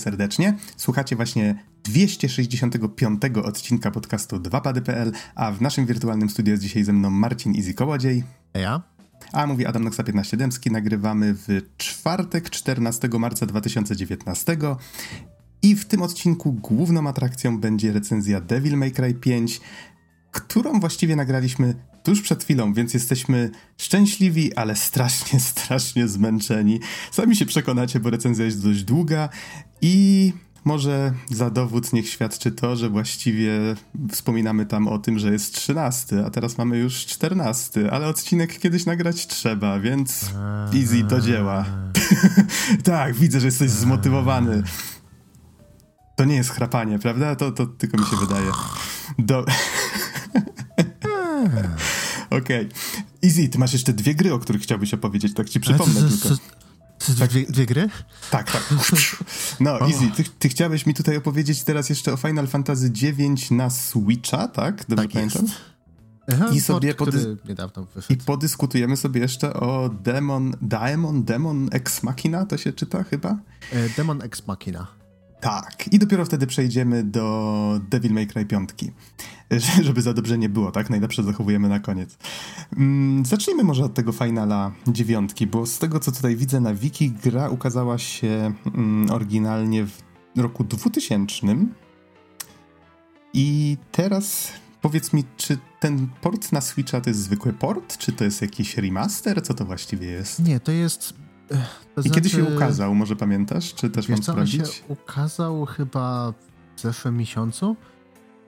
Serdecznie. Słuchacie właśnie 265 odcinka podcastu 2pady.pl, a w naszym wirtualnym studiu jest dzisiaj ze mną Marcin Easy Kołodziej. Ja. A mówi Adam Noxa 15 Dębski. Nagrywamy w czwartek 14 marca 2019 i w tym odcinku główną atrakcją będzie recenzja Devil May Cry 5, którą właściwie nagraliśmy tuż przed chwilą, więc jesteśmy szczęśliwi, ale strasznie, strasznie zmęczeni. Sami się przekonacie, bo recenzja jest dość długa i może za dowód niech świadczy to, że właściwie wspominamy tam o tym, że jest 13, a teraz mamy już 14, ale odcinek kiedyś nagrać trzeba, więc easy do dzieła. tak, widzę, że jesteś zmotywowany. To nie jest chrapanie, prawda? To, to tylko mi się wydaje. Do... Okej. Okay. Easy, ty masz jeszcze dwie gry, o których chciałbyś opowiedzieć, tak ci przypomnę tylko. To tak. dwie, dwie, gry? Tak, tak. No, oh. Easy, ty, ty, chciałeś mi tutaj opowiedzieć teraz jeszcze o Final Fantasy IX na Switcha, tak? Dobrze tak pamiętam? Jest. Aha, I sobie podys- I podyskutujemy sobie jeszcze o Demon, Daemon, Demon Ex Machina, to się czyta chyba? E, Demon Ex Machina. Tak, i dopiero wtedy przejdziemy do Devil May Cry 5. Żeby za dobrze nie było, tak? Najlepsze zachowujemy na koniec. Mm, zacznijmy może od tego finala dziewiątki, bo z tego co tutaj widzę na wiki, gra ukazała się mm, oryginalnie w roku 2000. I teraz powiedz mi, czy ten port na Switcha to jest zwykły port, czy to jest jakiś remaster? Co to właściwie jest? Nie, to jest to I znaczy, kiedy się znaczy- ukazał, może pamiętasz? Czy też mam sprawdzić? się ukazał chyba w zeszłym miesiącu.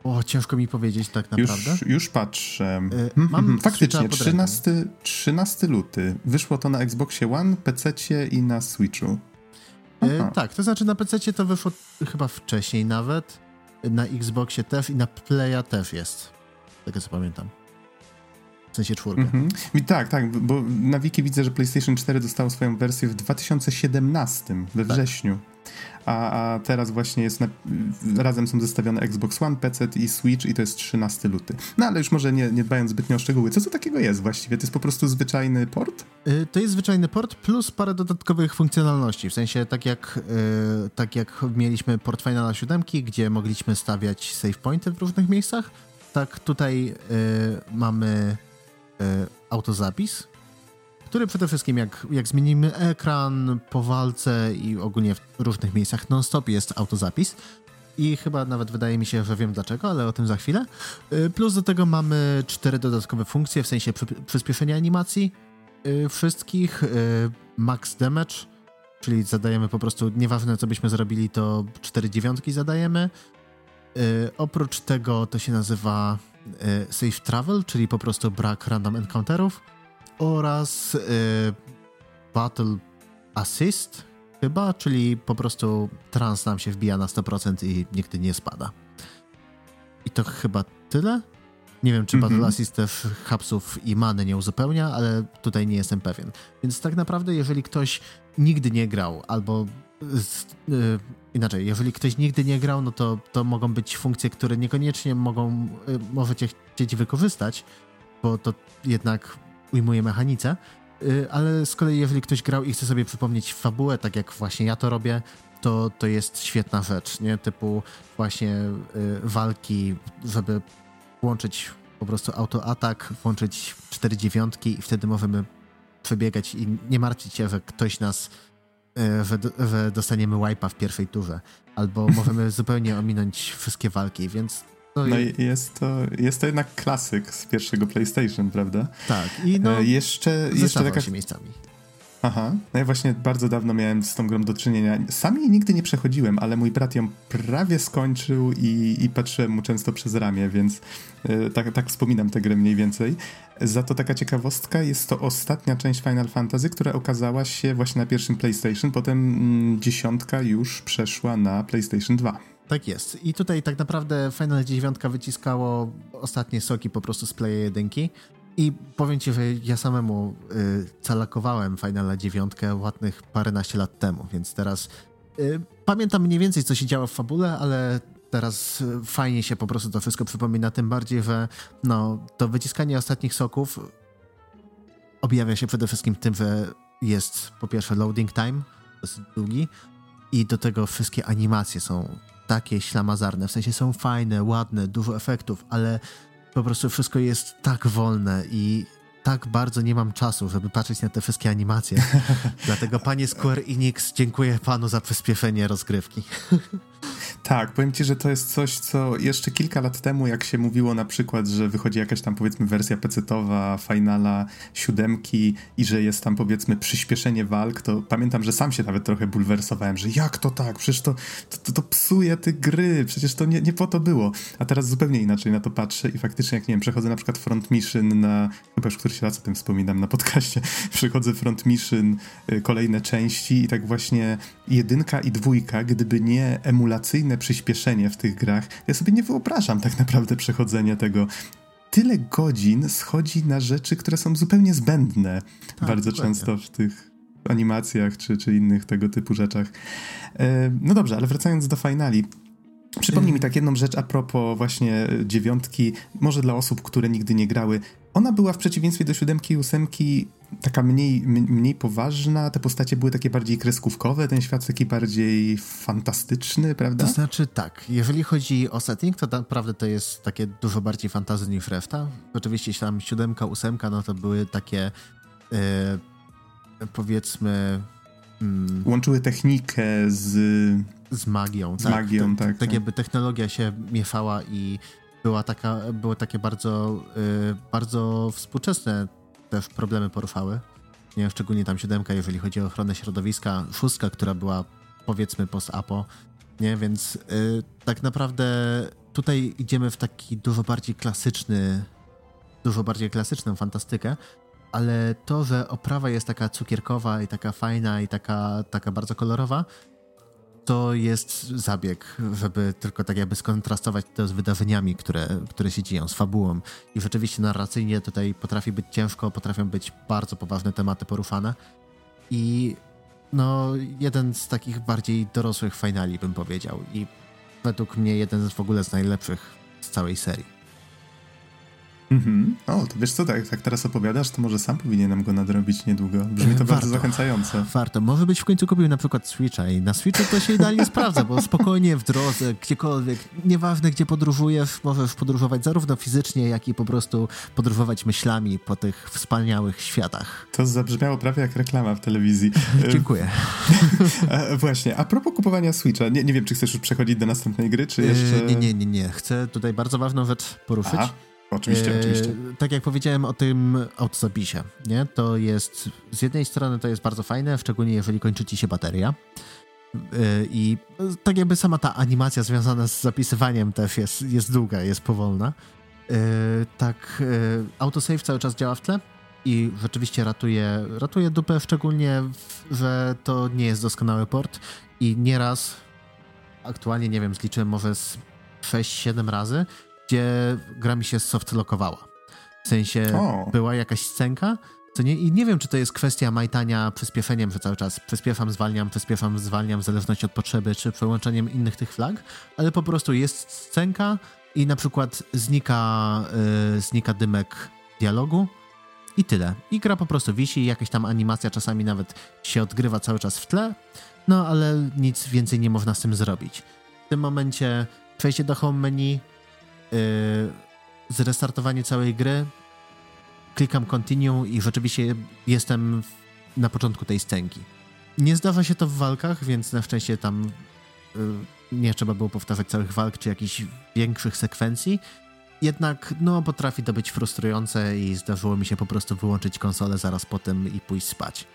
O, ciężko mi powiedzieć tak naprawdę. Już, już patrzę. Yy, mam Faktycznie, 13, 13 luty. Wyszło to na Xboxie One, PC i na Switchu. Yy, tak, to znaczy na PC to wyszło chyba wcześniej nawet. Na Xboxie też i na Playa też jest. Tego co pamiętam. W sensie czwórkę. -hmm. Tak, tak, bo na wiki widzę, że PlayStation 4 dostało swoją wersję w 2017, we tak. wrześniu. A, a, teraz właśnie jest na, razem są zestawione Xbox One, PC i Switch i to jest 13 luty. No ale już może nie, nie dbając zbytnio o szczegóły, co to takiego jest właściwie? To jest po prostu zwyczajny port? Yy, to jest zwyczajny port plus parę dodatkowych funkcjonalności, w sensie tak jak, yy, tak jak mieliśmy port Finala 7, gdzie mogliśmy stawiać save pointy w różnych miejscach, tak tutaj yy, mamy autozapis, który przede wszystkim jak, jak zmienimy ekran po walce i ogólnie w różnych miejscach non-stop jest autozapis. I chyba nawet wydaje mi się, że wiem dlaczego, ale o tym za chwilę. E, plus do tego mamy cztery dodatkowe funkcje, w sensie przy, przyspieszenia animacji yy, wszystkich, yy, max damage, czyli zadajemy po prostu, nieważne co byśmy zrobili, to cztery dziewiątki zadajemy. Oprócz tego to się nazywa safe travel, czyli po prostu brak random encounterów oraz e, battle assist chyba, czyli po prostu trans nam się wbija na 100% i nigdy nie spada. I to chyba tyle. Nie wiem, czy mm -hmm. Battle Assist też hapsów i many nie uzupełnia, ale tutaj nie jestem pewien. Więc tak naprawdę, jeżeli ktoś nigdy nie grał albo Y, inaczej, jeżeli ktoś nigdy nie grał, no to, to mogą być funkcje, które niekoniecznie mogą, y, możecie chcieć wykorzystać, bo to jednak ujmuje mechanice, y, ale z kolei jeżeli ktoś grał i chce sobie przypomnieć fabułę, tak jak właśnie ja to robię, to, to jest świetna rzecz, nie? Typu właśnie walki, żeby włączyć po prostu autoatak, włączyć cztery dziewiątki i wtedy możemy przebiegać i nie martwić się, że ktoś nas że, że dostaniemy wipe'a w pierwszej turze, albo możemy zupełnie ominąć wszystkie walki, więc no, no i jest to, jest to jednak klasyk z pierwszego PlayStation, prawda? Tak. I no, e, jeszcze, jeszcze taka... się miejscami. Aha, no ja właśnie bardzo dawno miałem z tą grą do czynienia. Sam jej nigdy nie przechodziłem, ale mój brat ją prawie skończył i, i patrzyłem mu często przez ramię, więc y, tak, tak wspominam tę grę mniej więcej. Za to taka ciekawostka, jest to ostatnia część Final Fantasy, która okazała się właśnie na pierwszym PlayStation, potem mm, dziesiątka już przeszła na PlayStation 2. Tak jest. I tutaj tak naprawdę Final 9 wyciskało ostatnie soki po prostu z Play 1. I powiem ci, że ja samemu y, calakowałem Finala 9 ładnych paręnaście lat temu, więc teraz y, pamiętam mniej więcej, co się działo w fabule, ale teraz y, fajnie się po prostu to wszystko przypomina, tym bardziej, że no, to wyciskanie ostatnich soków objawia się przede wszystkim tym, że jest po pierwsze loading time, dosyć długi, i do tego wszystkie animacje są takie ślamazarne, w sensie są fajne, ładne, dużo efektów, ale po prostu wszystko jest tak wolne i tak bardzo nie mam czasu, żeby patrzeć na te wszystkie animacje. Dlatego, panie Square Enix, dziękuję panu za przyspieszenie rozgrywki. Tak, powiem ci, że to jest coś, co jeszcze kilka lat temu, jak się mówiło na przykład, że wychodzi jakaś tam powiedzmy wersja pecetowa Finala siódemki i że jest tam powiedzmy przyspieszenie walk, to pamiętam, że sam się nawet trochę bulwersowałem, że jak to tak, przecież to, to, to, to psuje te gry, przecież to nie, nie po to było. A teraz zupełnie inaczej na to patrzę i faktycznie jak, nie wiem, przechodzę na przykład Front Mission na, chyba już któryś raz o tym wspominam na podcaście, przechodzę Front Mission, y, kolejne części i tak właśnie jedynka i dwójka, gdyby nie emulacyjne przyspieszenie w tych grach. Ja sobie nie wyobrażam tak naprawdę przechodzenia tego. Tyle godzin schodzi na rzeczy, które są zupełnie zbędne tak, bardzo dokładnie. często w tych animacjach czy, czy innych tego typu rzeczach. E, no dobrze, ale wracając do finali. Przypomnij mi tak jedną rzecz a propos właśnie dziewiątki, może dla osób, które nigdy nie grały. Ona była w przeciwieństwie do siódemki i ósemki taka mniej, mniej poważna, te postacie były takie bardziej kreskówkowe, ten świat taki bardziej fantastyczny, prawda? To znaczy tak, jeżeli chodzi o setting, to naprawdę to jest takie dużo bardziej fantazy niż reszta. Oczywiście tam siódemka, ósemka, no to były takie yy, powiedzmy... Mm, Łączyły technikę z... Z magią, z tak. magią, tak, tak, tak. jakby technologia się mieszała i była taka, było takie bardzo, yy, bardzo współczesne też problemy poruszały. Nie, szczególnie tam siódemka, jeżeli chodzi o ochronę środowiska, szóstka, która była powiedzmy post-apo, nie, więc yy, tak naprawdę tutaj idziemy w taki dużo bardziej klasyczny, dużo bardziej klasyczną fantastykę, ale to, że oprawa jest taka cukierkowa i taka fajna i taka, taka bardzo kolorowa, to jest zabieg, żeby tylko tak jakby skontrastować to z wydarzeniami, które, które się dzieją, z fabułą. I rzeczywiście narracyjnie tutaj potrafi być ciężko, potrafią być bardzo poważne tematy poruszane. I no, jeden z takich bardziej dorosłych finali, bym powiedział. I według mnie jeden z w ogóle z najlepszych z całej serii. Mhm. O, to wiesz co, tak, tak teraz opowiadasz, to może sam powinienem go nadrobić niedługo. Brzmi to warto, bardzo zachęcająco. Warto. Może być w końcu kupił na przykład Switcha i na Switchu to się idealnie sprawdza, bo spokojnie w drodze, gdziekolwiek, nieważne gdzie podróżujesz, możesz podróżować zarówno fizycznie, jak i po prostu podróżować myślami po tych wspaniałych światach. To zabrzmiało prawie jak reklama w telewizji. Dziękuję. Właśnie, a propos kupowania Switcha, nie, nie wiem, czy chcesz już przechodzić do następnej gry, czy jeszcze... Nie, nie, nie, nie. Chcę tutaj bardzo ważną rzecz poruszyć. Aha. Oczywiście, e, oczywiście. Tak jak powiedziałem o tym autozapisie, nie? To jest, z jednej strony to jest bardzo fajne, szczególnie jeżeli kończy ci się bateria. E, I tak jakby sama ta animacja związana z zapisywaniem też jest, jest długa, jest powolna. E, tak, autosave cały czas działa w tle i rzeczywiście ratuje, ratuje dupę, szczególnie, że to nie jest doskonały port i nieraz, aktualnie nie wiem, zliczyłem może z 6-7 razy, gdzie gra mi się softlockowała. W sensie o. była jakaś scenka, co nie, i nie wiem, czy to jest kwestia majtania przyspieszeniem, że cały czas przyspieszam, zwalniam, przyspieszam, zwalniam, w zależności od potrzeby, czy przełączeniem innych tych flag, ale po prostu jest scenka i na przykład znika, yy, znika dymek dialogu i tyle. I gra po prostu wisi, jakaś tam animacja czasami nawet się odgrywa cały czas w tle, no ale nic więcej nie można z tym zrobić. W tym momencie przejście do home menu, zrestartowanie całej gry, klikam continue i rzeczywiście jestem na początku tej scenki. Nie zdarza się to w walkach, więc na szczęście tam yy, nie trzeba było powtarzać całych walk czy jakichś większych sekwencji. Jednak no, potrafi to być frustrujące i zdarzyło mi się po prostu wyłączyć konsolę zaraz potem i pójść spać.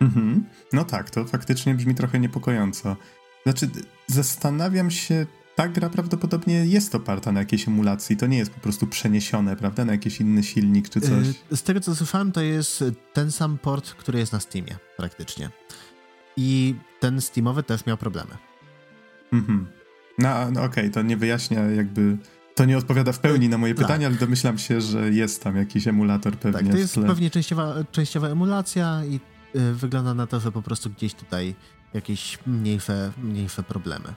Mhm. No tak, to faktycznie brzmi trochę niepokojąco. Znaczy, zastanawiam się, ta gra prawdopodobnie jest oparta na jakiejś emulacji. To nie jest po prostu przeniesione, prawda, na jakiś inny silnik czy coś. Z tego co słyszałem, to jest ten sam port, który jest na Steamie praktycznie. I ten Steamowy też miał problemy. Mhm. No, no okej, okay, to nie wyjaśnia jakby. To nie odpowiada w pełni na moje tak. pytania, ale domyślam się, że jest tam jakiś emulator pewnie. Tak, to jest pewnie częściowa, częściowa emulacja i y, wygląda na to, że po prostu gdzieś tutaj jakieś mniejsze, mniejsze problemy.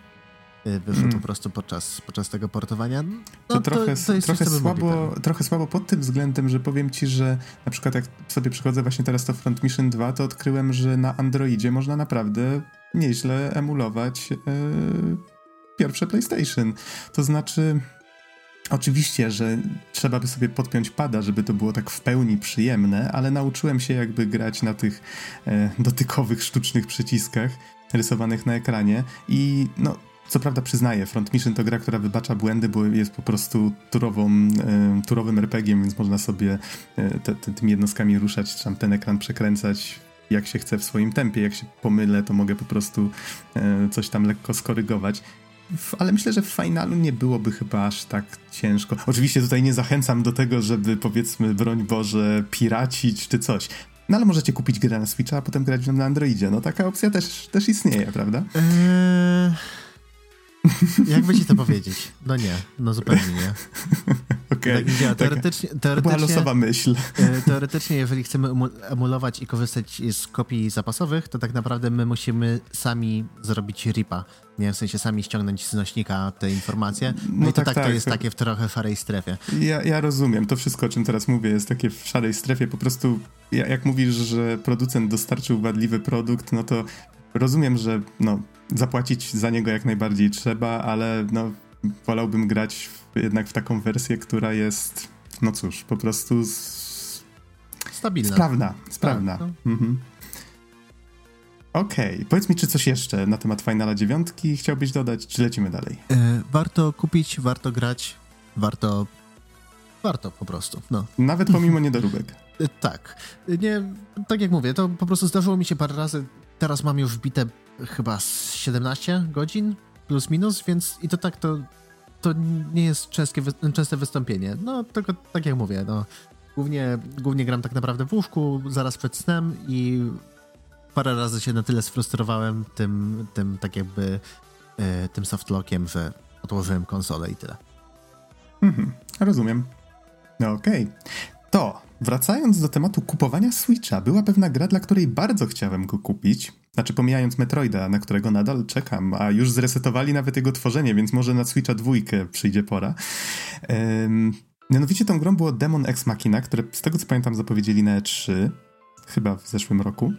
Y, wyszło mm. po prostu podczas, podczas tego portowania. No, to, trochę, to, to jest trochę, słabo, trochę słabo pod tym względem, że powiem ci, że na przykład jak sobie przychodzę właśnie teraz do Front Mission 2, to odkryłem, że na Androidzie można naprawdę nieźle emulować yy, pierwsze PlayStation. To znaczy Oczywiście, że trzeba by sobie podpiąć pada, żeby to było tak w pełni przyjemne, ale nauczyłem się jakby grać na tych e, dotykowych, sztucznych przyciskach rysowanych na ekranie i no, co prawda przyznaję, Front Mission to gra, która wybacza błędy, bo jest po prostu turową, e, turowym RPG-iem, więc można sobie e, te, te, tymi jednostkami ruszać, czy tam ten ekran przekręcać jak się chce w swoim tempie. Jak się pomylę, to mogę po prostu e, coś tam lekko skorygować ale myślę, że w finalu nie byłoby chyba aż tak ciężko. Oczywiście tutaj nie zachęcam do tego, żeby powiedzmy, broń Boże, piracić czy coś. No ale możecie kupić grę na Switcha, a potem grać na Androidzie. No taka opcja też, też istnieje, prawda? Eee... Jakby ci to powiedzieć? No nie, no zupełnie nie. Okej. Okay. Tak, teoretycznie, teoretycznie, to była losowa myśl. E, teoretycznie, jeżeli chcemy emulować i korzystać z kopii zapasowych, to tak naprawdę my musimy sami zrobić ripa. Nie, w sensie sami ściągnąć z nośnika te informacje. No, no i to tak, tak, to tak, jest takie w trochę szarej strefie. Ja, ja rozumiem. To wszystko, o czym teraz mówię, jest takie w szarej strefie. Po prostu, jak mówisz, że producent dostarczył wadliwy produkt, no to rozumiem, że no, zapłacić za niego jak najbardziej trzeba, ale no, wolałbym grać w, jednak w taką wersję, która jest, no cóż, po prostu z... stabilna. Sprawna, sprawna. Tak, no. mhm. Okej, okay. powiedz mi, czy coś jeszcze na temat Finala 9 chciałbyś dodać, czy lecimy dalej? E, warto kupić, warto grać, warto... Warto po prostu, no. Nawet pomimo niedoróbek. E, tak. Nie, tak jak mówię, to po prostu zdarzyło mi się parę razy. Teraz mam już wbite chyba 17 godzin plus minus, więc i to tak to, to nie jest częste wystąpienie. No, tylko tak jak mówię, no, głównie, głównie gram tak naprawdę w łóżku zaraz przed snem i parę razy się na tyle sfrustrowałem tym, tym tak jakby y, tym softlockiem, że odłożyłem konsolę i tyle. Mhm, rozumiem. No okej. Okay. To, wracając do tematu kupowania Switcha, była pewna gra, dla której bardzo chciałem go kupić. Znaczy, pomijając Metroida, na którego nadal czekam, a już zresetowali nawet jego tworzenie, więc może na Switcha dwójkę przyjdzie pora. Um, mianowicie tą grą było Demon Ex Machina, które z tego co pamiętam zapowiedzieli na E3, chyba w zeszłym roku.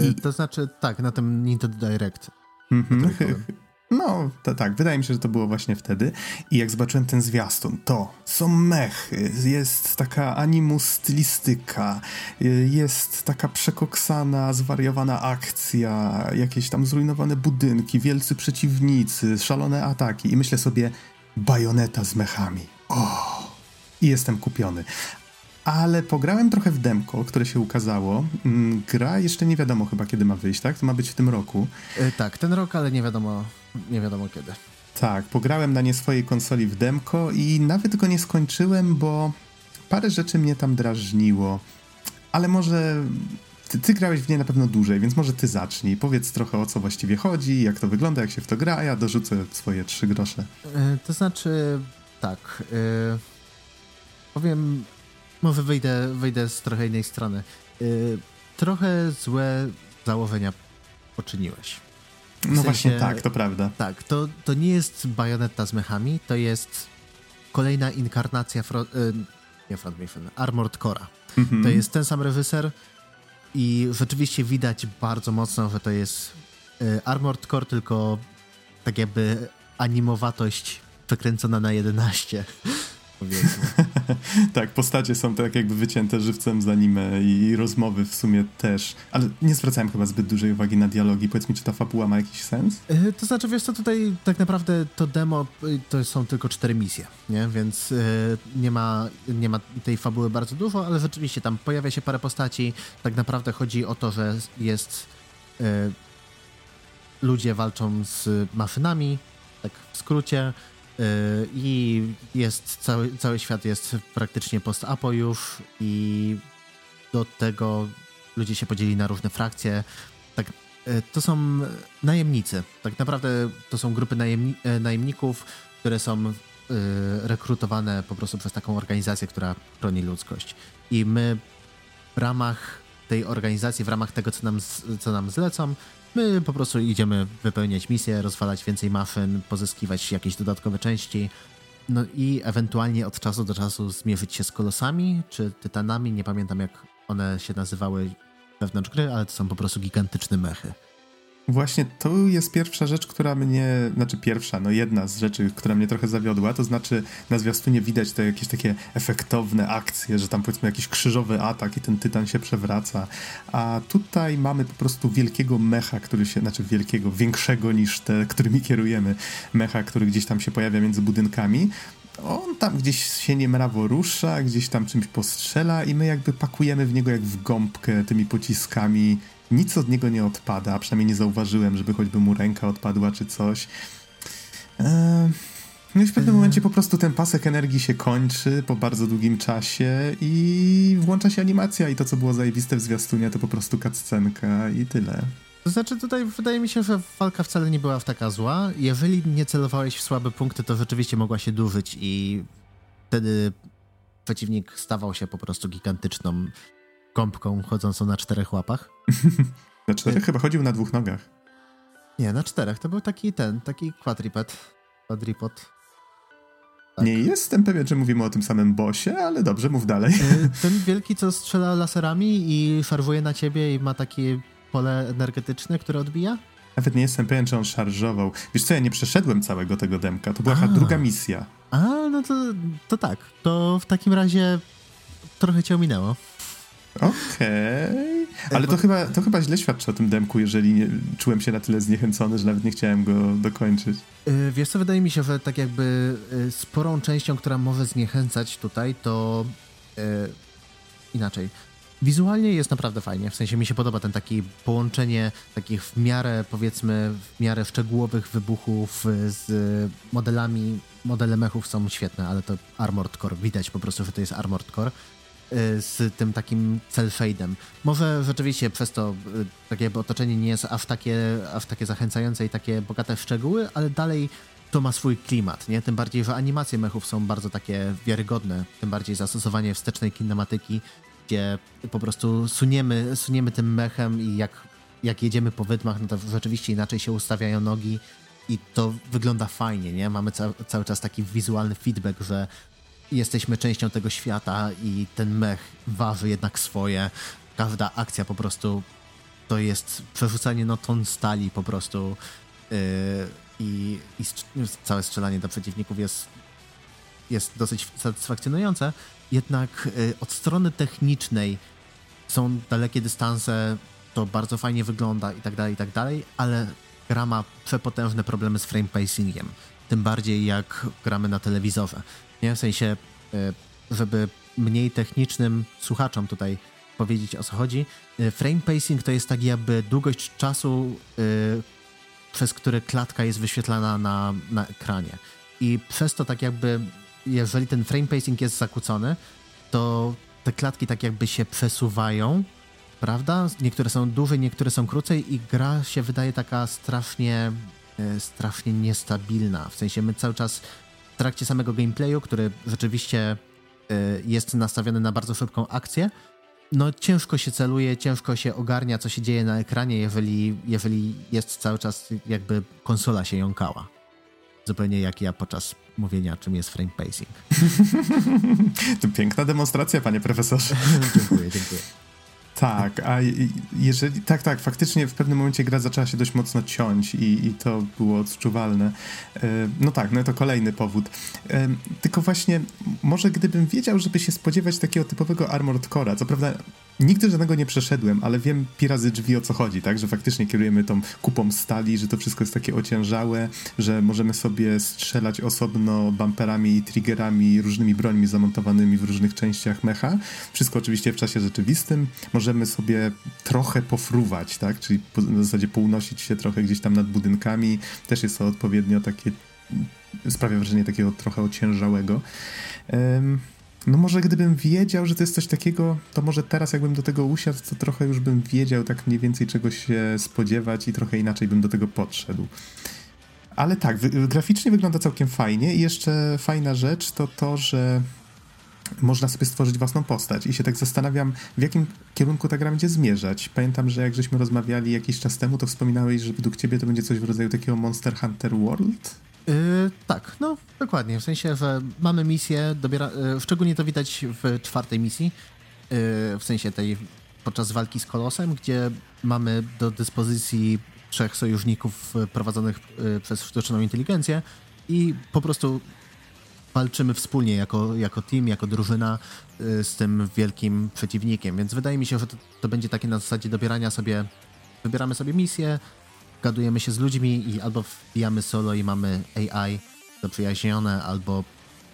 Yy, I... To znaczy, tak, na tym Nintendo Direct. Mm-hmm. No, to tak, wydaje mi się, że to było właśnie wtedy. I jak zobaczyłem ten zwiastun, to są mechy, jest taka animus stylistyka, jest taka przekoksana, zwariowana akcja, jakieś tam zrujnowane budynki, wielcy przeciwnicy, szalone ataki. I myślę sobie, bajoneta z mechami. O! I jestem kupiony ale pograłem trochę w demko, które się ukazało. Mm, gra jeszcze nie wiadomo chyba kiedy ma wyjść, tak? To ma być w tym roku. Yy, tak, ten rok, ale nie wiadomo, nie wiadomo kiedy. Tak, pograłem na nie swojej konsoli w demko i nawet go nie skończyłem, bo parę rzeczy mnie tam drażniło. Ale może ty, ty, grałeś w nie na pewno dłużej, więc może ty zacznij. Powiedz trochę o co właściwie chodzi, jak to wygląda, jak się w to gra, a ja dorzucę swoje trzy grosze. Yy, to znaczy, tak. Yy, powiem może wyjdę, wyjdę z trochę innej strony. Yy, trochę złe założenia poczyniłeś. W no sensie, właśnie tak, to prawda. Tak, to, to nie jest bajoneta z mechami, to jest kolejna inkarnacja front, yy, nie Front Mission, Armored Core'a. Mhm. To jest ten sam reżyser i rzeczywiście widać bardzo mocno, że to jest yy, Armored Core, tylko tak jakby animowatość przekręcona na 11 powiedzmy. tak, postacie są tak jakby wycięte żywcem z anime i rozmowy w sumie też, ale nie zwracałem chyba zbyt dużej uwagi na dialogi. Powiedz mi, czy ta fabuła ma jakiś sens? Yy, to znaczy, wiesz co, tutaj tak naprawdę to demo y, to są tylko cztery misje, nie? Więc yy, nie, ma, nie ma tej fabuły bardzo dużo, ale rzeczywiście tam pojawia się parę postaci. Tak naprawdę chodzi o to, że jest yy, ludzie walczą z maszynami, tak w skrócie, i jest cały, cały świat jest praktycznie post-apo już i do tego ludzie się podzieli na różne frakcje. Tak, e, to są najemnicy. Tak naprawdę to są grupy najemni e, najemników, które są e, rekrutowane po prostu przez taką organizację, która chroni ludzkość. I my w ramach tej organizacji, w ramach tego, co nam, co nam zlecą, my po prostu idziemy wypełniać misję, rozwalać więcej maszyn, pozyskiwać jakieś dodatkowe części, no i ewentualnie od czasu do czasu zmierzyć się z kolosami czy tytanami, nie pamiętam jak one się nazywały wewnątrz gry, ale to są po prostu gigantyczne mechy. Właśnie to jest pierwsza rzecz, która mnie, znaczy pierwsza, no jedna z rzeczy, która mnie trochę zawiodła, to znaczy na zwiastunie widać te jakieś takie efektowne akcje, że tam powiedzmy jakiś krzyżowy atak i ten tytan się przewraca, a tutaj mamy po prostu wielkiego mecha, który się, znaczy wielkiego, większego niż te, którymi kierujemy, mecha, który gdzieś tam się pojawia między budynkami, on tam gdzieś się niemrawo rusza, gdzieś tam czymś postrzela i my jakby pakujemy w niego jak w gąbkę tymi pociskami nic od niego nie odpada, przynajmniej nie zauważyłem, żeby choćby mu ręka odpadła czy coś. Eee, no i w pewnym momencie po prostu ten pasek energii się kończy po bardzo długim czasie i włącza się animacja i to, co było zajebiste w zwiastunie, to po prostu cutscenka i tyle. To znaczy tutaj wydaje mi się, że walka wcale nie była w taka zła. Jeżeli nie celowałeś w słabe punkty, to rzeczywiście mogła się dłużyć i wtedy przeciwnik stawał się po prostu gigantyczną gąbką chodzącą na czterech łapach. na czterech? Chyba chodził na dwóch nogach. Nie, na czterech. To był taki ten, taki quadriped. Quadripod. Tak. Nie jestem pewien, czy mówimy o tym samym bosie, ale dobrze, mów dalej. Y, ten wielki, co strzela laserami i szarżuje na ciebie i ma takie pole energetyczne, które odbija? Nawet nie jestem pewien, czy on szarżował. Wiesz co, ja nie przeszedłem całego tego demka. To była A. druga misja. A, no to, to tak. To w takim razie trochę cię ominęło. Okej. Okay. Ale to chyba, to chyba źle świadczy o tym demku, jeżeli nie, czułem się na tyle zniechęcony, że nawet nie chciałem go dokończyć. Yy, wiesz co, wydaje mi się, że tak jakby yy, sporą częścią, która może zniechęcać tutaj, to yy, inaczej. Wizualnie jest naprawdę fajnie, w sensie mi się podoba ten taki połączenie takich w miarę, powiedzmy, w miarę szczegółowych wybuchów z modelami. Modele mechów są świetne, ale to Armored Core, widać po prostu, że to jest Armored Core. Y, z tym takim cel shade'em. Może rzeczywiście przez to y, takie otoczenie nie jest aż takie, aż takie zachęcające i takie bogate w szczegóły, ale dalej to ma swój klimat, nie? Tym bardziej, że animacje mechów są bardzo takie wiarygodne, tym bardziej zastosowanie wstecznej kinematyki, gdzie po prostu suniemy, suniemy tym mechem i jak, jak jedziemy po wydmach, no to rzeczywiście inaczej się ustawiają nogi i to wygląda fajnie, nie? Mamy ca cały czas taki wizualny feedback, że jesteśmy częścią tego świata i ten mech waży jednak swoje. Każda akcja po prostu to jest przerzucanie no ton stali po prostu yy, i, i całe strzelanie do przeciwników jest, jest dosyć satysfakcjonujące. Jednak yy, od strony technicznej są dalekie dystanse, to bardzo fajnie wygląda i tak dalej, i tak dalej, ale gra ma przepotężne problemy z frame pacingiem. Tym bardziej jak gramy na telewizorze. Nie? W sensie, e, żeby mniej technicznym słuchaczom tutaj powiedzieć o co chodzi. E, frame pacing to jest tak jakby długość czasu, e, przez który klatka jest wyświetlana na, na ekranie. I przez to tak jakby, jeżeli ten frame pacing jest zakłócony, to te klatki tak jakby się przesuwają, prawda? Niektóre są dłużej, niektóre są krócej i gra się wydaje taka strasznie, strasznie niestabilna. W sensie my cały czas trakcie samego gameplayu, który rzeczywiście y, jest nastawiony na bardzo szybką akcję, no ciężko się celuje, ciężko się ogarnia, co się dzieje na ekranie, jeżeli, jeżeli jest cały czas jakby konsola się jąkała. Zupełnie jak ja podczas mówienia, czym jest frame pacing. to piękna demonstracja, panie profesorze. dziękuję, dziękuję. Tak, a jeżeli. Tak, tak, faktycznie w pewnym momencie gra zaczęła się dość mocno ciąć i, i to było odczuwalne. E, no tak, no to kolejny powód. E, tylko właśnie, może gdybym wiedział, żeby się spodziewać takiego typowego Armored Core'a, co prawda Nigdy żadnego nie przeszedłem, ale wiem pirazy drzwi o co chodzi, tak? Że faktycznie kierujemy tą kupą stali, że to wszystko jest takie ociężałe, że możemy sobie strzelać osobno bumperami i triggerami, różnymi brońmi zamontowanymi w różnych częściach mecha. Wszystko oczywiście w czasie rzeczywistym. Możemy sobie trochę pofruwać, tak? Czyli po, w zasadzie półnosić się trochę gdzieś tam nad budynkami. Też jest to odpowiednio takie, sprawia wrażenie takiego trochę ociężałego. Um, no może gdybym wiedział, że to jest coś takiego, to może teraz jakbym do tego usiadł, to trochę już bym wiedział tak mniej więcej czego się spodziewać i trochę inaczej bym do tego podszedł. Ale tak, graficznie wygląda całkiem fajnie i jeszcze fajna rzecz to to, że można sobie stworzyć własną postać i się tak zastanawiam, w jakim kierunku ta gra będzie zmierzać. Pamiętam, że jak żeśmy rozmawiali jakiś czas temu, to wspominałeś, że według ciebie to będzie coś w rodzaju takiego Monster Hunter World? Yy, tak, no dokładnie, w sensie, że mamy misję, dobiera, yy, szczególnie to widać w czwartej misji, yy, w sensie tej podczas walki z Kolosem, gdzie mamy do dyspozycji trzech sojuszników prowadzonych przez sztuczną inteligencję i po prostu walczymy wspólnie jako, jako team, jako drużyna y, z tym wielkim przeciwnikiem. Więc wydaje mi się, że to, to będzie takie na zasadzie dobierania sobie, wybieramy sobie misję, gadujemy się z ludźmi i albo wbijamy solo i mamy AI zaprzyjaźnione, albo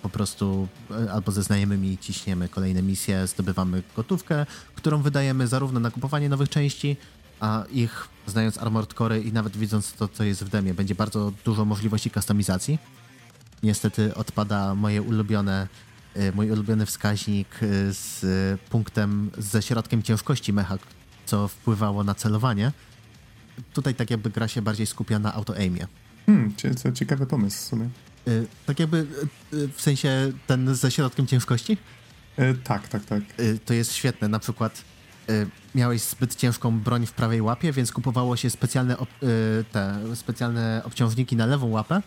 po prostu y, albo ze znajomymi ciśniemy kolejne misje, zdobywamy gotówkę, którą wydajemy zarówno na kupowanie nowych części, a ich, znając Armored Core i nawet widząc to, co jest w demie, będzie bardzo dużo możliwości kustomizacji niestety odpada moje ulubione, y, mój ulubiony wskaźnik y, z punktem, ze środkiem ciężkości mecha, co wpływało na celowanie. Tutaj tak jakby gra się bardziej skupia na auto-aimie. Hmm, co ciekawy pomysł w sumie. Y, tak jakby w sensie ten ze środkiem ciężkości? tak, tak, tak. to jest świetne. Na przykład miałeś zbyt ciężką broń w prawej łapie, więc kupowało się specjalne, te specjalne obciążniki na lewą łapę,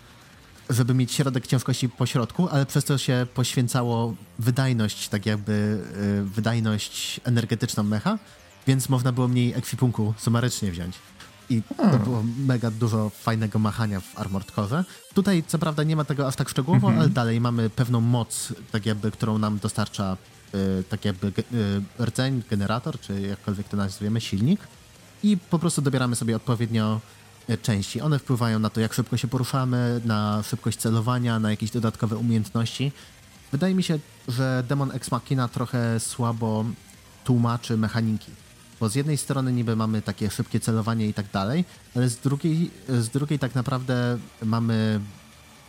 żeby mieć środek ciężkości po środku, ale przez to się poświęcało wydajność, tak jakby wydajność energetyczną mecha, więc można było mniej ekwipunku sumarycznie wziąć. I to hmm. było mega dużo fajnego machania w Armored Core. Tutaj co prawda nie ma tego aż tak szczegółowo, mhm. ale dalej mamy pewną moc, tak jakby, którą nam dostarcza y, tak jakby y, rdzeń, generator, czy jakkolwiek to nazwiemy, silnik. I po prostu dobieramy sobie odpowiednio E, części. One wpływają na to, jak szybko się poruszamy, na szybkość celowania, na jakieś dodatkowe umiejętności. Wydaje mi się, że Demon Ex Machina trochę słabo tłumaczy mechaniki. Bo z jednej strony niby mamy takie szybkie celowanie i tak dalej, ale z drugiej, z drugiej tak naprawdę mamy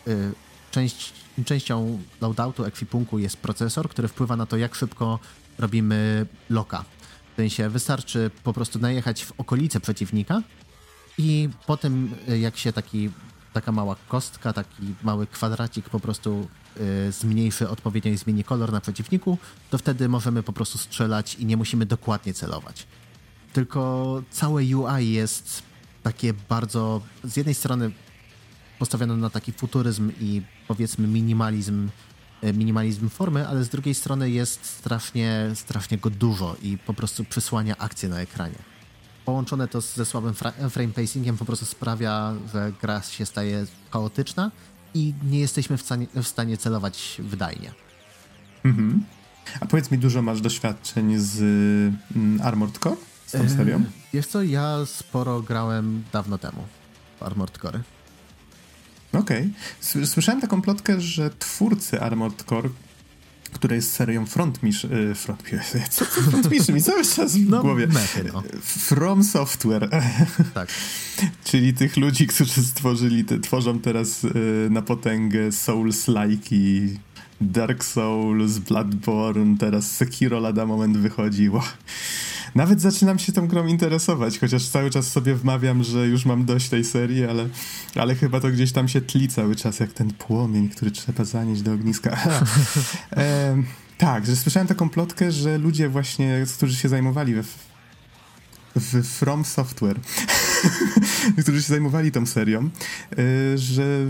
y, część, częścią loadoutu ekwipunku jest procesor, który wpływa na to, jak szybko robimy loka. W sensie wystarczy po prostu najechać w okolice przeciwnika i potem y, jak się taki, taka mała kostka, taki mały kwadracik po prostu zmniejszy odpowiednio i zmieni kolor na przeciwniku, to wtedy możemy po prostu strzelać i nie musimy dokładnie celować. Tylko całe UI jest takie bardzo, z jednej strony postawione na taki futuryzm i powiedzmy minimalizm, y, minimalizm formy, ale z drugiej strony jest strasznie, strasznie go dużo i po prostu przysłania akcję na ekranie połączone to ze słabym frame pacingiem po prostu sprawia, że gra się staje chaotyczna i nie jesteśmy w stanie, w stanie celować wydajnie. Mhm. A powiedz mi, dużo masz doświadczeń z mm, Armored Core? Z tą serią? Wiesz co, ja sporo grałem dawno temu w Armored Core. Okej. Okay. Słyszałem taką plotkę, że twórcy Armored Core która jest serią Front Mission. Y, front, co, co Front Mission mi cały czas w no, głowie. Mechy, no. From Software. Tak. Czyli tych ludzi, którzy stworzyli, te, tworzą teraz y, na potęgę Souls-like i Dark Souls, Bloodborne, teraz Sekiro lada moment wychodzi. Wow. Nawet zaczynam się tą grą interesować, chociaż cały czas sobie wmawiam, że już mam dość tej serii, ale, ale chyba to gdzieś tam się tli cały czas, jak ten płomień, który trzeba zanieść do ogniska. e, tak, że słyszałem taką plotkę, że ludzie właśnie, którzy się zajmowali we, w From Software, którzy się zajmowali tą serią, e, że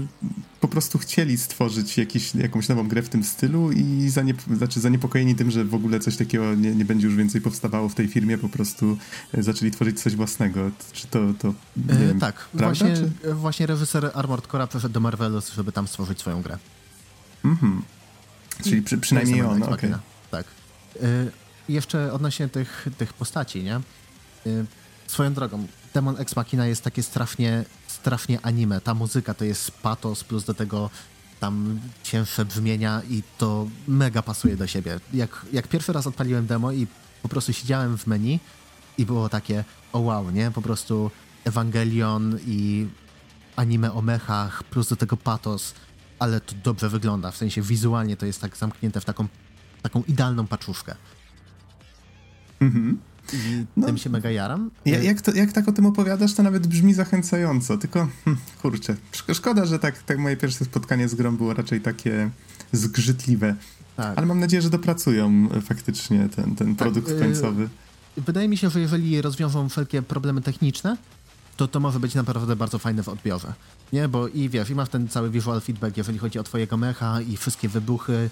po prostu chcieli stworzyć jakiś, jakąś nową grę w tym stylu i zaniep znaczy zaniepokojeni tym, że w ogóle coś takiego nie, nie będzie już więcej powstawało w tej firmie, po prostu e, zaczęli tworzyć coś własnego. Czy to, to nie e, wiem, Tak, prawda, właśnie, czy? właśnie reżyser Armored Core przeszedł do Marvelu, żeby tam stworzyć swoją grę. Mhm. Czyli przy, przynajmniej on, okej. Okay. Tak. E, jeszcze odnośnie tych, tych postaci, nie? E, swoją drogą, Demon Ex Machina jest takie strasznie strasznie anime. Ta muzyka to jest patos, plus do tego tam cięższe brzmienia i to mega pasuje do siebie. Jak, jak pierwszy raz odpaliłem demo i po prostu siedziałem w menu i było takie, o wow, nie? Po prostu Evangelion i anime o mechach, plus do tego patos, ale to dobrze wygląda, w sensie wizualnie to jest tak zamknięte w taką, taką idealną paczuszkę. Mhm. I no, tym się mega jaram. Ja, jak, to, jak tak o tym opowiadasz, to nawet brzmi zachęcająco, tylko hm, kurczę, szkoda, że tak, tak moje pierwsze spotkanie z grą było raczej takie zgrzytliwe. Tak. Ale mam nadzieję, że dopracują faktycznie ten, ten tak, produkt tak, końcowy. Wydaje mi się, że jeżeli rozwiążą wszelkie problemy techniczne, to to może być naprawdę bardzo fajne w odbiorze. Nie, bo i wiesz, i masz ten cały visual feedback, jeżeli chodzi o twojego mecha i wszystkie wybuchy.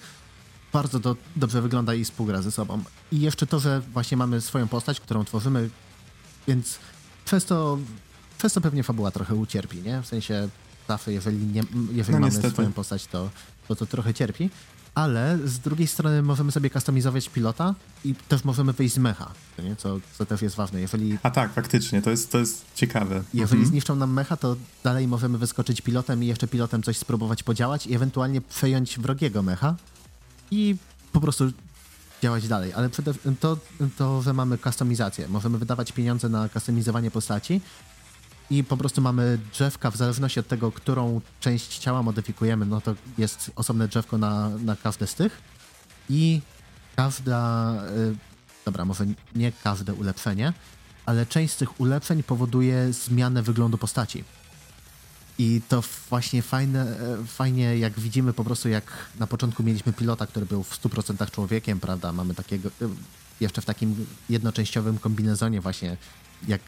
Bardzo dobrze wygląda i współgra ze sobą. I jeszcze to, że właśnie mamy swoją postać, którą tworzymy, więc przez to, przez to pewnie fabuła trochę ucierpi, nie? W sensie zawsze, jeżeli, nie, jeżeli no, mamy niestety. swoją postać, to, to to trochę cierpi ale z drugiej strony możemy sobie kustomizować pilota i też możemy wyjść z mecha, nie? Co, co też jest ważne. Jeżeli, A tak, faktycznie, to jest, to jest ciekawe. Jeżeli mhm. zniszczą nam mecha, to dalej możemy wyskoczyć pilotem i jeszcze pilotem coś spróbować podziałać i ewentualnie przejąć wrogiego mecha i po prostu działać dalej. Ale to, to, że mamy kustomizację. Możemy wydawać pieniądze na kustomizowanie postaci i po prostu mamy drzewka w zależności od tego, którą część ciała modyfikujemy, no to jest osobne drzewko na, na każde z tych i każda, y, dobra, może nie każde ulepszenie, ale część z tych ulepszeń powoduje zmianę wyglądu postaci. I to właśnie fajne, fajnie, jak widzimy po prostu, jak na początku mieliśmy pilota, który był w 100% człowiekiem, prawda? Mamy takiego, y, jeszcze w takim jednoczęściowym kombinezonie właśnie, jak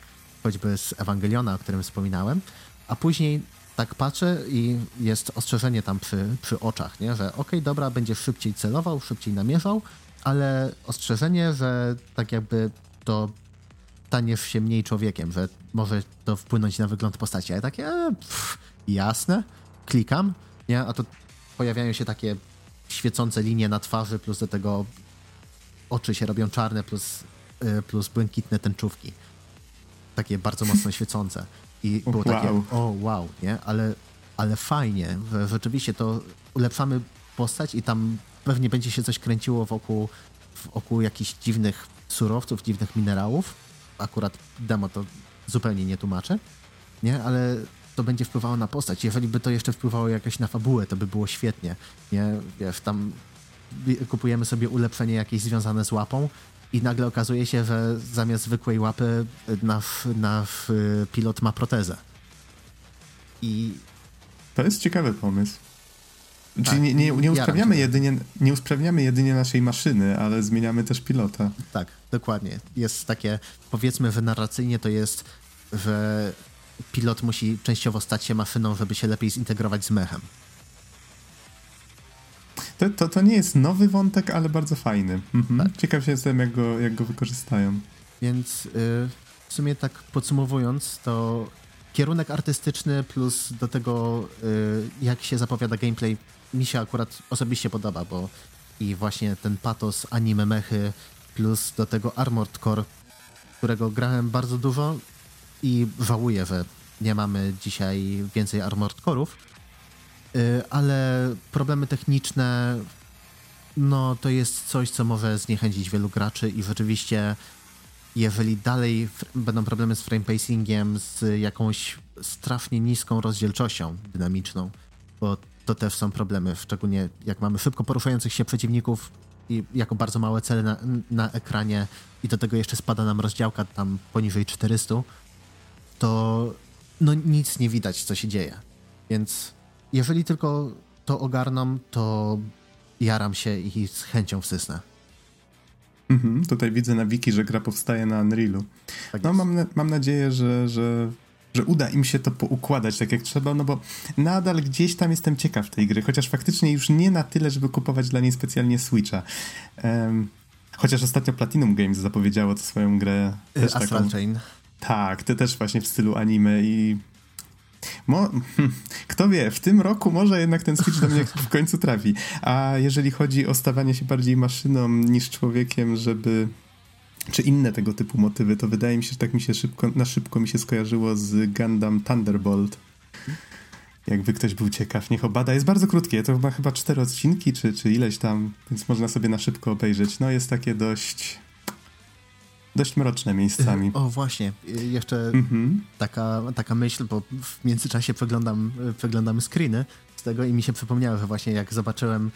choćby z Ewangeliona, o którym wspominałem, a później tak patrzę i jest ostrzeżenie tam przy, przy oczach, nie? że okej, okay, dobra, będziesz szybciej celował, szybciej namierzał, ale ostrzeżenie, że tak jakby to staniesz się mniej człowiekiem, że może to wpłynąć na wygląd postaci. A ja takie, e, pff, jasne, klikam, nie? a to pojawiają się takie świecące linie na twarzy, plus do tego oczy się robią czarne, plus, y, plus błękitne tęczówki takie bardzo mocno świecące. I było wow. takie, o wow, nie? Ale, ale fajnie, że rzeczywiście to ulepszamy postać i tam pewnie będzie się coś kręciło wokół, wokół jakichś dziwnych surowców, dziwnych minerałów. Akurat demo to zupełnie nie tłumaczę, nie? Ale to będzie wpływało na postać. Jeżeli by to jeszcze wpływało jakoś na fabułę, to by było świetnie, nie? Wiesz, tam kupujemy sobie ulepszenie jakieś związane z łapą i nagle okazuje się, że zamiast zwykłej łapy nasz, nasz y, pilot ma protezę. I... To jest ciekawy pomysł. Tak, Czyli nie, nie, nie, usprawniamy jedynie, nie usprawniamy jedynie naszej maszyny, ale zmieniamy też pilota. Tak, dokładnie. Jest takie, powiedzmy, że narracyjnie to jest, że pilot musi częściowo stać się maszyną, żeby się lepiej zintegrować z mechem. To, to, to nie jest nowy wątek, ale bardzo fajny. Mhm. Tak. Ciekaw się jestem, jak go, jak go wykorzystają. Więc yy, w sumie tak podsumowując, to kierunek artystyczny plus do tego, yy, jak się zapowiada gameplay, mi się akurat osobiście podoba, bo i właśnie ten patos anime mechy plus do tego Armored Core, którego grałem bardzo dużo i żałuję, że nie mamy dzisiaj więcej Armored Core'ów, Y, ale problemy techniczne, no to jest coś, co może zniechęcić wielu graczy i rzeczywiście jeżeli dalej będą problemy z frame pacingiem, z jakąś strasznie niską rozdzielczością dynamiczną, bo to też są problemy, szczególnie jak mamy szybko poruszających się przeciwników i jako bardzo małe cele na, na ekranie i do tego jeszcze spada nam rozdziałka tam poniżej 400, to no nic nie widać, co się dzieje. Więc jeżeli tylko to ogarną, to jaram się i z chęcią wsysnę. Mhm, tutaj widzę na wiki, że gra powstaje na Unrealu. Tak no mam, mam nadzieję, że, że, że uda im się to poukładać tak jak trzeba, no bo nadal gdzieś tam jestem ciekaw tej gry, chociaż faktycznie już nie na tyle, żeby kupować dla niej specjalnie Switcha. Um, chociaż ostatnio Platinum Games zapowiedziało to swoją grę. Też Astral taką, Chain. Tak, ty też właśnie w stylu anime i Mo Kto wie, w tym roku może jednak ten Switch do mnie w końcu trafi. A jeżeli chodzi o stawanie się bardziej maszyną niż człowiekiem, żeby czy inne tego typu motywy, to wydaje mi się, że tak mi się szybko, na szybko mi się skojarzyło z Gundam Thunderbolt. Jakby ktoś był ciekaw, niech obada. Jest bardzo krótkie, to ma chyba cztery odcinki, czy, czy ileś tam, więc można sobie na szybko obejrzeć. No jest takie dość dość mroczne miejscami. O, właśnie. Jeszcze mhm. taka, taka myśl, bo w międzyczasie przeglądam, przeglądam screeny z tego i mi się przypomniało, że właśnie jak zobaczyłem e,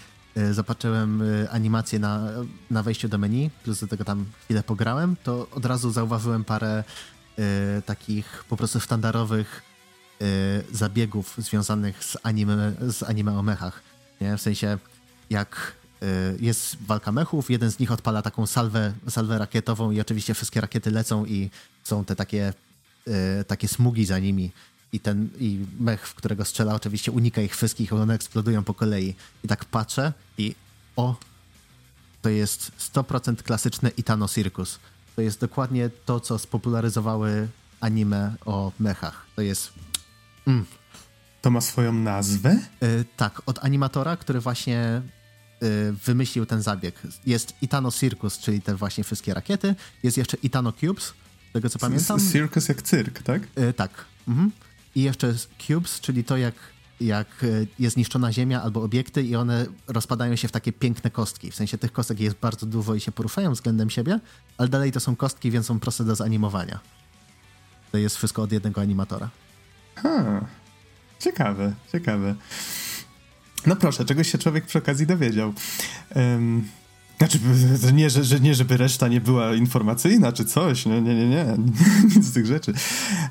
zobaczyłem e, animację na, na wejściu do menu, plus do tego tam chwilę pograłem, to od razu zauważyłem parę y, takich po prostu sztandarowych y, zabiegów związanych z anime, z anime o mechach. Nie? W sensie jak jest walka mechów, jeden z nich odpala taką salwę, salwę rakietową i oczywiście wszystkie rakiety lecą i są te takie, takie smugi za nimi i ten i mech, w którego strzela oczywiście unika ich wszystkich, one eksplodują po kolei. I tak patrzę i o, to jest 100% klasyczne Itano Circus. To jest dokładnie to, co spopularyzowały anime o mechach. To jest... Mm. To ma swoją nazwę? Yy, tak, od animatora, który właśnie yy, wymyślił ten zabieg. Jest Itano Circus, czyli te właśnie wszystkie rakiety. Jest jeszcze Itano Cubes, tego co pamiętam. Circus jak cyrk, tak? Yy, tak. Mhm. I jeszcze Cubes, czyli to jak jak e, jest niszczona ziemia albo obiekty i one rozpadają się w takie piękne kostki. W sensie tych kostek jest bardzo dużo i się poruszają względem siebie, ale dalej to są kostki, więc są proste do zanimowania. To jest wszystko od jednego animatora. Ha, ciekawe, ciekawe. No proszę, czegoś się człowiek przy okazji dowiedział. Um, znaczy, nie, że, że, nie, żeby reszta nie była informacyjna czy coś. No, nie, nie, nie. Nic z tych rzeczy.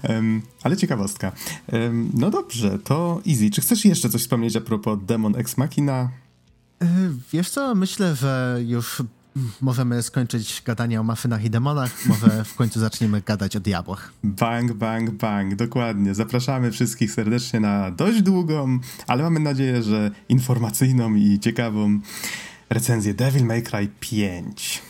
Um, ale ciekawostka. Um, no dobrze, to easy. Czy chcesz jeszcze coś wspomnieć a propos Demon Ex Machina? Yy, wiesz co, myślę, że już możemy skończyć gadanie o mafynach i demonach, może w końcu zaczniemy gadać o diabłach. Bang, bang, bang, dokładnie. Zapraszamy wszystkich serdecznie na dość długą, ale mamy nadzieję, że informacyjną i ciekawą recenzję Devil May Cry 5.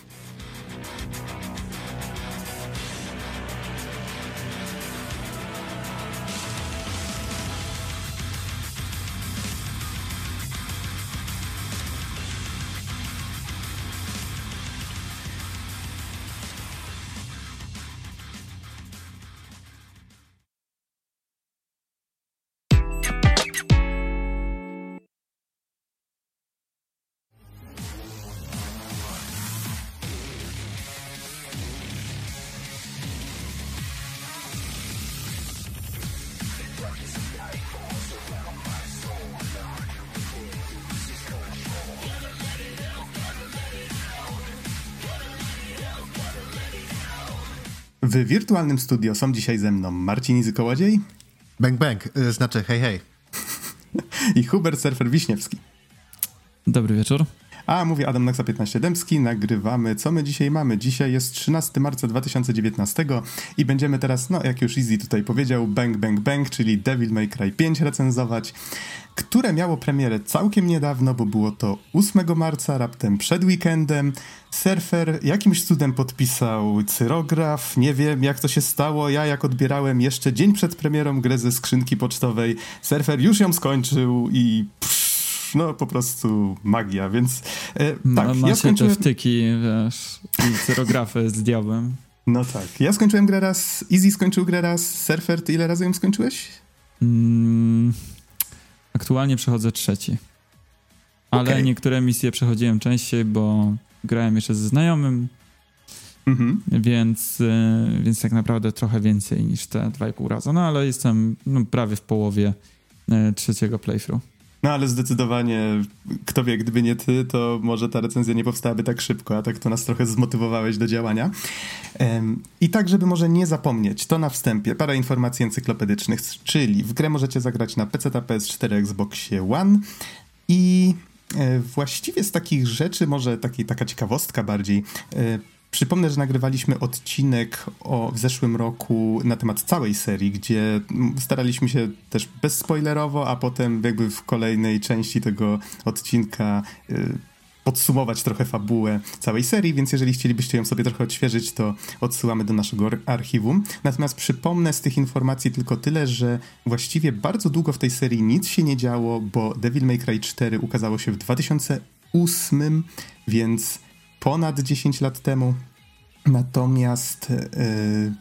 W wirtualnym studio są dzisiaj ze mną Marcin Izy-Kołodziej. Bang, bang, y, znaczy hej, hej. I Hubert Surfer Wiśniewski. Dobry wieczór. A mówi Adam Naksa 15 Dębski, nagrywamy. Co my dzisiaj mamy? Dzisiaj jest 13 marca 2019 i będziemy teraz, no jak już Easy tutaj powiedział, Bang Bang Bang, czyli Devil May Cry 5 recenzować, które miało premierę całkiem niedawno, bo było to 8 marca, raptem przed weekendem. Surfer jakimś cudem podpisał cyrograf, nie wiem jak to się stało, ja jak odbierałem jeszcze dzień przed premierą grę ze skrzynki pocztowej, Surfer już ją skończył i... Pff, no po prostu magia, więc e, tak. Ma, ja skończyłem... te wtyki, wiesz, i cyrografy z diabłem. No tak. Ja skończyłem grę raz, Easy skończył grę raz, Surfer, ty ile razy ją skończyłeś? Mm, aktualnie przechodzę trzeci. Ale okay. niektóre misje przechodziłem częściej, bo grałem jeszcze ze znajomym, mhm. więc, e, więc tak naprawdę trochę więcej niż te 2,5 razy. No ale jestem no, prawie w połowie e, trzeciego playthrough. No ale zdecydowanie, kto wie, gdyby nie ty, to może ta recenzja nie powstałaby tak szybko, a tak to nas trochę zmotywowałeś do działania. I tak, żeby może nie zapomnieć, to na wstępie parę informacji encyklopedycznych, czyli w grę możecie zagrać na PC, PS4, Xboxie One i e, właściwie z takich rzeczy, może taki, taka ciekawostka bardziej, e, Przypomnę, że nagrywaliśmy odcinek o, w zeszłym roku na temat całej serii, gdzie staraliśmy się też bezspoilerowo, a potem jakby w kolejnej części tego odcinka y, podsumować trochę fabułę całej serii, więc jeżeli chcielibyście ją sobie trochę odświeżyć, to odsyłamy do naszego archiwum. Natomiast przypomnę z tych informacji tylko tyle, że właściwie bardzo długo w tej serii nic się nie działo, bo Devil May Cry 4 ukazało się w 2008, więc ponad 10 lat temu. Natomiast yy,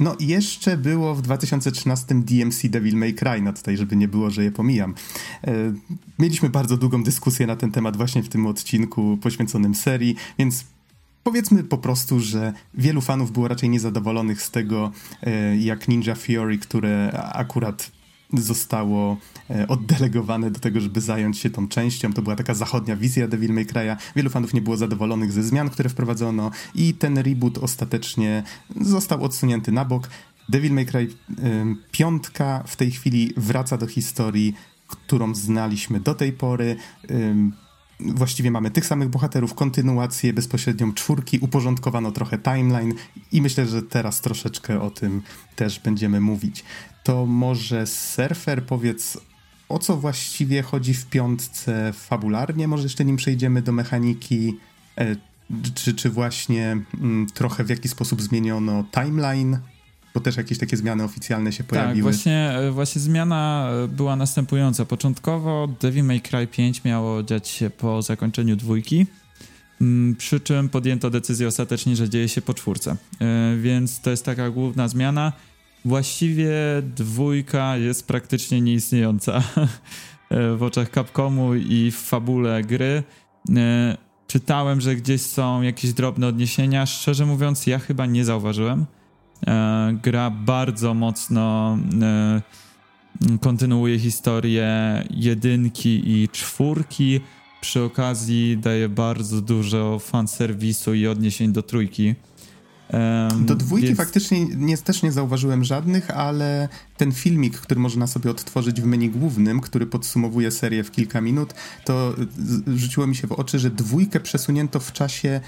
no jeszcze było w 2013 DMC Devil May Cry, no tutaj, żeby nie było, że je pomijam. Yy, mieliśmy bardzo długą dyskusję na ten temat właśnie w tym odcinku poświęconym serii, więc powiedzmy po prostu, że wielu fanów było raczej niezadowolonych z tego, yy, jak Ninja Fury, które akurat zostało e, oddelegowane do tego, żeby zająć się tą częścią. To była taka zachodnia wizja Devil May Cry'a. Wielu fanów nie było zadowolonych ze zmian, które wprowadzono i ten reboot ostatecznie został odsunięty na bok. Devil May Cry piątka w tej chwili wraca do historii, którą znaliśmy do tej pory. właściwie mamy tych samych bohaterów, kontynuację bezpośrednią czwórki, uporządkowano trochę timeline i myślę, że teraz troszeczkę o tym też będziemy mówić. To może Surfer powiedz, o co właściwie chodzi w piątce fabularnie? Może jeszcze nim przejdziemy do mechaniki, e, czy, czy właśnie m, mm, trochę w jaki sposób zmieniono timeline? bo też jakieś takie zmiany oficjalne się tak, pojawiły. Tak, właśnie, e, właśnie zmiana e, była następująca. Początkowo Devil May Cry 5 miało dziać się po zakończeniu dwójki, mm, przy czym podjęto decyzję ostatecznie, że dzieje się po czwórce. Więc to jest taka główna zmiana. Właściwie dwójka jest praktycznie nieistniejąca w oczach Capcomu i w fabule gry. Czytałem, że gdzieś są jakieś drobne odniesienia. Szczerze mówiąc, ja chyba nie zauważyłem. E, gra bardzo mocno e, kontynuuje historię jedynki i czwórki. Przy okazji daje bardzo dużo fanserwisu i odniesień do trójki. Do dwójki więc... faktycznie nie, też nie zauważyłem żadnych, ale ten filmik, który można sobie odtworzyć w menu głównym, który podsumowuje serię w kilka minut, to rzuciło mi się w oczy, że dwójkę przesunięto w czasie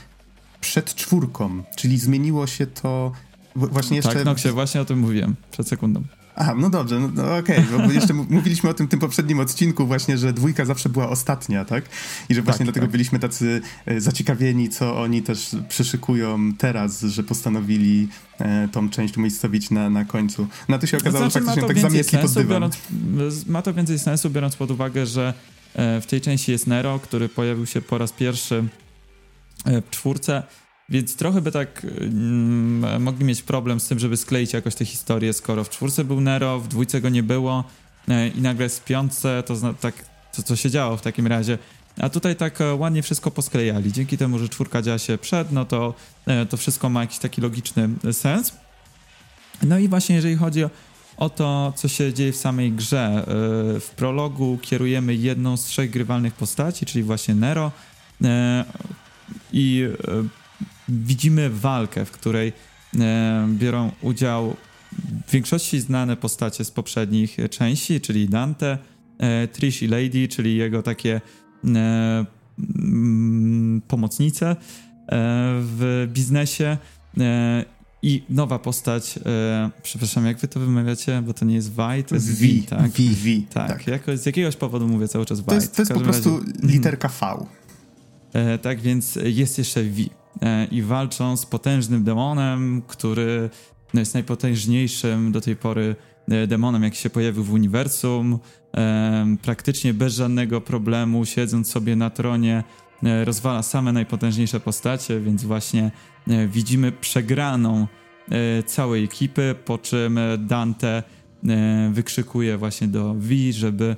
przed czwórką, czyli zmieniło się to Właśnie jeszcze... Tak, no się właśnie o tym mówiłem przed sekundą. Aha, no dobrze, no, no okej, okay, bo jeszcze mówiliśmy o tym w tym poprzednim odcinku właśnie, że dwójka zawsze była ostatnia, tak? I że właśnie tak, dlatego tak. byliśmy tacy e, zaciekawieni, co oni też przyszykują teraz, że postanowili e, tą część umiejscowić na, na końcu. No to się okazało, że faktycznie tak zamietli pod dywan. Biorąc, ma to więcej sensu, biorąc pod uwagę, że e, w tej części jest Nero, który pojawił się po raz pierwszy w czwórce, więc trochę by tak mm, mogli mieć problem z tym, żeby skleić jakoś tę historię, skoro w czwórce był Nero, w dwójce go nie było e, i nagle z piątce to zna, tak, co, co się działo w takim razie. A tutaj tak e, ładnie wszystko posklejali. Dzięki temu, że czwórka działa się przed, no to, e, to wszystko ma jakiś taki logiczny sens. No i właśnie jeżeli chodzi o, o to, co się dzieje w samej grze. W prologu kierujemy jedną z trzech grywalnych postaci, czyli właśnie Nero. I widzimy walkę, w której e, biorą udział w większości znane postacie z poprzednich części, czyli Dante, e, Trish i Lady, czyli jego takie e, mm, pomocnice w biznesie i nowa postać, przepraszam, jak wy to wymawiacie, bo to nie jest Vi, to jest V, v tak? V, v. Tak, tak. Jako, z jakiegoś powodu mówię cały czas Vi. To jest, to jest po prostu razie... literka V. Tak, więc jest jeszcze V. E, i walczą z potężnym demonem, który no, jest najpotężniejszym do tej pory e, demonem, jaki się pojawił w uniwersum. E, praktycznie bez żadnego problemu, siedząc sobie na tronie, rozwala same najpotężniejsze postacie, więc właśnie widzimy przegraną całej ekipy, po czym Dante wykrzykuje właśnie do Vi, żeby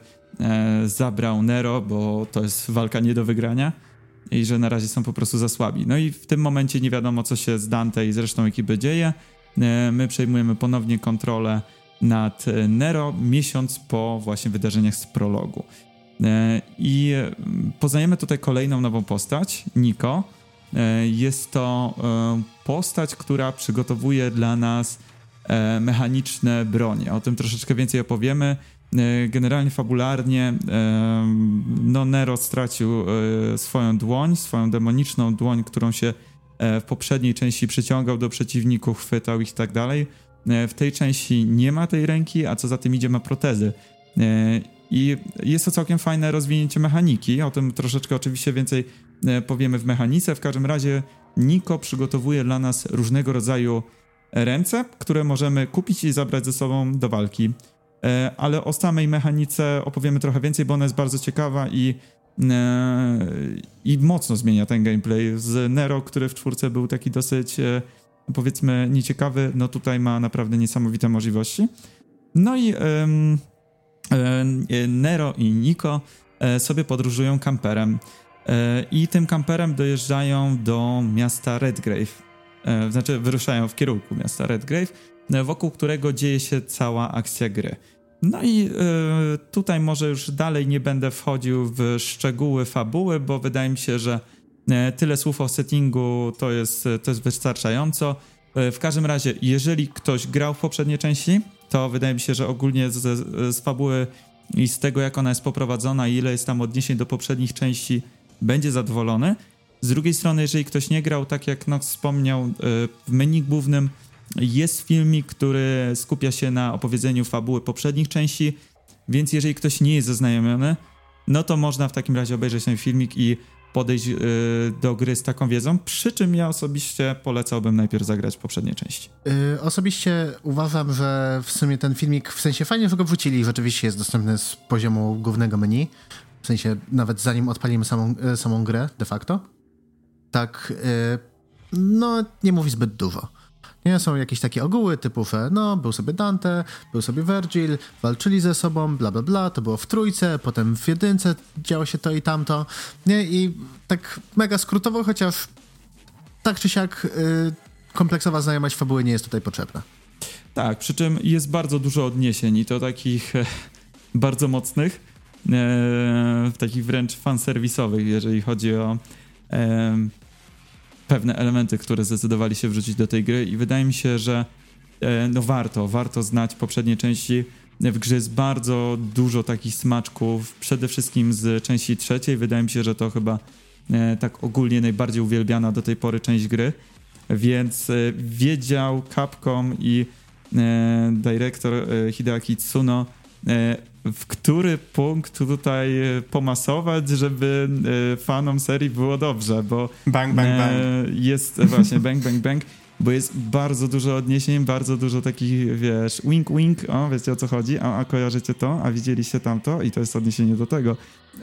zabrał Nero, bo to jest walka nie do wygrania i że na razie są po prostu za słabi. No i w tym momencie nie wiadomo, co się z Dante i z resztą ekipy dzieje. E, my przejmujemy ponownie kontrolę nad e, Nero miesiąc po właśnie wydarzeniach z prologu. E, I poznajemy tutaj kolejną nową postać, Niko. Jest to postać, która przygotowuje dla nas mechaniczne bronie. O tym troszeczkę więcej opowiemy. E, generalnie fabularnie e, no Nero stracił e, swoją dłoń, swoją demoniczną dłoń, którą się w poprzedniej części przyciągał do przeciwników, chwytał ich i tak dalej. W tej części nie ma tej ręki, a co za tym idzie ma protezy. I jest to całkiem fajne rozwinięcie mechaniki. O tym troszeczkę oczywiście więcej powiemy w mechanice. W każdym razie Niko przygotowuje dla nas różnego rodzaju ręce, które możemy kupić i zabrać ze sobą do walki. E, ale o samej mechanice opowiemy trochę więcej, bo ona jest bardzo ciekawa i, e, i mocno zmienia ten gameplay. Z Nero, który w czwórce był taki dosyć e, powiedzmy nieciekawy, no tutaj ma naprawdę niesamowite możliwości. No i Nero i Niko sobie podróżują kamperem i tym kamperem dojeżdżają do miasta Redgrave. Znaczy wyruszają w kierunku miasta Redgrave, wokół którego dzieje się cała akcja gry. No i y, tutaj może już dalej nie będę wchodził w szczegóły fabuły, bo wydaje mi się, że y, tyle słów o settingu to jest, to jest wystarczająco. W każdym razie, jeżeli ktoś grał w poprzedniej części, to wydaje mi się, że ogólnie z, z fabuły i z tego, jak ona jest poprowadzona i ile jest tam odniesień do poprzednich części, będzie zadowolony. Z drugiej strony, jeżeli ktoś nie grał, tak jak Nox wspomniał, e, w menu głównym jest filmik, który skupia się na opowiedzeniu fabuły poprzednich części, więc jeżeli ktoś nie jest zaznajomiony, no to można w takim razie obejrzeć ten filmik i podejść yy, do gry z taką wiedzą, przy czym ja osobiście polecałbym najpierw zagrać poprzednie części. Yy, osobiście uważam, że w sumie ten filmik, w sensie fajnie, że go wrzucili, rzeczywiście jest dostępny z poziomu głównego menu, w sensie nawet zanim odpalimy samą, yy, samą grę de facto. Tak, yy, no nie mówi zbyt dużo. Nie, są jakieś takie ogóły typu, no, był sobie Dante, był sobie Virgil, walczyli ze sobą, bla bla bla, to było w trójce, potem w jedynce działo się to i tamto, nie, i tak mega skrótowo, chociaż tak czy siak yy, kompleksowa znajomość fabuły nie jest tutaj potrzebna. Tak, przy czym jest bardzo dużo odniesień i to takich e, bardzo mocnych, e, takich wręcz fanserwisowych, jeżeli chodzi o e, pewne elementy, które zdecydowali się wrzucić do tej gry i wydaje mi się, że e, no warto, warto znać poprzednie części. W grze jest bardzo dużo takich smaczków, przede wszystkim z części trzeciej. Wydaje mi się, że to chyba e, tak ogólnie najbardziej uwielbiana do tej pory część gry, więc e, wiedział Capcom i dyrektor Hideaki Tsuno w który punkt tutaj e, pomasować, żeby e, fanom serii było dobrze, bo bang, bang, bang. jest właśnie bang, bang, bang, bo jest bardzo dużo odniesień, bardzo dużo takich, wiesz, wink, wink, o, wiecie o co chodzi, a, a kojarzycie to, a widzieliście tamto i to jest odniesienie do tego.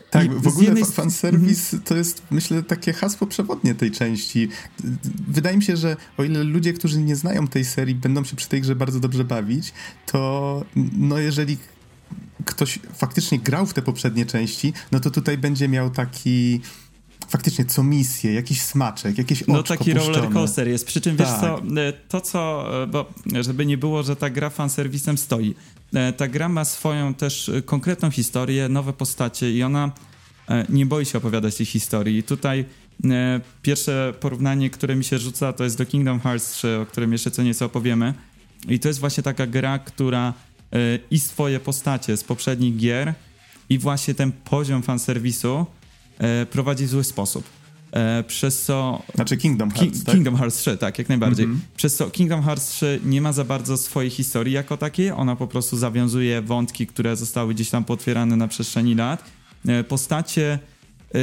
Tak, I w ogóle jednej... fanserwis to jest, myślę, takie hasło przewodnie tej części. Wydaje mi się, że o ile ludzie, którzy nie znają tej serii, będą się przy tej grze bardzo dobrze bawić, to no jeżeli ktoś faktycznie grał w te poprzednie części, no to tutaj będzie miał taki faktycznie co misję, jakiś smaczek, jakieś oczko No taki roller coaster jest, przy czym tak. wiesz co, e, to co, e, bo żeby nie było, że ta gra fanserwisem stoi, e, ta gra ma swoją też konkretną historię, nowe postacie i ona nie boi się opowiadać tej historii. I tutaj pierwsze porównanie, które mi się rzuca, to jest do Kingdom Hearts 3, o którym jeszcze co nieco opowiemy. I to jest właśnie taka gra, która i swoje postacie z poprzednich gier i właśnie ten poziom fanserwisu e, prowadzi w zły sposób. E, przez co... Znaczy Kingdom Hearts, Ki tak? Kingdom Hearts 3, tak, jak najbardziej. Mm -hmm. Przez co Kingdom Hearts 3 nie ma za bardzo swojej historii jako takiej, ona po prostu zawiązuje wątki, które zostały gdzieś tam potwierane na przestrzeni lat. E, postacie,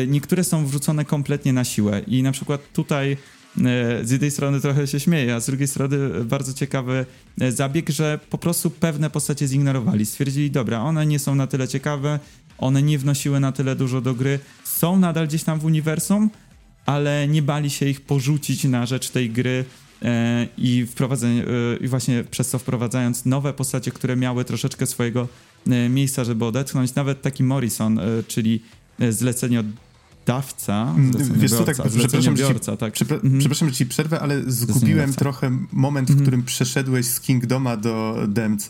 niektóre są wrzucone kompletnie na siłę i na przykład tutaj z jednej strony trochę się śmieję, a z drugiej strony bardzo ciekawy e, zabieg, że po prostu pewne postacie zignorowali. Stwierdzili, dobra, one nie są na tyle ciekawe, one nie wnosiły na tyle dużo do gry, są nadal gdzieś tam w uniwersum, ale nie bali się ich porzucić na rzecz tej gry e, i e, i właśnie przez to wprowadzając nowe postacie, które miały troszeczkę swojego e, miejsca, żeby odetchnąć. Nawet taki Morrison, e, czyli zlecenie od dawca, mm, Wiesz co, tak, przepraszam, ci, tak. Przepra mhm. Przepraszam, że ci przerwę, ale zgubiłem trochę moment, w mhm. którym przeszedłeś z Kingdoma do DMC.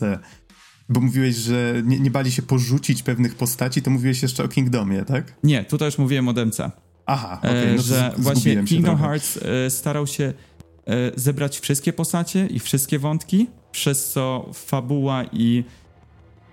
Bo mówiłeś, że nie, nie, bali się porzucić pewnych postaci, to mówiłeś jeszcze o Kingdomie, tak? Nie, tutaj już mówiłem o DMC. Aha, okej. Okay, no że właśnie Kingdom Hearts e, starał się e, zebrać wszystkie postacie i wszystkie wątki, przez co fabuła i,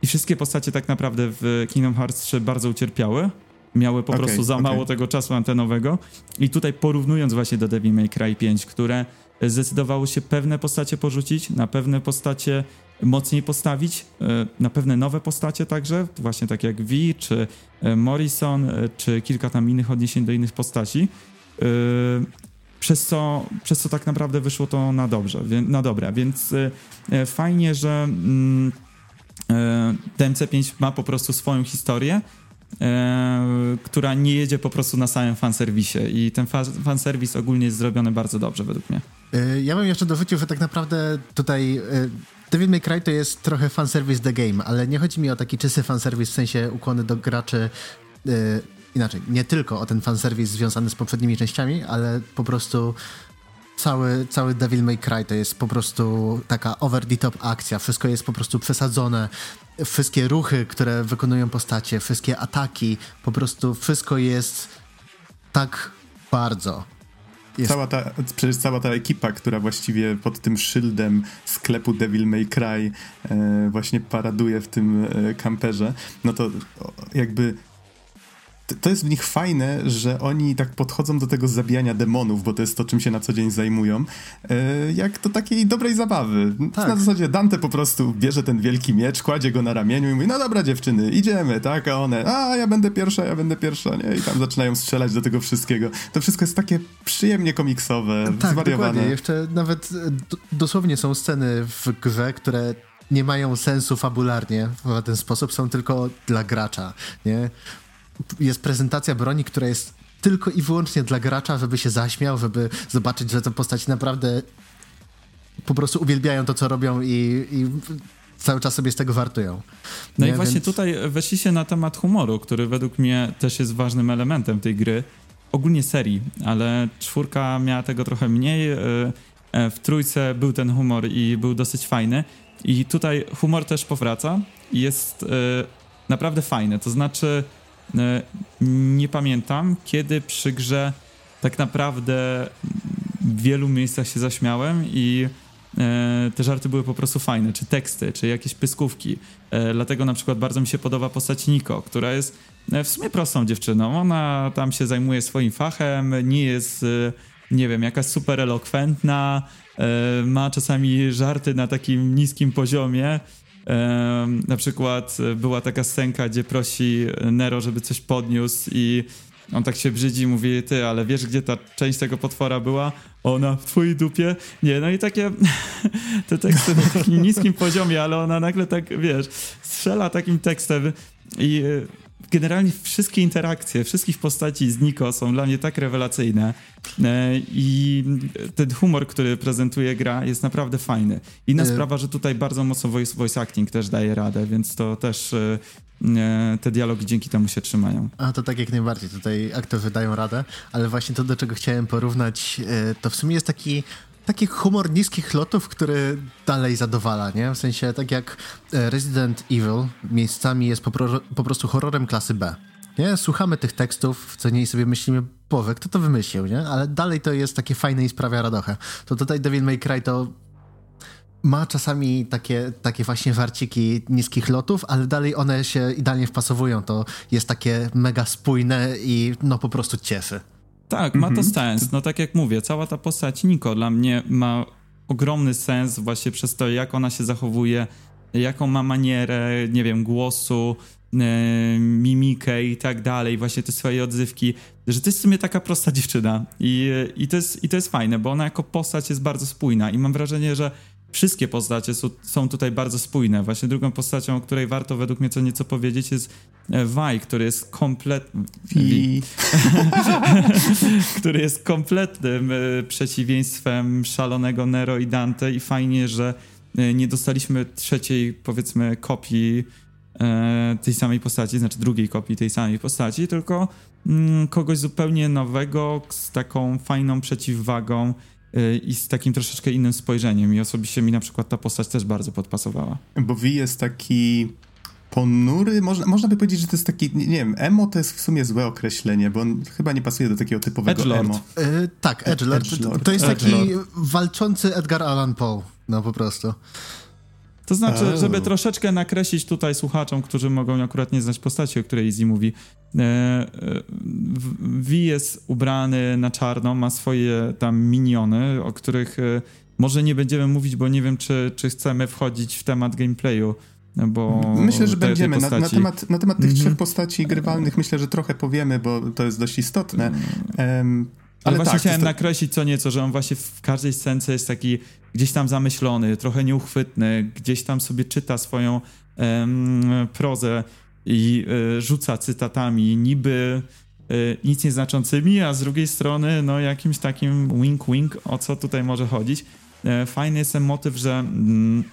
i wszystkie postacie tak naprawdę w Kingdom Hearts 3 bardzo ucierpiały miały po okay, prostu za okay. mało tego czasu antenowego. I tutaj porównując właśnie do Devil May Cry 5, które zdecydowało się pewne postacie porzucić, na pewne postacie mocniej postawić, e, na pewne nowe postacie także, właśnie tak jak V, czy e, Morrison, e, czy kilka tam innych odniesień do innych postaci. Przez co, przez co tak naprawdę wyszło to na dobrze, na dobre, więc fajnie, że mm, DMC5 ma po prostu swoją historię, która nie jedzie po prostu na samym fanserwisie. I ten fa fanserwis ogólnie jest zrobiony bardzo dobrze według mnie. E, ja bym jeszcze dorzucił, że tak naprawdę tutaj e, Devil May Cry to jest trochę fanserwis the game, ale nie chodzi mi o taki czysty fanserwis w sensie ukłony do graczy e, inaczej, nie tylko o ten fanserwis związany z poprzednimi częściami, ale po prostu cały, cały Devil May Cry to jest po prostu taka over the top akcja, wszystko jest po prostu przesadzone, wszystkie ruchy, które wykonują postacie, wszystkie ataki, po prostu wszystko jest tak bardzo. Jest... Cała ta, przecież cała ta ekipa, która właściwie pod tym szyldem sklepu Devil May Cry e, właśnie paraduje w tym e, kamperze, no to jakby to jest w nich fajne, że oni tak podchodzą do tego zabijania demonów, bo to jest to, czym się na co dzień zajmują, e, jak do takiej dobrej zabawy. Tak. Na zasadzie Dante po prostu bierze ten wielki miecz, kładzie go na ramieniu i mówi, no dobra dziewczyny, idziemy, tak? A one, a ja będę pierwsza, ja będę pierwsza, nie? I tam zaczynają strzelać do tego wszystkiego. To wszystko jest takie przyjemnie komiksowe, tak, zwariowane. Dokładnie. Jeszcze nawet e, dosłownie są sceny w grze, które nie mają sensu fabularnie w ten sposób, są tylko dla gracza, nie? Jest prezentacja broni, która jest tylko i wyłącznie dla gracza, żeby się zaśmiał, żeby zobaczyć, że te postaci naprawdę po prostu uwielbiają to, co robią i, i cały czas sobie z tego wartują. No Nie, i właśnie więc... tutaj weszliście na temat humoru, który według mnie też jest ważnym elementem tej gry. Ogólnie serii, ale czwórka miała tego trochę mniej. E, e, w trójce był ten humor i był dosyć fajny. I tutaj humor też powraca i jest e, naprawdę fajny. To znaczy, nie pamiętam, kiedy przy grze tak naprawdę w wielu miejscach się zaśmiałem i e, te żarty były po prostu fajne, czy teksty, czy jakieś pyskówki. E, dlatego na przykład bardzo mi się podoba postać Niko, która jest w sumie prostą dziewczyną. Ona tam się zajmuje swoim fachem, nie jest, nie wiem, jakaś super elokwentna, ma czasami żarty na takim niskim poziomie, na przykład e, była taka scenka, gdzie prosi Nero, żeby coś podniósł i on tak się brzydzi i mówi, ty, ale wiesz, gdzie ta część tego potwora była? Ona w twojej dupie? Nie, no i takie te teksty na takim niskim poziomie, ale ona nagle tak, wiesz, strzela takim tekstem i e, generalnie wszystkie interakcje, wszystkich postaci z Niko są dla mnie tak rewelacyjne e, i ten humor, który prezentuje gra jest naprawdę fajny. Inna y sprawa, że tutaj bardzo mocno voice, voice acting też daje radę, więc to też e, te dialogi dzięki temu się trzymają. A to tak jak najbardziej, tutaj aktorzy dają radę, ale właśnie to, do czego chciałem porównać, to w sumie jest taki taki humor niskich lotów, który dalej zadowala, nie? W sensie tak jak e, Resident Evil miejscami jest po, pro, po prostu horrorem klasy B. Nie? Słuchamy tych tekstów, co niej sobie myślimy, powie, kto to wymyślił, nie? Ale dalej to jest takie fajne i sprawia radochę. To tutaj Devil May Cry to ma czasami takie, takie właśnie warciki niskich lotów, ale dalej one się idealnie wpasowują. To jest takie mega spójne i no po prostu cieszy. Tak, ma to mhm. sens. No tak jak mówię, cała ta postać Niko dla mnie ma ogromny sens właśnie przez to, jak ona się zachowuje, jaką ma manierę, nie wiem, głosu, e, mimikę i tak dalej, właśnie te swoje odzywki, że to jest w sumie taka prosta dziewczyna i, i, to, jest, i to jest fajne, bo ona jako postać jest bardzo spójna i mam wrażenie, że wszystkie postacie są tutaj bardzo spójne. Właśnie drugą postacią, o której warto według mnie co nieco powiedzieć jest Vi, który jest kompletnym który jest kompletnym e, przeciwieństwem szalonego Nero i Dante i fajnie, że e, nie dostaliśmy trzeciej, powiedzmy, kopii e, tej samej postaci, znaczy drugiej kopii tej samej postaci, tylko mm, kogoś zupełnie nowego, z taką fajną przeciwwagą i z takim troszeczkę innym spojrzeniem. I osobiście mi na przykład ta postać też bardzo podpasowała. Bo Vi jest taki ponury, można, można by powiedzieć, że to jest taki, nie, nie wiem, emo to jest w sumie złe określenie, bo on chyba nie pasuje do takiego typowego Edgelord. emo. Yy, tak, Edgelord. Edgelord. To jest taki Edgelord. walczący Edgar Allan Poe, no po prostu. To znaczy, żeby troszeczkę nakreślić tutaj słuchaczom, którzy mogą akurat nie znać postaci, o której Izzy mówi, e, e, V jest ubrany na czarno, ma swoje tam miniony, o których e, może nie będziemy mówić, bo nie wiem, czy, czy chcemy wchodzić w temat gameplayu bo myślę, że będziemy. Na, na, temat, na temat tych mm -hmm. trzech postaci grywalnych myślę, że trochę powiemy, bo to jest dość istotne. Um, ale, właśnie tak, chciałem to... nakreślić co nieco, że on właśnie w każdej scence jest taki gdzieś tam zamyślony, trochę nieuchwytny, gdzieś tam sobie czyta swoją um, prozę i y, rzuca cytatami, niby y, nic nieznaczącymi, a z drugiej strony no jakimś takim wink-wink, o co tutaj może chodzić. Y, fajny jest ten motyw, że mm,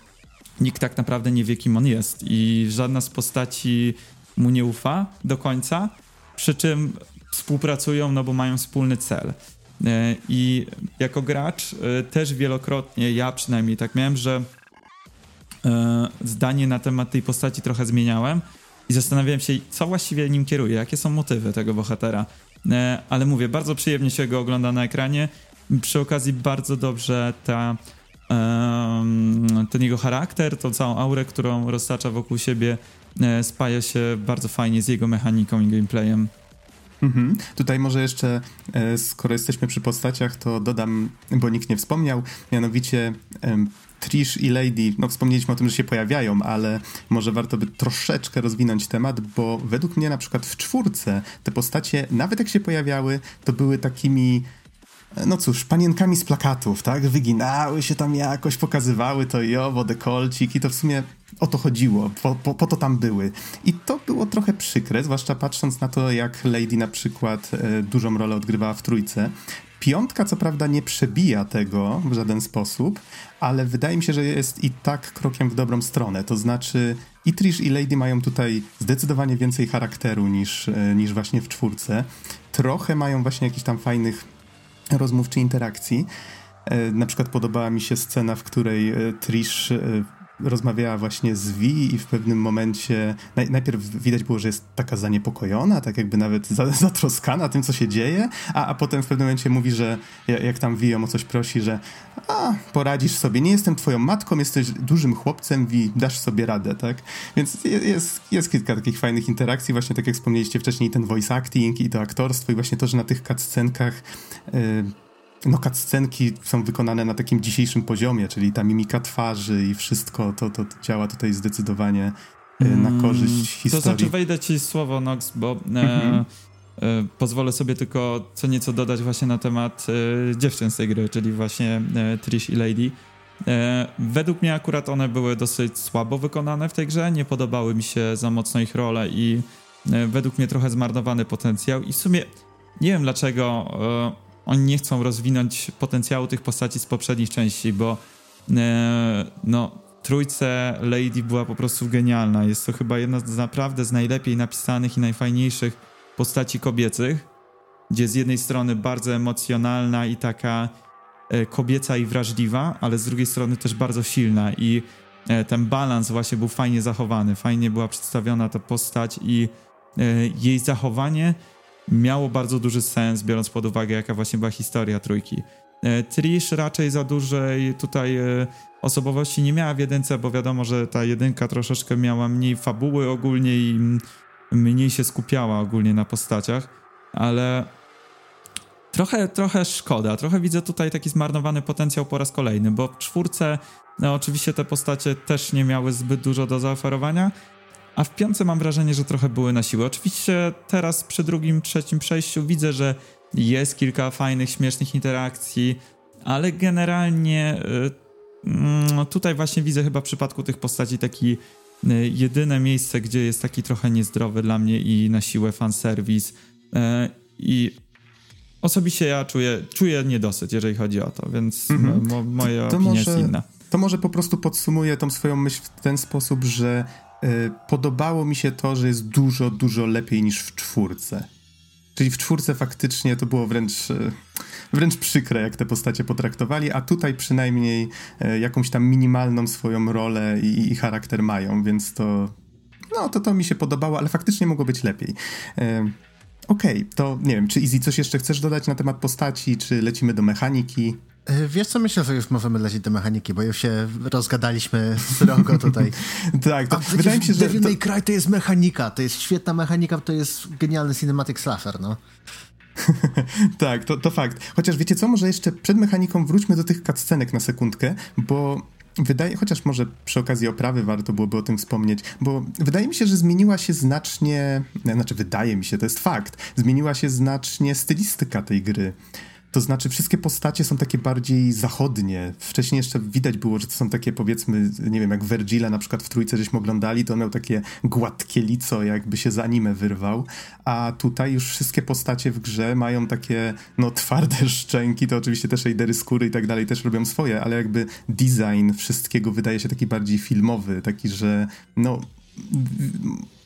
nikt tak naprawdę nie wie, kim on jest i żadna z postaci mu nie ufa do końca, przy czym współpracują, no bo mają wspólny cel. E, I jako gracz e, też wielokrotnie, ja przynajmniej tak miałem, że e, zdanie na temat tej postaci trochę zmieniałem i zastanawiałem się, co właściwie nim kieruje, jakie są motywy tego bohatera. Ale mówię, bardzo przyjemnie się go ogląda na ekranie. Przy okazji bardzo dobrze ta ten jego charakter, tą całą aurę, którą roztacza wokół siebie, spaja się bardzo fajnie z jego mechaniką i gameplayem. Mhm. Tutaj może jeszcze, e, skoro jesteśmy przy postaciach, to dodam, bo nikt nie wspomniał, mianowicie Trish i Lady, no wspomnieliśmy o tym, że się pojawiają, ale może warto by troszeczkę rozwinąć temat, bo według mnie na przykład w czwórce te postacie, nawet jak się pojawiały, to były takimi no cóż, panienkami z plakatów, tak? Wyginały się tam jakoś, pokazywały to i owo, dekolcik i to w sumie o to chodziło, po, po, po, to tam były. I to było trochę przykre, zwłaszcza patrząc na to, jak Lady na przykład e, dużą rolę odgrywała w trójce. Piątka co prawda nie przebija tego w żaden sposób, ale wydaje mi się, że jest i tak krokiem w dobrą stronę. To znaczy i Trish i Lady mają tutaj zdecydowanie więcej charakteru niż, e, niż właśnie w czwórce. Trochę mają właśnie jakichś tam fajnych rozmów czy interakcji. E, na przykład podobała mi się scena, w której e, Trish rozmawiała właśnie z Vi i w pewnym momencie naj, najpierw widać było, że jest taka zaniepokojona, tak jakby nawet za, zatroskana tym, co się dzieje, a, a potem w pewnym momencie mówi, że jak tam Vi ją o coś prosi, że a, poradzisz sobie, nie jestem twoją matką, jesteś dużym chłopcem, Vi, dasz sobie radę, tak? Więc jest, jest kilka takich fajnych interakcji, właśnie tak jak wspomnieliście wcześniej, ten voice acting i to aktorstwo i właśnie to, że na tych cutscenkach yy, no cutscenki są wykonane na takim dzisiejszym poziomie, czyli ta mimika twarzy i wszystko to, to, to działa tutaj zdecydowanie e, na mm, korzyść historii. To znaczy wejdę ci słowo, Nox, bo e, mhm. e, pozwolę sobie tylko co nieco dodać właśnie na temat e, dziewczyn z tej gry, czyli właśnie e, Trish i Lady. E, według mnie akurat one były dosyć słabo wykonane w tej grze, nie podobały mi się za mocno ich role i według mnie trochę zmarnowany potencjał i w sumie nie wiem dlaczego oni nie chcą rozwinąć potencjału tych postaci z poprzednich części, bo e, no, trójce Lady była po prostu genialna. Jest to chyba jedna z naprawdę z najlepiej napisanych i najfajniejszych postaci kobiecych, gdzie z jednej strony bardzo emocjonalna i taka e, kobieca i wrażliwa, ale z drugiej strony też bardzo silna i e, ten balans właśnie był fajnie zachowany. Fajnie była przedstawiona ta postać i jej zachowanie miało bardzo duży sens, biorąc pod uwagę, jaka właśnie była historia trójki. E, Trish raczej za dużej tutaj e, osobowości nie miała w jedynce, bo wiadomo, że ta jedynka troszeczkę miała mniej fabuły ogólnie i mniej się skupiała ogólnie na postaciach, ale trochę, trochę szkoda. Trochę widzę tutaj taki zmarnowany potencjał po raz kolejny, bo w czwórce no, oczywiście te postacie też nie miały zbyt dużo do zaoferowania, a w piące mam wrażenie, że trochę były na siłę. Oczywiście teraz przy drugim, trzecim przejściu widzę, że jest kilka fajnych, śmiesznych interakcji, ale generalnie yy, tutaj właśnie widzę chyba w przypadku tych postaci taki yy, jedyne miejsce, gdzie jest taki trochę niezdrowy dla mnie i na siłę fanserwis yy, i osobiście ja czuję, czuję niedosyt, jeżeli chodzi o to, więc mm mo, moja to opinia może, jest inna. To może po prostu podsumuję tą swoją myśl w ten sposób, że Y, podobało mi się to, że jest dużo, dużo lepiej niż w czwórce. Czyli w czwórce faktycznie to było wręcz, y, wręcz przykre, jak te postacie potraktowali, a tutaj przynajmniej y, jakąś tam minimalną swoją rolę i, i charakter mają, więc to, no to to mi się podobało, ale faktycznie mogło być lepiej. Okej, okay, to nie wiem, czy Izzy coś jeszcze chcesz dodać na temat postaci, czy lecimy do mechaniki? E, wiesz co, myślę, że już możemy lecieć do mechaniki, bo już się rozgadaliśmy srogo tutaj. tak, to A wydaje mi się, że... Devil May Cry to jest mechanika, to jest świetna mechanika, to jest genialny cinematic slasher, no. tak, to, to fakt. Chociaż wiecie co, może jeszcze przed mechaniką wróćmy do tych cutscenek na sekundkę, bo wydaje, chociaż może przy okazji oprawy warto byłoby o tym wspomnieć, bo wydaje mi się, że zmieniła się znacznie, znaczy wydaje mi się, to jest fakt, zmieniła się znacznie stylistyka tej gry. To znaczy, wszystkie postacie są takie bardziej zachodnie. Wcześniej jeszcze widać było, że to są takie, powiedzmy, nie wiem, jak Vergila na przykład w trójce żeśmy oglądali, to on miał takie gładkie lico, jakby się z anime wyrwał. A tutaj już wszystkie postacie w grze mają takie, no, twarde szczęki, to oczywiście też shadery skóry i tak dalej też robią swoje, ale jakby design wszystkiego wydaje się taki bardziej filmowy, taki, że, no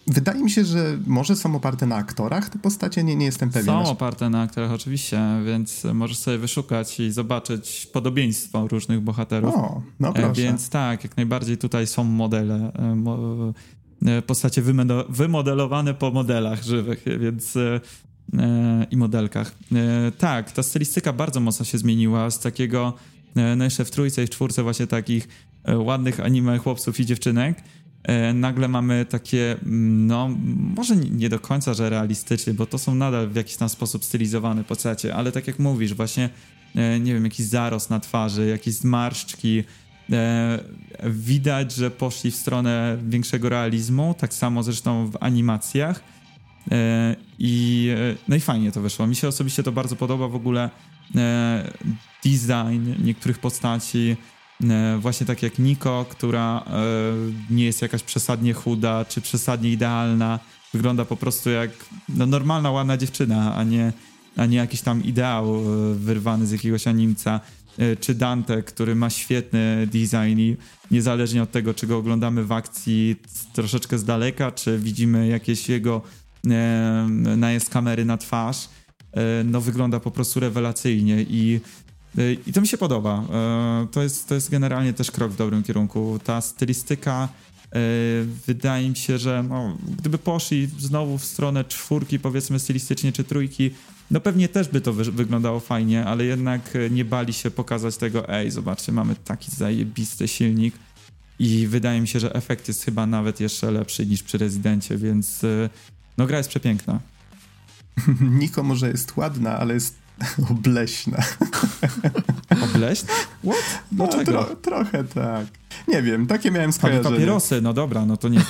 Wydaje mi się, że może są oparte na aktorach te postacie, nie, nie jestem pewien. Są oparte na aktorach oczywiście, więc możesz sobie wyszukać i zobaczyć podobieństwo różnych bohaterów. O, no e, proszę. Więc tak, jak najbardziej tutaj są modele, e, e, postacie wymodelowane po modelach żywych, więc i modelkach. Tak, ta stylistyka bardzo mocno się zmieniła z takiego, no jeszcze w trójce i w czwórce właśnie takich ładnych anime chłopców i dziewczynek, nagle mamy takie, mm, no może nie do końca, że realistycznie, bo to są nadal w jakiś tam sposób stylizowane postacie, ale tak jak mówisz, właśnie e, nie wiem, jakiś zarost na twarzy, jakieś zmarszczki, e, widać, że poszli w stronę większego realizmu, tak samo zresztą w animacjach i no i fajnie to wyszło. Mi się osobiście to bardzo podoba w ogóle design niektórych postaci, E, właśnie tak jak Niko, która e, nie jest jakaś przesadnie chuda czy przesadnie idealna. Wygląda po prostu jak no, normalna, ładna dziewczyna, a nie, a nie jakiś tam ideał e, wyrwany z jakiegoś animca. Czy Dante, który ma świetny design i niezależnie od tego, czy go oglądamy w akcji troszeczkę z daleka, czy widzimy jakieś jego najazd kamery na twarz, no wygląda po prostu rewelacyjnie i i to mi się podoba. E, to jest, to jest generalnie też krok w dobrym kierunku. Ta stylistyka e, wydaje mi się, że no, gdyby poszli znowu w stronę czwórki, powiedzmy stylistycznie, czy trójki, no pewnie też by to wy wyglądało fajnie, ale jednak nie bali się pokazać tego, ej, zobaczcie, mamy taki zajebisty silnik i wydaje mi się, że efekt jest chyba nawet jeszcze lepszy niż przy Rezydencie, więc e, no gra jest przepiękna. Niko może jest ładna, ale jest Obleśna. Obleśna? What? No? No, tro, trochę tak. Nie wiem, takie miałem skojarzenie. Pali papierosy, no dobra, no to nie...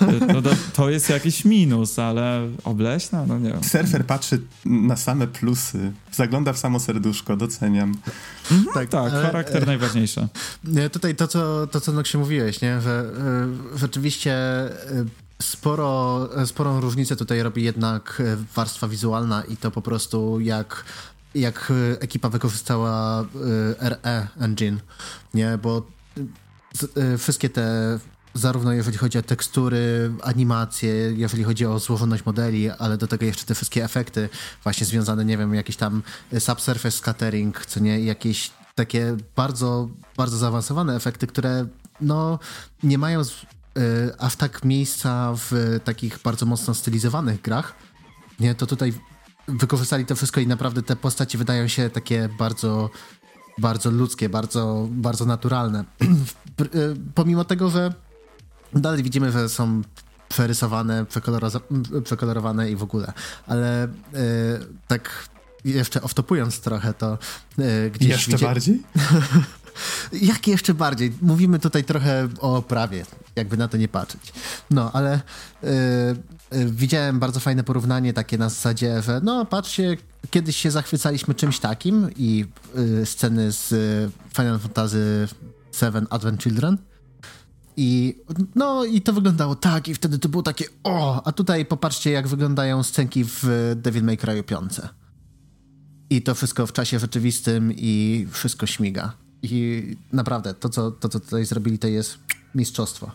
nie no to, to jest jakiś minus, ale obleśna? No nie wiem. Surfer patrzy na same plusy, zagląda w samo serduszko, doceniam. Mhm, tak, tak ale, charakter e, najważniejszy. Tutaj to, co, to, co no się mówiłeś, nie? że e, rzeczywiście e, Sporo, sporą różnicę tutaj robi jednak e, warstwa wizualna i to po prostu jak, jak ekipa wykorzystała e, RE Engine, nie, bo e, wszystkie te zarówno jeżeli chodzi o tekstury, animacje, jeżeli chodzi o złożoność modeli, ale do tego jeszcze te wszystkie efekty właśnie związane, nie wiem, jakiś tam subsurface scattering, co nie, jakieś takie bardzo, bardzo zaawansowane efekty, które no nie mają E, aż tak miejsca w takich bardzo mocno stylizowanych grach, nie, to tutaj wykorzystali to wszystko i naprawdę te postaci wydają się takie bardzo, bardzo ludzkie, bardzo, bardzo naturalne. E, pomimo tego, że dalej widzimy, że są przerysowane, przekolorowane i w ogóle, ale tak jeszcze oftopując trochę, to gdzieś... Jeszcze widzie... bardziej? Jak jeszcze bardziej? Mówimy tutaj trochę o prawie, jakby na to nie patrzeć. No, ale yy, yy, widziałem bardzo fajne porównanie takie na zasadzie, że no patrzcie, kiedyś się zachwycaliśmy czymś takim i yy, sceny z Final Fantasy VII Advent Children i no i to wyglądało tak i wtedy to było takie o, a tutaj popatrzcie jak wyglądają scenki w Devil May Cry 5. I to wszystko w czasie rzeczywistym i wszystko śmiga. I naprawdę, to co, to, co tutaj zrobili, to jest mistrzostwo.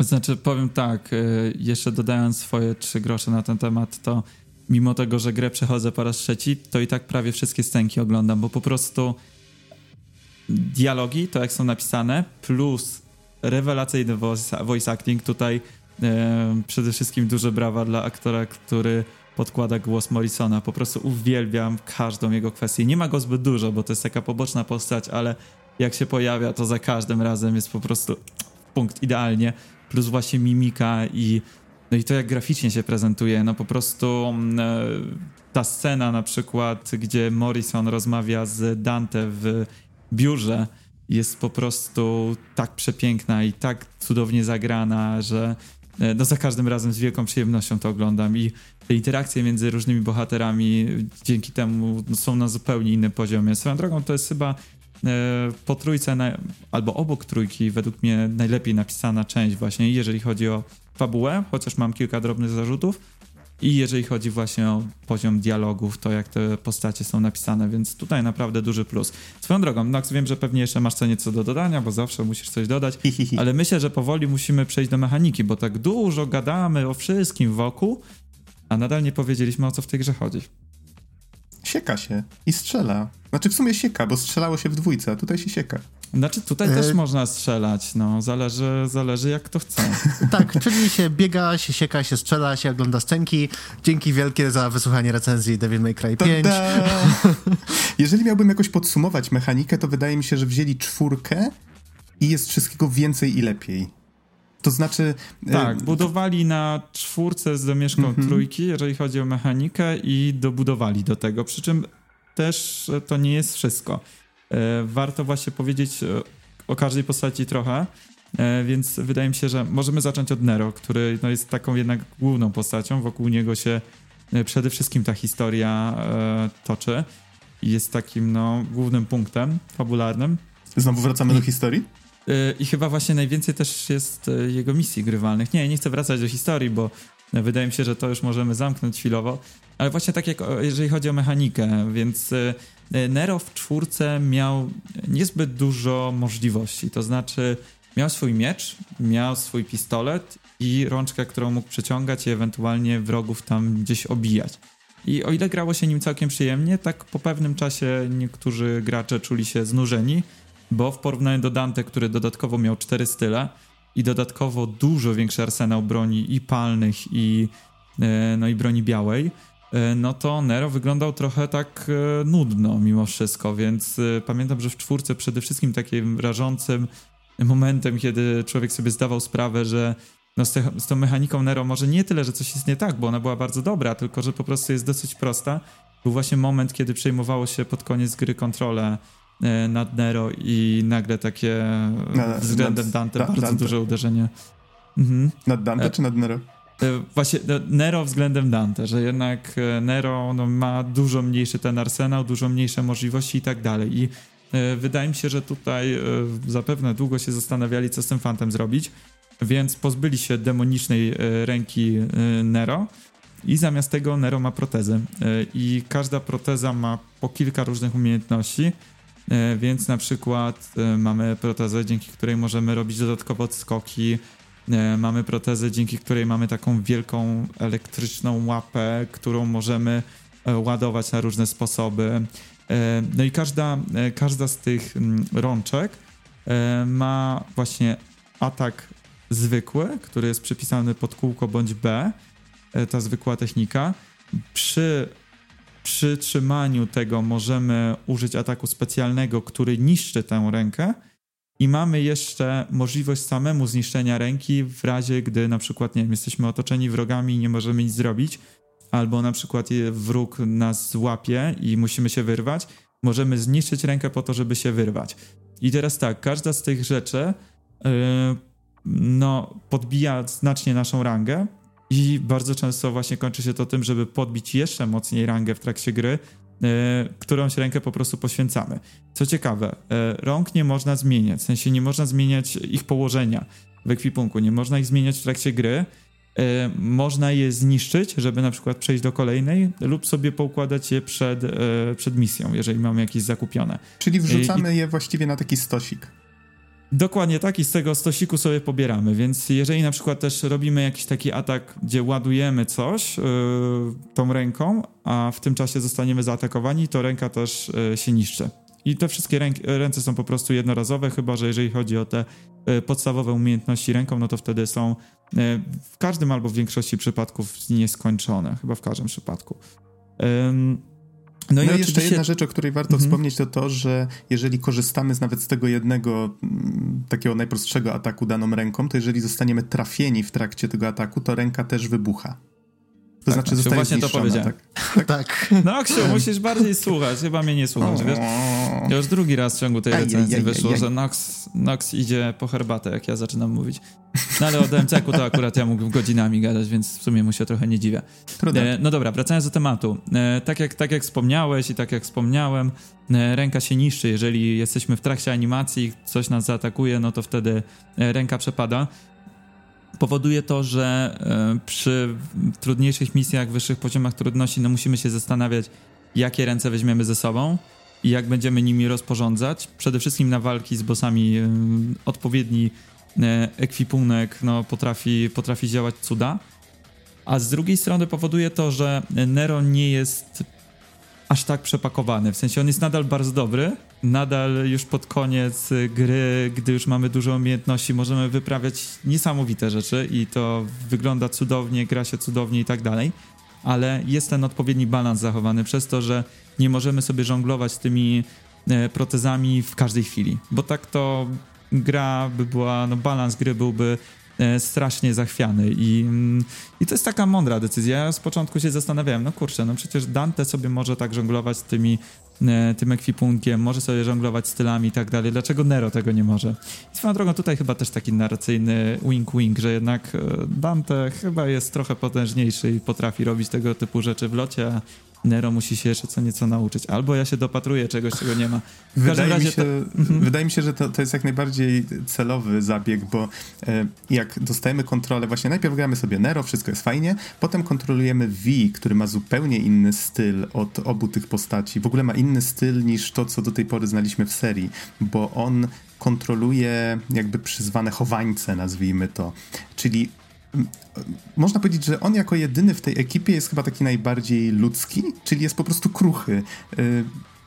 Znaczy, powiem tak, y, jeszcze dodając swoje trzy grosze na ten temat, to mimo tego, że grę przechodzę po raz trzeci, to i tak prawie wszystkie scenki oglądam, bo po prostu dialogi, to jak są napisane, plus rewelacyjny voice, acting, tutaj e, przede wszystkim duże brawa dla aktora, który podkłada głos Morrisona. Po prostu uwielbiam każdą jego kwestię. Nie ma go zbyt dużo, bo to jest taka poboczna postać, ale jak się pojawia, to za każdym razem jest po prostu punkt idealnie. Plus właśnie mimika i no i to jak graficznie się prezentuje, no po prostu mm, e, ta scena na przykład, gdzie Morrison rozmawia z Dante w biurze, jest po prostu tak przepiękna i tak cudownie zagrana, że no za każdym razem z wielką przyjemnością to oglądam i te interakcje między różnymi bohaterami dzięki temu no, są na zupełnie innym poziomie. Swoją drogą to jest chyba e, po trójce, na, albo obok trójki, według mnie najlepiej napisana część właśnie, jeżeli chodzi o fabułę, chociaż mam kilka drobnych zarzutów, i jeżeli chodzi właśnie o poziom dialogów, to jak te postacie są napisane, więc tutaj naprawdę duży plus. Swoją drogą, Nox, wiem, że pewnie jeszcze masz co nieco do dodania, bo zawsze musisz coś dodać, ale myślę, że powoli musimy przejść do mechaniki, bo tak dużo gadamy o wszystkim wokół, a nadal nie powiedzieliśmy, o co w tej grze chodzi. Sieka się i strzela. Znaczy w sumie sieka, bo strzelało się w dwójce, a tutaj się sieka. Znaczy tutaj e... też można strzelać, no, zależy, zależy jak to chce. tak, czyli się biega, się sieka, się strzela, się ogląda scenki. Dzięki wielkie za wysłuchanie recenzji Devil May Cry 5. Jeżeli miałbym jakoś podsumować mechanikę, to wydaje mi się, że wzięli czwórkę i jest wszystkiego więcej i lepiej. To znaczy... Tak, e... budowali na czwórce z domieszką -hmm. trójki, jeżeli chodzi o mechanikę i dobudowali do tego, przy czym też to nie jest wszystko. E, warto właśnie powiedzieć e, o każdej postaci trochę, e, więc wydaje mi się, że możemy zacząć od Nero, który no, jest taką jednak główną postacią, wokół niego się przede wszystkim ta historia toczy i jest takim no, głównym punktem fabularnym. Znowu wracamy I, do historii? I chyba właśnie najwięcej też jest jego misji grywalnych. Nie, nie chcę wracać do historii, bo wydaje mi się, że to już możemy zamknąć chwilowo. Ale właśnie tak jak jeżeli chodzi o mechanikę, więc E, Nero w czwórce miał niezbyt dużo możliwości, to znaczy miał swój miecz, miał swój pistolet i rączkę, którą mógł przeciągać i ewentualnie wrogów tam gdzieś obijać. I o ile grało się nim całkiem przyjemnie, tak po pewnym czasie niektórzy gracze czuli się znużeni, bo w porównaniu do Dante, który dodatkowo miał cztery style i dodatkowo dużo większy arsenał broni i palnych i, e, no i broni białej, E, no to Nero wyglądał trochę tak e, nudno mimo wszystko, więc pamiętam, że w czwórce przede wszystkim takim rażącym momentem, kiedy człowiek sobie zdawał sprawę, że no z, te, z tą mechaniką Nero może nie tyle, że coś jest nie tak, bo ona była bardzo dobra, tylko że po prostu jest dosyć prosta. Był właśnie moment, kiedy przejmowało się pod koniec gry kontrolę nad Nero i nagle takie na, względem nad, Dante bardzo Dante. duże uderzenie. Mhm. Nad Dante czy nad Nero? E, właśnie e, Nero względem Dante, że jednak e, Nero no, ma dużo mniejszy ten arsenał, dużo mniejsze możliwości i tak dalej. I wydaje mi się, że tutaj zapewne długo się zastanawiali, co z tym fantem zrobić, więc pozbyli się demonicznej ręki Nero i zamiast tego Nero ma protezę. I każda proteza ma po kilka różnych umiejętności. Więc na przykład mamy protezę, dzięki której możemy robić dodatkowo odskoki, E, mamy protezę, dzięki której mamy taką wielką elektryczną łapę, którą możemy e, ładować na różne sposoby. E, no i każda, każda z tych mm, rączek ma właśnie atak zwykły, który jest przypisany pod kółko bądź B, ta zwykła technika. Przy przytrzymaniu tego możemy użyć ataku specjalnego, który niszczy tę rękę i mamy jeszcze możliwość samemu zniszczenia ręki w razie, gdy na przykład, nie wiem, jesteśmy otoczeni wrogami i nie możemy nic zrobić, albo na przykład wróg nas złapie i musimy się wyrwać, możemy zniszczyć rękę po to, żeby się wyrwać. I teraz tak, każda z tych rzeczy yy, no, podbija znacznie naszą rangę i bardzo często właśnie kończy się to tym, żeby podbić jeszcze mocniej rangę w trakcie gry, E, którąś rękę po prostu poświęcamy. Co ciekawe, e, rąk nie można zmieniać, w sensie nie można zmieniać ich położenia w ekwipunku, nie można ich zmieniać w trakcie gry. E, można je zniszczyć, żeby na przykład przejść do kolejnej, lub sobie poukładać je przed, przed misją, jeżeli mamy jakieś zakupione. Czyli wrzucamy I, je właściwie na taki stosik. Dokładnie tak i z tego stosiku sobie pobieramy, więc jeżeli na przykład też robimy jakiś taki atak, gdzie ładujemy coś yy, tą ręką, a w tym czasie zostaniemy zaatakowani, to ręka też yy, się niszczy. I te wszystkie ręk, ręce są po prostu jednorazowe, chyba że jeżeli chodzi o te yy, podstawowe umiejętności ręką, no to wtedy są w każdym albo w większości przypadków nieskończone, chyba w każdym przypadku. No, no i, i jeszcze jedna rzecz, o której warto mhm. wspomnieć, to to, że jeżeli korzystamy z nawet z tego jednego m, takiego najprostszego ataku daną ręką, to jeżeli zostaniemy trafieni w trakcie tego ataku, to ręka też wybucha. To tak, znaczy zostaje właśnie to powiedziałem. Tak. tak. No musisz bardziej słuchać. Chyba mnie nie słuchasz, wiesz? Już drugi raz w ciągu tej recenzji wyszło, że Nox, Nox idzie po herbatę, jak ja zaczynam mówić. No ale o DMC-ku to akurat ja mógł godzinami gadać, więc w sumie mu się trochę nie dziwię. E, no dobra, wracając do tematu. E, tak, jak, tak jak wspomniałeś i tak jak wspomniałem, e, ręka się niszczy. Jeżeli jesteśmy w trakcie animacji, coś nas zaatakuje, no to wtedy e, ręka przepada powoduje to, że e, przy trudniejszych misjach, wyższych poziomach trudności, no musimy się zastanawiać, jakie ręce weźmiemy ze sobą i jak będziemy nimi rozporządzać. Przede wszystkim na walki z bossami e, odpowiedni e, ekwipunek no, potrafi, potrafi działać cuda. A z drugiej strony powoduje to, że Nero nie jest aż tak przepakowany. W sensie on jest nadal bardzo dobry, nadal już pod koniec gry, gdy już mamy dużo umiejętności, możemy wyprawiać niesamowite rzeczy i to wygląda cudownie, gra się cudownie i tak dalej, ale jest ten odpowiedni balans zachowany przez to, że nie możemy sobie żonglować tymi e, protezami w każdej chwili, bo tak to gra by była, no balans gry byłby strasznie zachwiany i, mm, i to jest taka mądra decyzja. Ja z początku się zastanawiałem, no kurczę, no przecież Dante sobie może tak żonglować tymi E, tym ekwipunkiem, może sobie żonglować stylami i tak dalej. Dlaczego Nero tego nie może? I swoją drogą tutaj chyba też taki narracyjny wink-wink, że jednak e, Dante chyba jest trochę potężniejszy i potrafi robić tego typu rzeczy w locie, Nero musi się jeszcze co nieco nauczyć. Albo ja się dopatruję czegoś, czego nie ma. W wydaje, razie mi się, to... Mhm. wydaje mi się, że to, to jest jak najbardziej celowy zabieg, bo e, jak dostajemy kontrolę, właśnie najpierw gramy sobie Nero, wszystko jest fajnie, potem kontrolujemy V, który ma zupełnie inny styl od obu tych postaci. W ogóle ma inny styl niż to, co do tej pory znaliśmy w serii, bo on kontroluje jakby przyzwane chowańce, nazwijmy to. Czyli można powiedzieć, że on jako jedyny w tej ekipie jest chyba taki najbardziej ludzki, czyli jest po prostu kruchy.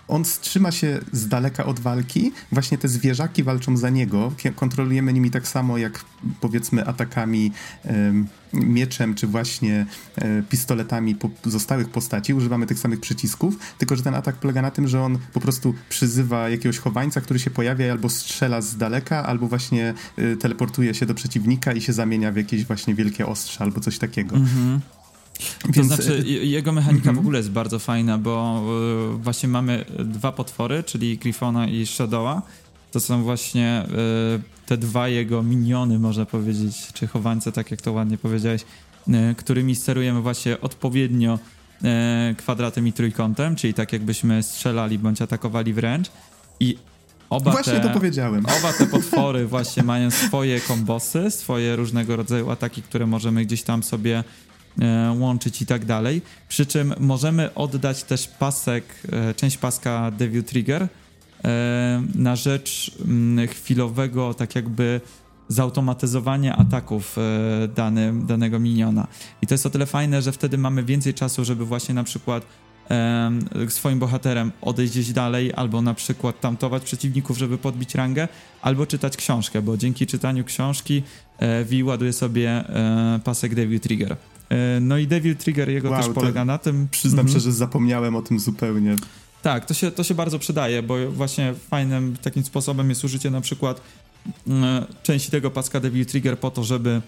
On trzyma się z daleka od walki, właśnie te zwierzaki walczą za niego, kontrolujemy nimi tak samo jak powiedzmy atakami mieczem, czy właśnie e, pistoletami pozostałych postaci, używamy tych samych przycisków, tylko że ten atak polega na tym, że on po prostu przyzywa jakiegoś chowańca, który się pojawia albo strzela z daleka, albo właśnie e, teleportuje się do przeciwnika i się zamienia w jakieś właśnie wielkie ostrze albo coś takiego. Mhm. To znaczy, jego mechanika w mhm. ogóle jest bardzo fajna, bo y, właśnie mamy dwa potwory, czyli Griffona i Shadowa. To są właśnie y, te dwa jego miniony, można powiedzieć, czy chowańce, tak jak to ładnie powiedziałeś, y, którymi sterujemy właśnie odpowiednio kwadratem i trójkątem, czyli tak jakbyśmy strzelali bądź atakowali wręcz. I Oba właśnie te, to powiedziałem. Oba te potwory właśnie mają swoje kombosy, swoje różnego rodzaju ataki, które możemy gdzieś tam sobie łączyć i tak dalej. Przy czym możemy oddać też pasek, e, część paska Devil Trigger e, na rzecz mm, chwilowego, tak jakby zautomatyzowania ataków danego miniona. I to jest o tyle fajne, że wtedy mamy więcej czasu, żeby właśnie na przykład swoim bohaterem odejść gdzieś dalej, albo na przykład tamtować przeciwników, żeby podbić rangę, albo czytać książkę, bo dzięki czytaniu książki Vi ładuje sobie pasek Devil Trigger. E, no i Devil Trigger jego wow, też polega na tym. Przyznam mhm. się, że zapomniałem o tym zupełnie. Tak, to się, to się bardzo przydaje, bo właśnie fajnym takim sposobem jest użycie na przykład e, części tego paska Devil Trigger po to, żeby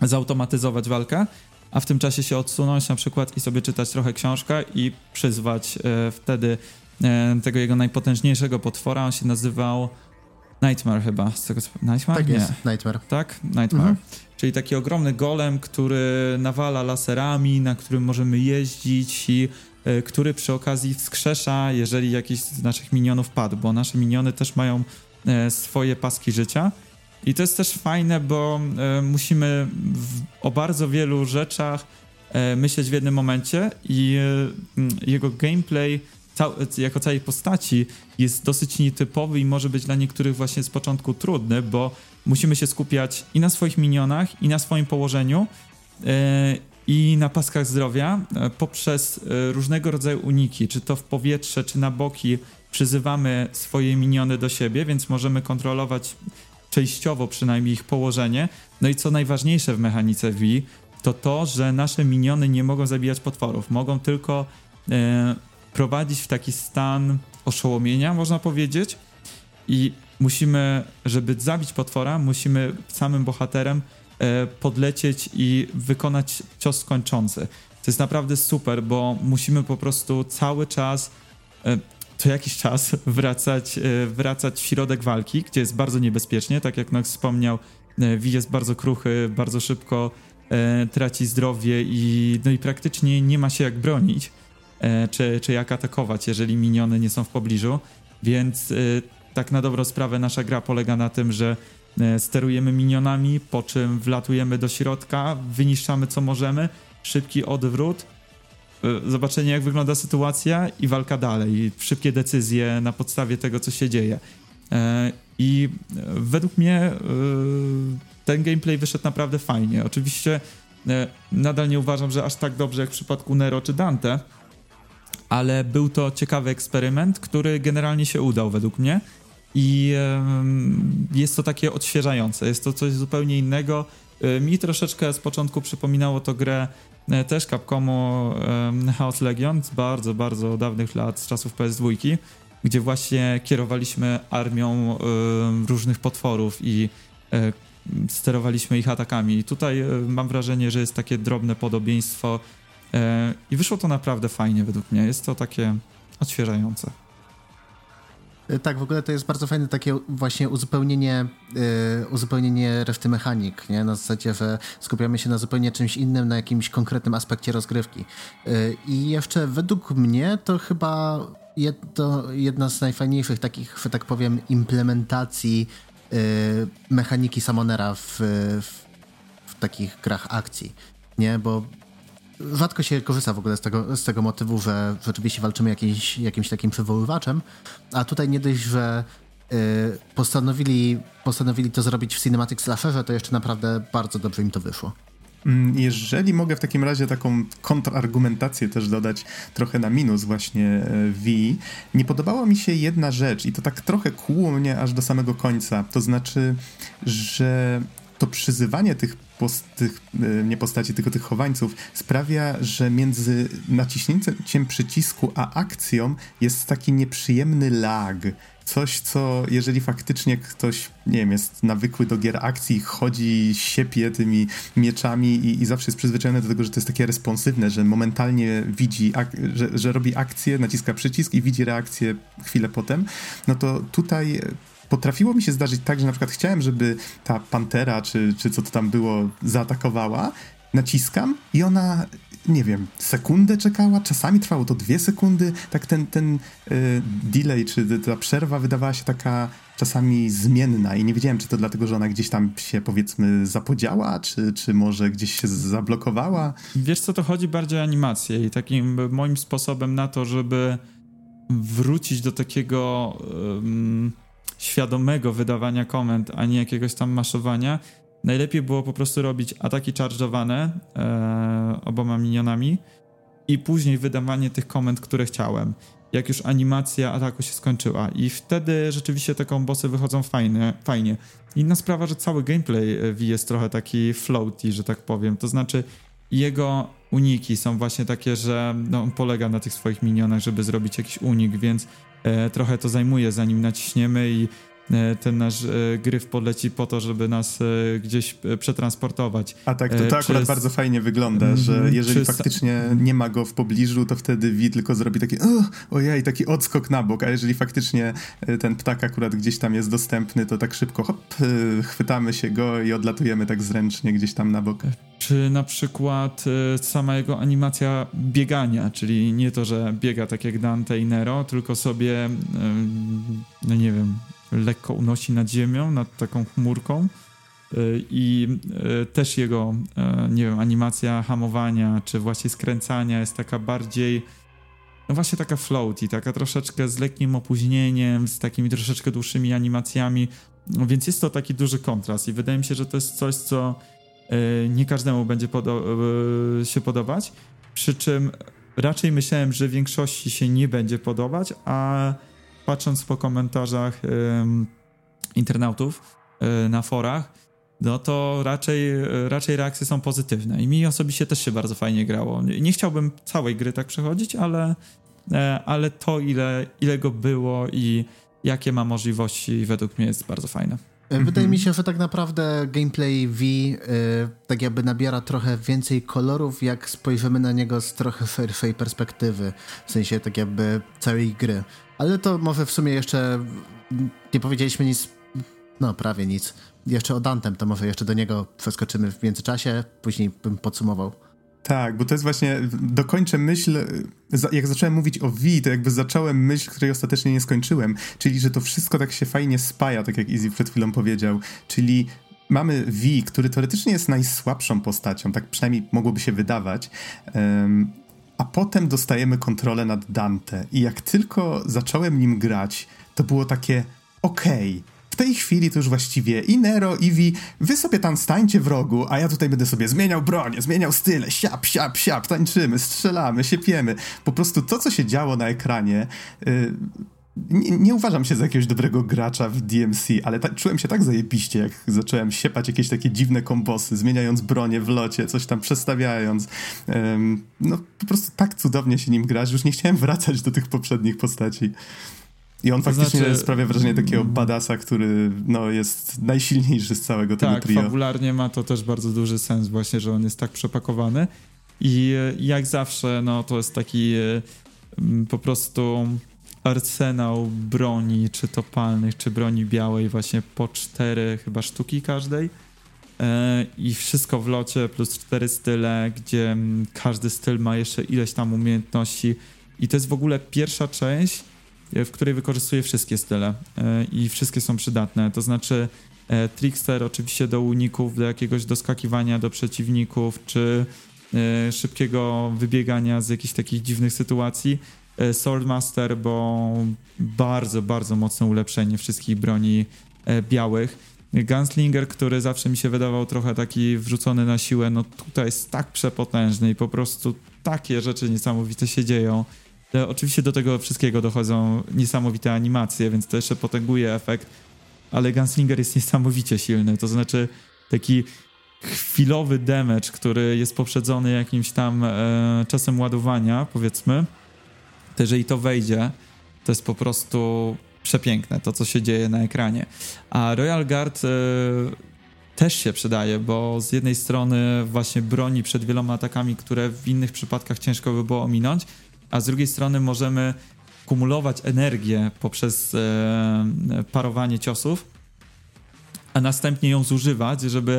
zautomatyzować walkę, a w tym czasie się odsunąć na przykład i sobie czytać trochę książkę i przyzwać e, wtedy e, tego jego najpotężniejszego potwora. On się nazywał Nightmare chyba. Z tego, Nightmare? Tak Nie. jest, Nightmare. Tak? Nightmare. Mhm. Czyli taki ogromny golem, który nawala laserami, na którym możemy jeździć i y, który przy okazji wskrzesza, jeżeli jakiś z naszych minionów padł, bo nasze miniony też mają y, swoje paski życia. I to jest też fajne, bo y, musimy w, o bardzo wielu rzeczach myśleć w jednym momencie i jego gameplay jako całej postaci jest dosyć nietypowy i może być dla niektórych właśnie z początku trudny, bo musimy się skupiać i na swoich minionach, i na swoim położeniu, yy, i na paskach zdrowia yy, poprzez yy, różnego rodzaju uniki, czy to w powietrze, czy na boki przyzywamy swoje miniony do siebie, więc możemy kontrolować częściowo przynajmniej ich położenie. No i co najważniejsze w mechanice V, to to, że nasze miniony nie mogą zabijać potworów, mogą tylko prowadzić w taki stan oszołomienia, można powiedzieć. I musimy, żeby zabić potwora, musimy samym bohaterem e, podlecieć i wykonać cios skończący. To jest naprawdę super, bo musimy po prostu cały czas, e, co jakiś czas wracać, e, wracać w środek walki, gdzie jest bardzo niebezpiecznie. Tak jak Nox wspomniał, Wi jest bardzo kruchy, bardzo szybko traci zdrowie i, no i praktycznie nie ma się jak bronić. E, czy, czy jak atakować, jeżeli miniony nie są w pobliżu. Więc e, tak na dobrą sprawę nasza gra polega na tym, że e, sterujemy minionami, po czym wlatujemy do środka, wyniszczamy co możemy, szybki odwrót, zobaczenie jak wygląda sytuacja i walka dalej. Szybkie decyzje na podstawie tego, co się dzieje. I według mnie ten gameplay wyszedł naprawdę fajnie. Oczywiście nadal nie uważam, że aż tak dobrze jak w przypadku Nero czy Dante, ale był to ciekawy eksperyment, który generalnie się udał według mnie i jest to takie odświeżające, jest to coś zupełnie innego. E, mi troszeczkę z początku przypominało to grę e, też Capcomu Chaos Legion z bardzo, bardzo dawnych lat, z czasów PS2, gdzie właśnie kierowaliśmy armią różnych potworów i e, sterowaliśmy ich atakami. I tutaj mam wrażenie, że jest takie drobne podobieństwo i wyszło to naprawdę fajnie według mnie. Jest to takie odświeżające. E, tak, w ogóle to jest bardzo fajne takie właśnie uzupełnienie, yy, uzupełnienie reszty mechanik, nie? Na zasadzie, że skupiamy się na zupełnie czymś innym, na jakimś konkretnym aspekcie rozgrywki. Yy, I jeszcze według mnie to chyba jedno, jedna z najfajniejszych takich, że tak powiem, implementacji mechaniki Samonera w, w, w takich grach akcji, nie? Bo rzadko się korzysta w ogóle z tego, z tego motywu, że rzeczywiście walczymy jakimś, jakimś takim przywoływaczem, a tutaj nie dość, że y, postanowili, postanowili to zrobić w Cinematic Slasherze, to jeszcze naprawdę bardzo dobrze im to wyszło. Mm, jeżeli mogę w takim razie taką kontrargumentację też dodać trochę na minus właśnie e, V, nie podobała mi się jedna rzecz i to tak trochę kłuło mnie aż do samego końca. To znaczy, że to przyzywanie tych, post, tych e, nie postaci, tylko tych chowańców sprawia, że między naciśnięciem przycisku a akcją jest taki nieprzyjemny lag. Coś, co jeżeli faktycznie ktoś, nie wiem, jest nawykły do gier akcji, chodzi, siepie tymi mieczami i, i zawsze jest przyzwyczajony do tego, że to jest takie responsywne, że momentalnie widzi, że, że robi akcję, naciska przycisk i widzi reakcję chwilę potem, no to tutaj potrafiło mi się zdarzyć tak, że na przykład chciałem, żeby ta pantera, czy, czy co to tam było, zaatakowała, naciskam i ona, nie wiem, sekundę czekała, czasami trwało to dwie sekundy, tak ten, ten y, delay, czy ta przerwa wydawała się taka czasami zmienna i nie wiedziałem, czy to dlatego, że ona gdzieś tam się powiedzmy zapodziała, czy, czy może gdzieś się zablokowała. Wiesz co, to chodzi? Bardziej o animację i takim moim sposobem na to, żeby wrócić do takiego świadomego wydawania komend, a nie jakiegoś tam maszowania, najlepiej było po prostu robić ataki charge'owane e, oboma minionami i później wydawanie tych komend, które chciałem. Jak już animacja ataku się skończyła. I wtedy rzeczywiście te kombosy wychodzą fajne, fajnie. Inna sprawa, że cały gameplay V jest trochę taki floaty, że tak powiem. To znaczy jego uniki są właśnie takie, że no, on polega na tych swoich minionach, żeby zrobić jakiś unik, więc e, trochę to zajmuje zanim naciśniemy i E, ten nasz e, gryf podleci po to, żeby nas e, gdzieś przetransportować. A tak, to, to akurat bardzo fajnie wygląda, że mhm. jeżeli faktycznie nie ma go w pobliżu, to wtedy Wi tylko zrobi taki ojej, taki odskok na bok, a jeżeli faktycznie ten ptak akurat gdzieś tam jest dostępny, to tak szybko hop, chwytamy się go i odlatujemy tak zręcznie gdzieś tam na bok. Czy na przykład sama jego animacja biegania, czyli nie to, że biega tak jak Dante i Nero, tylko sobie, no nie wiem, lekko unosi nad ziemią, nad taką chmurką. Y, i y, też jego, y, nie wiem, animacja hamowania, czy właśnie skręcania jest taka bardziej, no właśnie taka floaty, taka troszeczkę z lekkim opóźnieniem, z takimi troszeczkę dłuższymi animacjami, no więc jest to taki duży kontrast i wydaje mi się, że to jest coś, co nie każdemu będzie podo się podobać, przy czym raczej myślałem, że większości się nie będzie podobać, a patrząc po komentarzach internautów e, na forach, no to raczej, raczej reakcje są pozytywne. I mi osobiście też się bardzo fajnie grało. Nie chciałbym całej gry tak przechodzić, ale, e, ale to, ile, ile go było i jakie ma możliwości, według mnie jest bardzo fajne. E, wydaje mi się, że tak naprawdę gameplay V y, tak jakby nabiera trochę więcej kolorów, jak spojrzymy na niego z trochę szerszej perspektywy, w sensie tak jakby całej gry. Ale to może w sumie jeszcze nie powiedzieliśmy nic, no prawie nic. Jeszcze o Dantem, to może jeszcze do niego przeskoczymy w międzyczasie, później bym podsumował. Tak, bo to jest właśnie, dokończę myśl, jak zacząłem mówić o V, to jakby zacząłem myśl, której ostatecznie nie skończyłem, czyli że to wszystko tak się fajnie spaja, tak jak Easy przed chwilą powiedział, czyli mamy V, który teoretycznie jest najsłabszą postacią, tak przynajmniej mogłoby się wydawać, um, a potem dostajemy kontrolę nad Dante. I jak tylko zacząłem nim grać, to było takie okej, okay, w tej chwili to już właściwie i Nero, i Vi, wy sobie tam stańcie w rogu, a ja tutaj będę sobie zmieniał bronię, zmieniał style, siap, siap, siap, tańczymy, strzelamy, siepiemy. Po prostu to, co się działo na ekranie... Yy, nie, nie, uważam się za jakiegoś dobrego gracza w DMC, ale ta, czułem się tak zajebiście, jak zacząłem siepać jakieś takie dziwne kombosy, zmieniając bronię w locie, coś tam przestawiając. No po prostu tak cudownie się nim grać, już nie chciałem wracać do tych poprzednich postaci. I on faktycznie znaczy, sprawia wrażenie takiego badasa, który no, jest najsilniejszy z całego tego tak, trio. Tak, fabularnie ma to też bardzo duży sens właśnie, że on jest tak przepakowany. I jak zawsze, no to jest taki po prostu arsenał broni, czy to palnych, czy broni białej, właśnie po cztery chyba sztuki każdej. E, I wszystko w locie, plus cztery style, gdzie każdy styl ma jeszcze ileś tam umiejętności. I to jest w ogóle pierwsza część, e, w której wykorzystuję wszystkie style e, i wszystkie są przydatne. To znaczy Trickster oczywiście do uników, do jakiegoś doskakiwania do przeciwników, czy szybkiego wybiegania z jakichś takich dziwnych sytuacji. Swordmaster, bo bardzo, bardzo mocne ulepszenie wszystkich broni białych. Gunslinger, który zawsze mi się wydawał trochę taki wrzucony na siłę, no tutaj jest tak przepotężny i po prostu takie rzeczy niesamowite się dzieją. E, oczywiście do tego wszystkiego dochodzą niesamowite animacje, więc to jeszcze potęguje efekt, ale Gunslinger jest niesamowicie silny, to znaczy taki chwilowy damage, który jest poprzedzony jakimś tam e, czasem ładowania, powiedzmy, to jeżeli to wejdzie, to jest po prostu przepiękne, to co się dzieje na ekranie. A Royal Guard y, też się przydaje, bo z jednej strony właśnie broni przed wieloma atakami, które w innych przypadkach ciężko by było ominąć, a z drugiej strony możemy kumulować energię poprzez e, parowanie ciosów, a następnie ją zużywać, żeby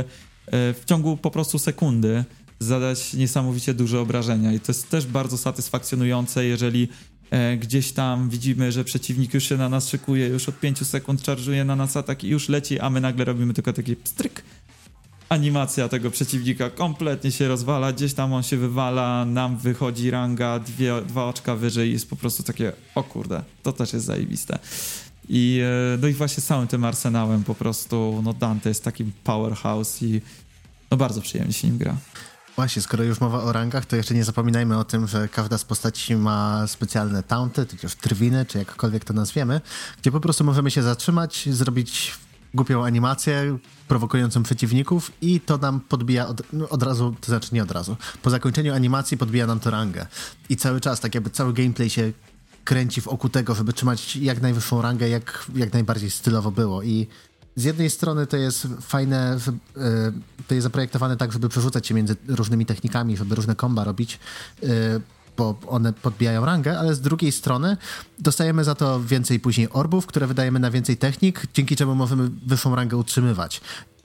e, w ciągu po prostu sekundy zadać niesamowicie duże obrażenia. I to jest też bardzo satysfakcjonujące, jeżeli E, gdzieś tam widzimy, że przeciwnik już się na nas szykuje, już od 5 sekund czarżuje na nas atak i już leci, a my nagle robimy tylko taki pstryk. Animacja tego przeciwnika kompletnie się rozwala, gdzieś tam on się wywala, nam wychodzi ranga dwie, dwa oczka wyżej jest po prostu takie, o kurde, to też jest zajebiste. I, e, no i właśnie całym tym arsenałem po prostu, no Dante jest takim powerhouse i no bardzo przyjemnie się nim gra. Właśnie, skoro już mowa o rangach, to jeszcze nie zapominajmy o tym, że każda z postaci ma specjalne taunty, tudzież trwiny, czy jakkolwiek to nazwiemy, gdzie po prostu możemy się zatrzymać, zrobić głupią animację prowokującą przeciwników i to nam podbija od, no od, razu, to znaczy nie od razu, po zakończeniu animacji podbija nam to rangę. I cały czas, tak jakby cały gameplay się kręci w oku tego, żeby trzymać jak najwyższą rangę, jak, jak najbardziej stylowo było. I z jednej strony to jest fajne, e, to jest zaprojektowane tak, żeby przerzucać się między różnymi technikami, żeby różne komba robić, e, bo one podbijają rangę, ale z drugiej strony dostajemy za to więcej później orbów, które wydajemy na więcej technik, dzięki czemu możemy wyższą rangę utrzymywać.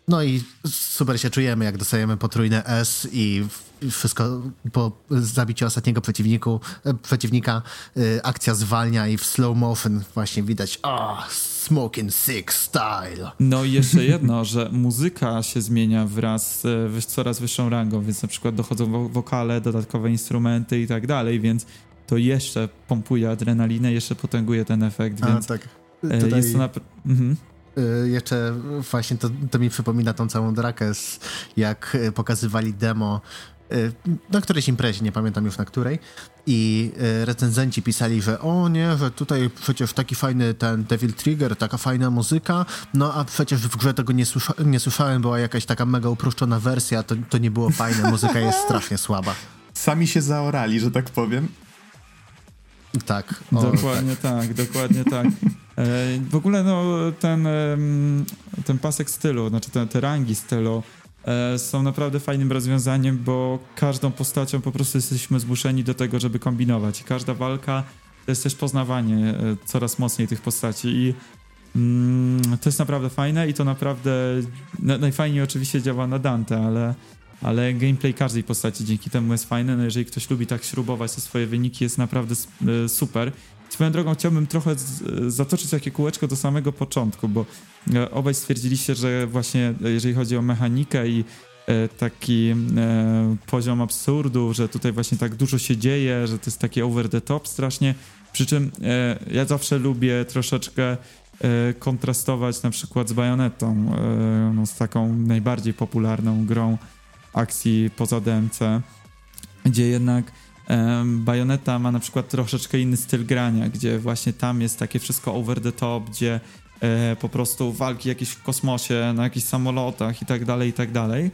No i super się czujemy, jak dostajemy potrójne S i wszystko po zabiciu ostatniego przeciwniku, e, przeciwnika akcja zwalnia i w slow motion właśnie widać oh, Smoking Six Style. No i jeszcze jedno, że muzyka się zmienia wraz z coraz wyższą rangą, więc na przykład dochodzą wokale, dodatkowe instrumenty i tak dalej, więc to jeszcze pompuje adrenalinę, jeszcze potęguje ten efekt, więc A, tak. E, Tutaj... jest to na... Mhm. E, jeszcze właśnie to, to mi przypomina tą całą drakę, jak pokazywali demo Y, na którejś imprezie, nie pamiętam już na której, i y, recenzenci pisali, że o nie, że tutaj przecież taki fajny ten Devil Trigger, taka fajna muzyka, no a przecież w grze tego nie, słysza nie słyszałem, była jakaś taka mega uproszczona wersja, to, to nie było fajne, muzyka jest strasznie słaba. Sami się zaorali, że tak powiem. Tak. O, dokładnie tak. tak, dokładnie tak. E, w ogóle no, ten, ten pasek stylu, znaczy te, te rangi stylu, E, są naprawdę fajnym rozwiązaniem, bo każdą postacią po prostu jesteśmy zmuszeni do tego, żeby kombinować. I każda walka to jest też poznawanie e, coraz mocniej tych postaci i mm, to jest naprawdę fajne i to naprawdę najfajniej oczywiście działa na Dante, ale, ale gameplay każdej postaci dzięki temu jest fajny. No jeżeli ktoś lubi tak śrubować swoje wyniki, jest naprawdę e, super. Swoją drogą chciałbym trochę zatoczyć takie kółeczko do samego początku, bo e, obaj stwierdziliście, że właśnie e, jeżeli chodzi o mechanikę i e, taki poziom absurdu, że tutaj właśnie tak dużo się dzieje, że to jest takie over the top strasznie. Przy czym ja zawsze lubię troszeczkę kontrastować na przykład z Bajonetą, no, z taką najbardziej popularną grą akcji poza DMC, gdzie jednak Bayonetta ma na przykład troszeczkę inny styl grania, gdzie właśnie tam jest takie wszystko over the top, gdzie e, po prostu walki jakieś w kosmosie, na jakichś samolotach i tak dalej, i tak dalej.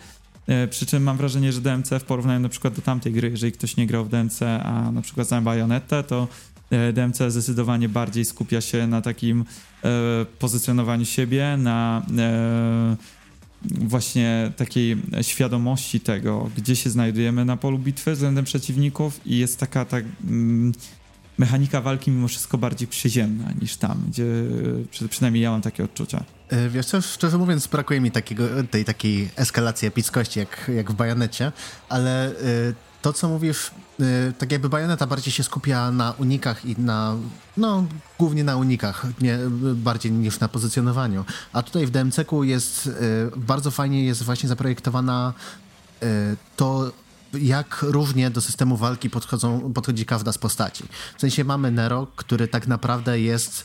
E, przy czym mam wrażenie, że DMC w porównaniu na przykład do tamtej gry, jeżeli ktoś nie grał w DMC, a na przykład zna Bayonettę, to DMC zdecydowanie bardziej skupia się na takim pozycjonowaniu siebie, na właśnie takiej świadomości tego, gdzie się znajdujemy na polu bitwy względem przeciwników i jest taka tak mm, mechanika walki mimo wszystko bardziej przyziemna niż tam, gdzie przynajmniej ja mam takie odczucia. E, wiesz co, szczerze mówiąc brakuje mi takiego, tej takiej eskalacji epickości jak, jak w Bajonecie, ale y, to co mówisz, tak jakby Bajoneta bardziej się skupia na unikach i na, no głównie na unikach, nie, bardziej niż na pozycjonowaniu. A tutaj w DMC-ku jest, y, bardzo fajnie jest właśnie zaprojektowana to jak różnie do systemu walki podchodzą, podchodzi każda z postaci. W sensie mamy Nero, który tak naprawdę jest.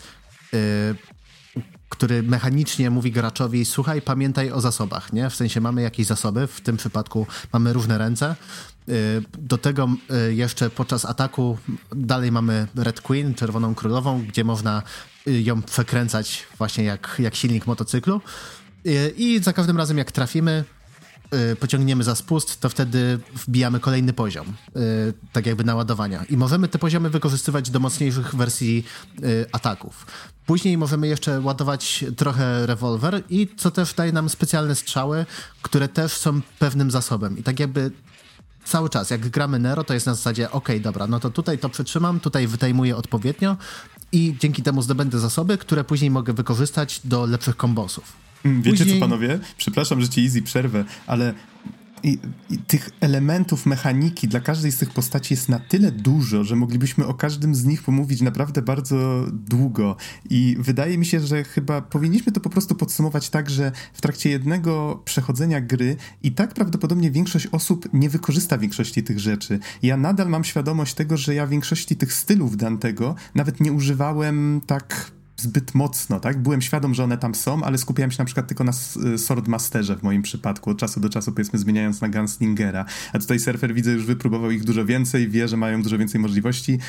Który mechanicznie mówi graczowi: Słuchaj, pamiętaj o zasobach, nie? W sensie mamy jakieś zasoby, w tym przypadku mamy różne ręce. Yy, do tego yy, jeszcze podczas ataku dalej mamy Red Queen, czerwoną królową, gdzie można yy, ją przekręcać właśnie jak, jak silnik motocyklu. I za każdym razem, jak trafimy, Y, pociągniemy za spust, to wtedy wbijamy kolejny poziom, y, tak jakby naładowania. I możemy te poziomy wykorzystywać do mocniejszych wersji y, ataków. Później możemy jeszcze ładować trochę rewolwer i co też daje nam specjalne strzały, które też są pewnym zasobem. I tak jakby cały czas, jak gramy Nero, to jest na zasadzie, ok, dobra, no to tutaj to przytrzymam, tutaj wytajmuję odpowiednio i dzięki temu zdobędę zasoby, które później mogę wykorzystać do lepszych kombosów. Mm, wiecie Później... co, panowie? Przepraszam, że ci easy przerwę, ale i, i, tych elementów mechaniki dla każdej z tych postaci jest na tyle dużo, że moglibyśmy o każdym z nich pomówić naprawdę bardzo długo. I wydaje mi się, że chyba powinniśmy to po prostu podsumować tak, że w trakcie jednego przechodzenia gry i tak prawdopodobnie większość osób nie wykorzysta większości tych rzeczy. Ja nadal mam świadomość tego, że ja większości tych stylów Dantego nawet nie używałem tak zbyt mocno, tak? Byłem świadom, że one tam są, ale skupiałem się na przykład tylko na Swordmasterze w moim przypadku, od czasu do czasu powiedzmy zmieniając na Gunslingera. A tutaj surfer widzę już wypróbował ich dużo więcej, wie, że mają dużo więcej możliwości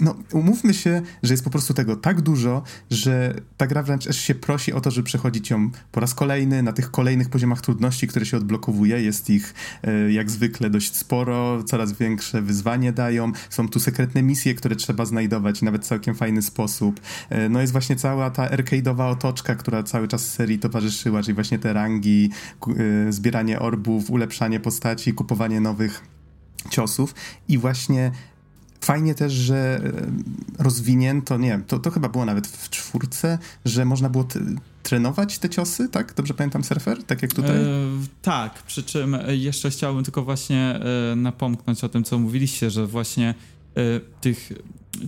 no, umówmy się, że jest po prostu tego tak dużo, że ta gra wręcz się prosi o to, żeby przechodzić ją po raz kolejny na tych kolejnych poziomach trudności, które się odblokowuje. Jest ich e, jak zwykle dość sporo, coraz większe wyzwanie dają. Są tu sekretne misje, które trzeba znajdować nawet w całkiem fajny sposób. E, no jest właśnie cała ta arcade'owa otoczka, która cały czas serii towarzyszyła, czyli właśnie te rangi, e, zbieranie orbów, ulepszanie postaci, kupowanie nowych ciosów i właśnie Fajnie też, że e, rozwinięto, nie to, to chyba było nawet w czwórce, że można było trenować te ciosy, tak? Dobrze pamiętam surfer? Tak jak tutaj? E, tak, przy czym jeszcze chciałbym tylko właśnie e, napomknąć o tym, co mówiliście, że właśnie e, tych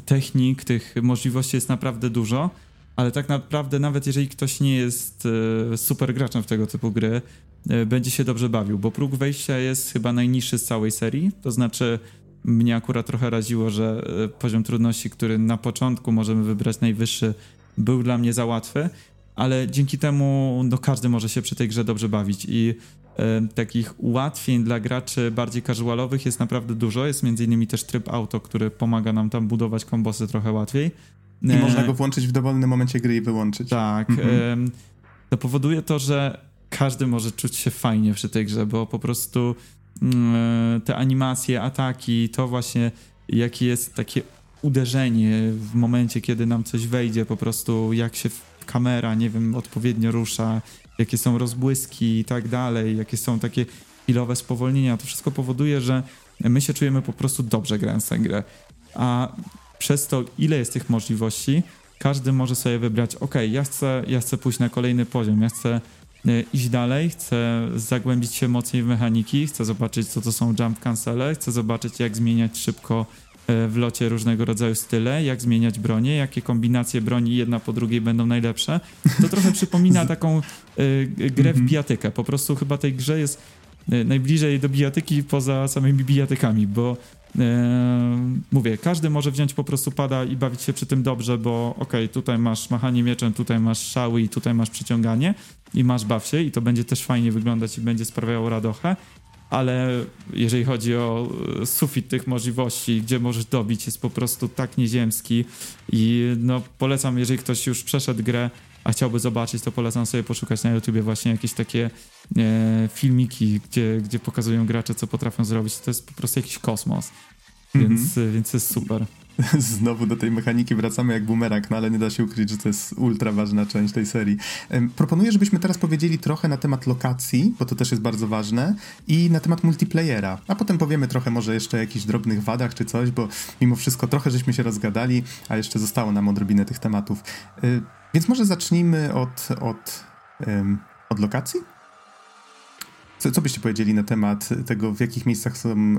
technik, tych możliwości jest naprawdę dużo, ale tak naprawdę nawet jeżeli ktoś nie jest e, super graczem w tego typu gry, e, będzie się dobrze bawił, bo próg wejścia jest chyba najniższy z całej serii, to znaczy mnie akurat trochę raziło, że e, poziom trudności, który na początku możemy wybrać najwyższy, był dla mnie za łatwy, ale dzięki temu no, każdy może się przy tej grze dobrze bawić i e, takich ułatwień dla graczy bardziej casualowych jest naprawdę dużo. Jest między innymi też tryb auto, który pomaga nam tam budować kombosy trochę łatwiej. I e, można go włączyć w dowolnym momencie gry i wyłączyć. Tak. Mhm. To powoduje to, że każdy może czuć się fajnie przy tej grze, bo po prostu te animacje, ataki, to właśnie jakie jest takie uderzenie w momencie, kiedy nam coś wejdzie, po prostu jak się kamera, nie wiem, odpowiednio rusza, jakie są rozbłyski i tak dalej, jakie są takie chwilowe spowolnienia, to wszystko powoduje, że my się czujemy po prostu dobrze grając tę grę. A przez to, ile jest tych możliwości, każdy może sobie wybrać, ok, ja chcę, ja chcę pójść na kolejny poziom, ja chcę iść dalej, chcę zagłębić się mocniej w mechaniki, chcę zobaczyć, co to są jump cancele, chcę zobaczyć, jak zmieniać szybko e, w locie różnego rodzaju style, jak zmieniać bronie, jakie kombinacje broni jedna po drugiej będą najlepsze. To trochę przypomina taką y, grę w mhm. bijatykę. Po prostu chyba tej grze jest y, najbliżej do bijatyki poza samymi bijatykami, bo mówię, każdy może wziąć po prostu pada i bawić się przy tym dobrze, bo okej, okay, tutaj masz machanie mieczem, tutaj masz szały i tutaj masz przyciąganie i masz baw się i to będzie też fajnie wyglądać i będzie sprawiało radochę, ale jeżeli chodzi o e, sufit tych możliwości, gdzie możesz dobić, jest po prostu tak nieziemski i no polecam, jeżeli ktoś już przeszedł grę, a chciałby zobaczyć, to polecam sobie poszukać na YouTubie właśnie jakieś takie e, filmiki, gdzie, gdzie pokazują gracze, co potrafią zrobić. To jest po prostu jakiś kosmos. Więc, mm -hmm. więc jest super. Znowu do tej mechaniki wracamy jak bumerang, no ale nie da się ukryć, że to jest ultra ważna część tej serii. Proponuję, żebyśmy teraz powiedzieli trochę na temat lokacji, bo to też jest bardzo ważne, i na temat multiplayera, a potem powiemy trochę może jeszcze o jakichś drobnych wadach czy coś, bo mimo wszystko trochę żeśmy się rozgadali, a jeszcze zostało nam odrobinę tych tematów. Y, więc może zacznijmy od, od, od lokacji? Co, co byście powiedzieli na temat tego, w jakich miejscach są,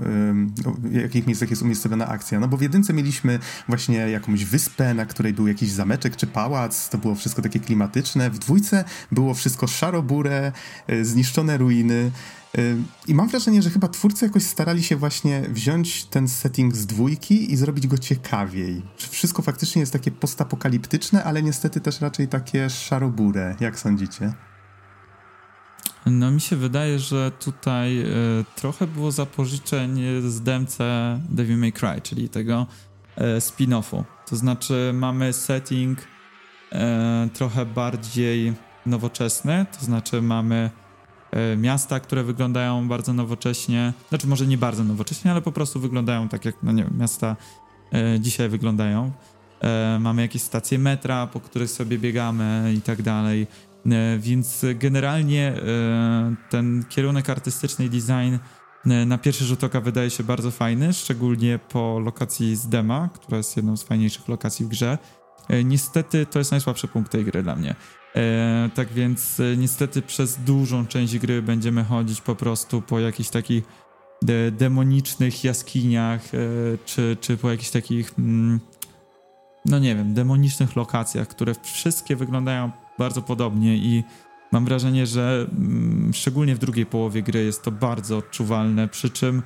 w jakich miejscach jest umiejscowiona akcja? No bo w jedynce mieliśmy właśnie jakąś wyspę, na której był jakiś zameczek czy pałac, to było wszystko takie klimatyczne. W dwójce było wszystko szarobure, e, zniszczone ruiny. E, I mam wrażenie, że chyba twórcy jakoś starali się właśnie wziąć ten setting z dwójki i zrobić go ciekawiej. Wszystko faktycznie jest takie postapokaliptyczne, ale niestety też raczej takie szarobure. Jak sądzicie? No mi się wydaje, że tutaj y, trochę było zapożyczeń z demce Devil May Cry, czyli tego y, spin-offu. To znaczy mamy setting y, trochę bardziej nowoczesny, to znaczy mamy miasta, które wyglądają bardzo nowocześnie, znaczy może nie bardzo nowocześnie, ale po prostu wyglądają tak jak, no nie wiem, miasta dzisiaj wyglądają. Mamy jakieś stacje metra, po których sobie biegamy i tak dalej. E, więc generalnie e, ten kierunek artystyczny i design e, na pierwszy rzut oka wydaje się bardzo fajny, szczególnie po lokacji z Dema, która jest jedną z fajniejszych lokacji w grze. Niestety to jest najsłabszy punkt tej gry dla mnie. Tak więc niestety przez dużą część gry będziemy chodzić po prostu po jakichś takich demonicznych jaskiniach, czy, czy po jakichś takich, mm, no nie wiem, demonicznych lokacjach, które wszystkie wyglądają bardzo podobnie i mam wrażenie, że mm, szczególnie w drugiej połowie gry jest to bardzo odczuwalne, przy czym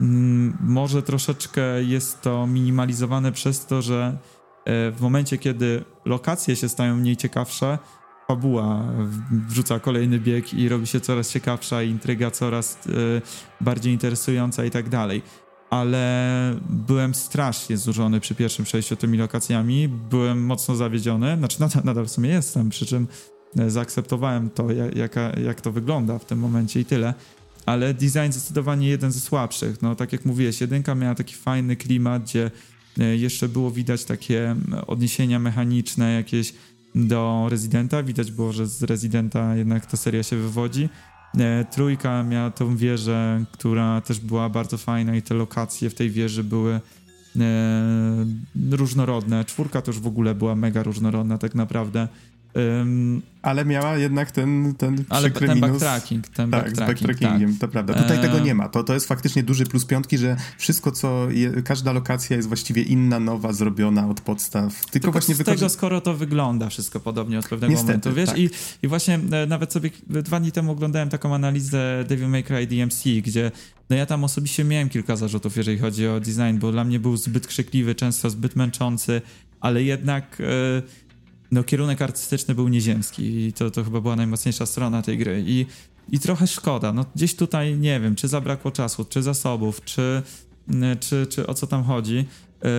mm, może troszeczkę jest to minimalizowane przez to, że e, w momencie, kiedy lokacje się stają mniej ciekawsze, fabuła wrzuca kolejny bieg i robi się coraz ciekawsza, intryga coraz e, bardziej interesująca i tak dalej ale byłem strasznie zużony przy pierwszym przejściu tymi lokacjami. Byłem mocno zawiedziony, znaczy nadal, nadal w sumie jestem, przy czym e, zaakceptowałem to, jak, jak to wygląda w tym momencie i tyle. Ale design zdecydowanie jeden ze słabszych. No, tak jak mówiłeś, jedynka miała taki fajny klimat, gdzie e, jeszcze było widać takie odniesienia mechaniczne jakieś do Residenta. Widać było, że z Residenta jednak ta seria się wywodzi. E, trójka miała tą wieżę, która też była bardzo fajna i te lokacje w tej wieży były e, różnorodne. Czwórka też w ogóle była mega różnorodna tak naprawdę. Um, ale miała jednak ten, ten ale ten minus. backtracking. Ten tak, backtracking, z backtrackingiem, tak. to prawda. Tutaj e... tego nie ma. To, to jest faktycznie duży plus piątki, że wszystko, co je, każda lokacja jest właściwie inna, nowa, zrobiona od podstaw. Tylko, Tylko właśnie z tego, skoro to wygląda wszystko podobnie od pewnego Niestety, momentu, wiesz? Tak. I, I właśnie e, nawet sobie dwa dni temu oglądałem taką analizę Devil May Cry DMC, gdzie no ja tam osobiście miałem kilka zarzutów, jeżeli chodzi o design, bo dla mnie był zbyt krzykliwy, często zbyt męczący, ale jednak... E, no, kierunek artystyczny był nieziemski i to, to chyba była najmocniejsza strona tej gry i, i trochę szkoda. No, gdzieś tutaj nie wiem, czy zabrakło czasu, czy zasobów, czy, mm, czy, czy o co tam chodzi. Yy,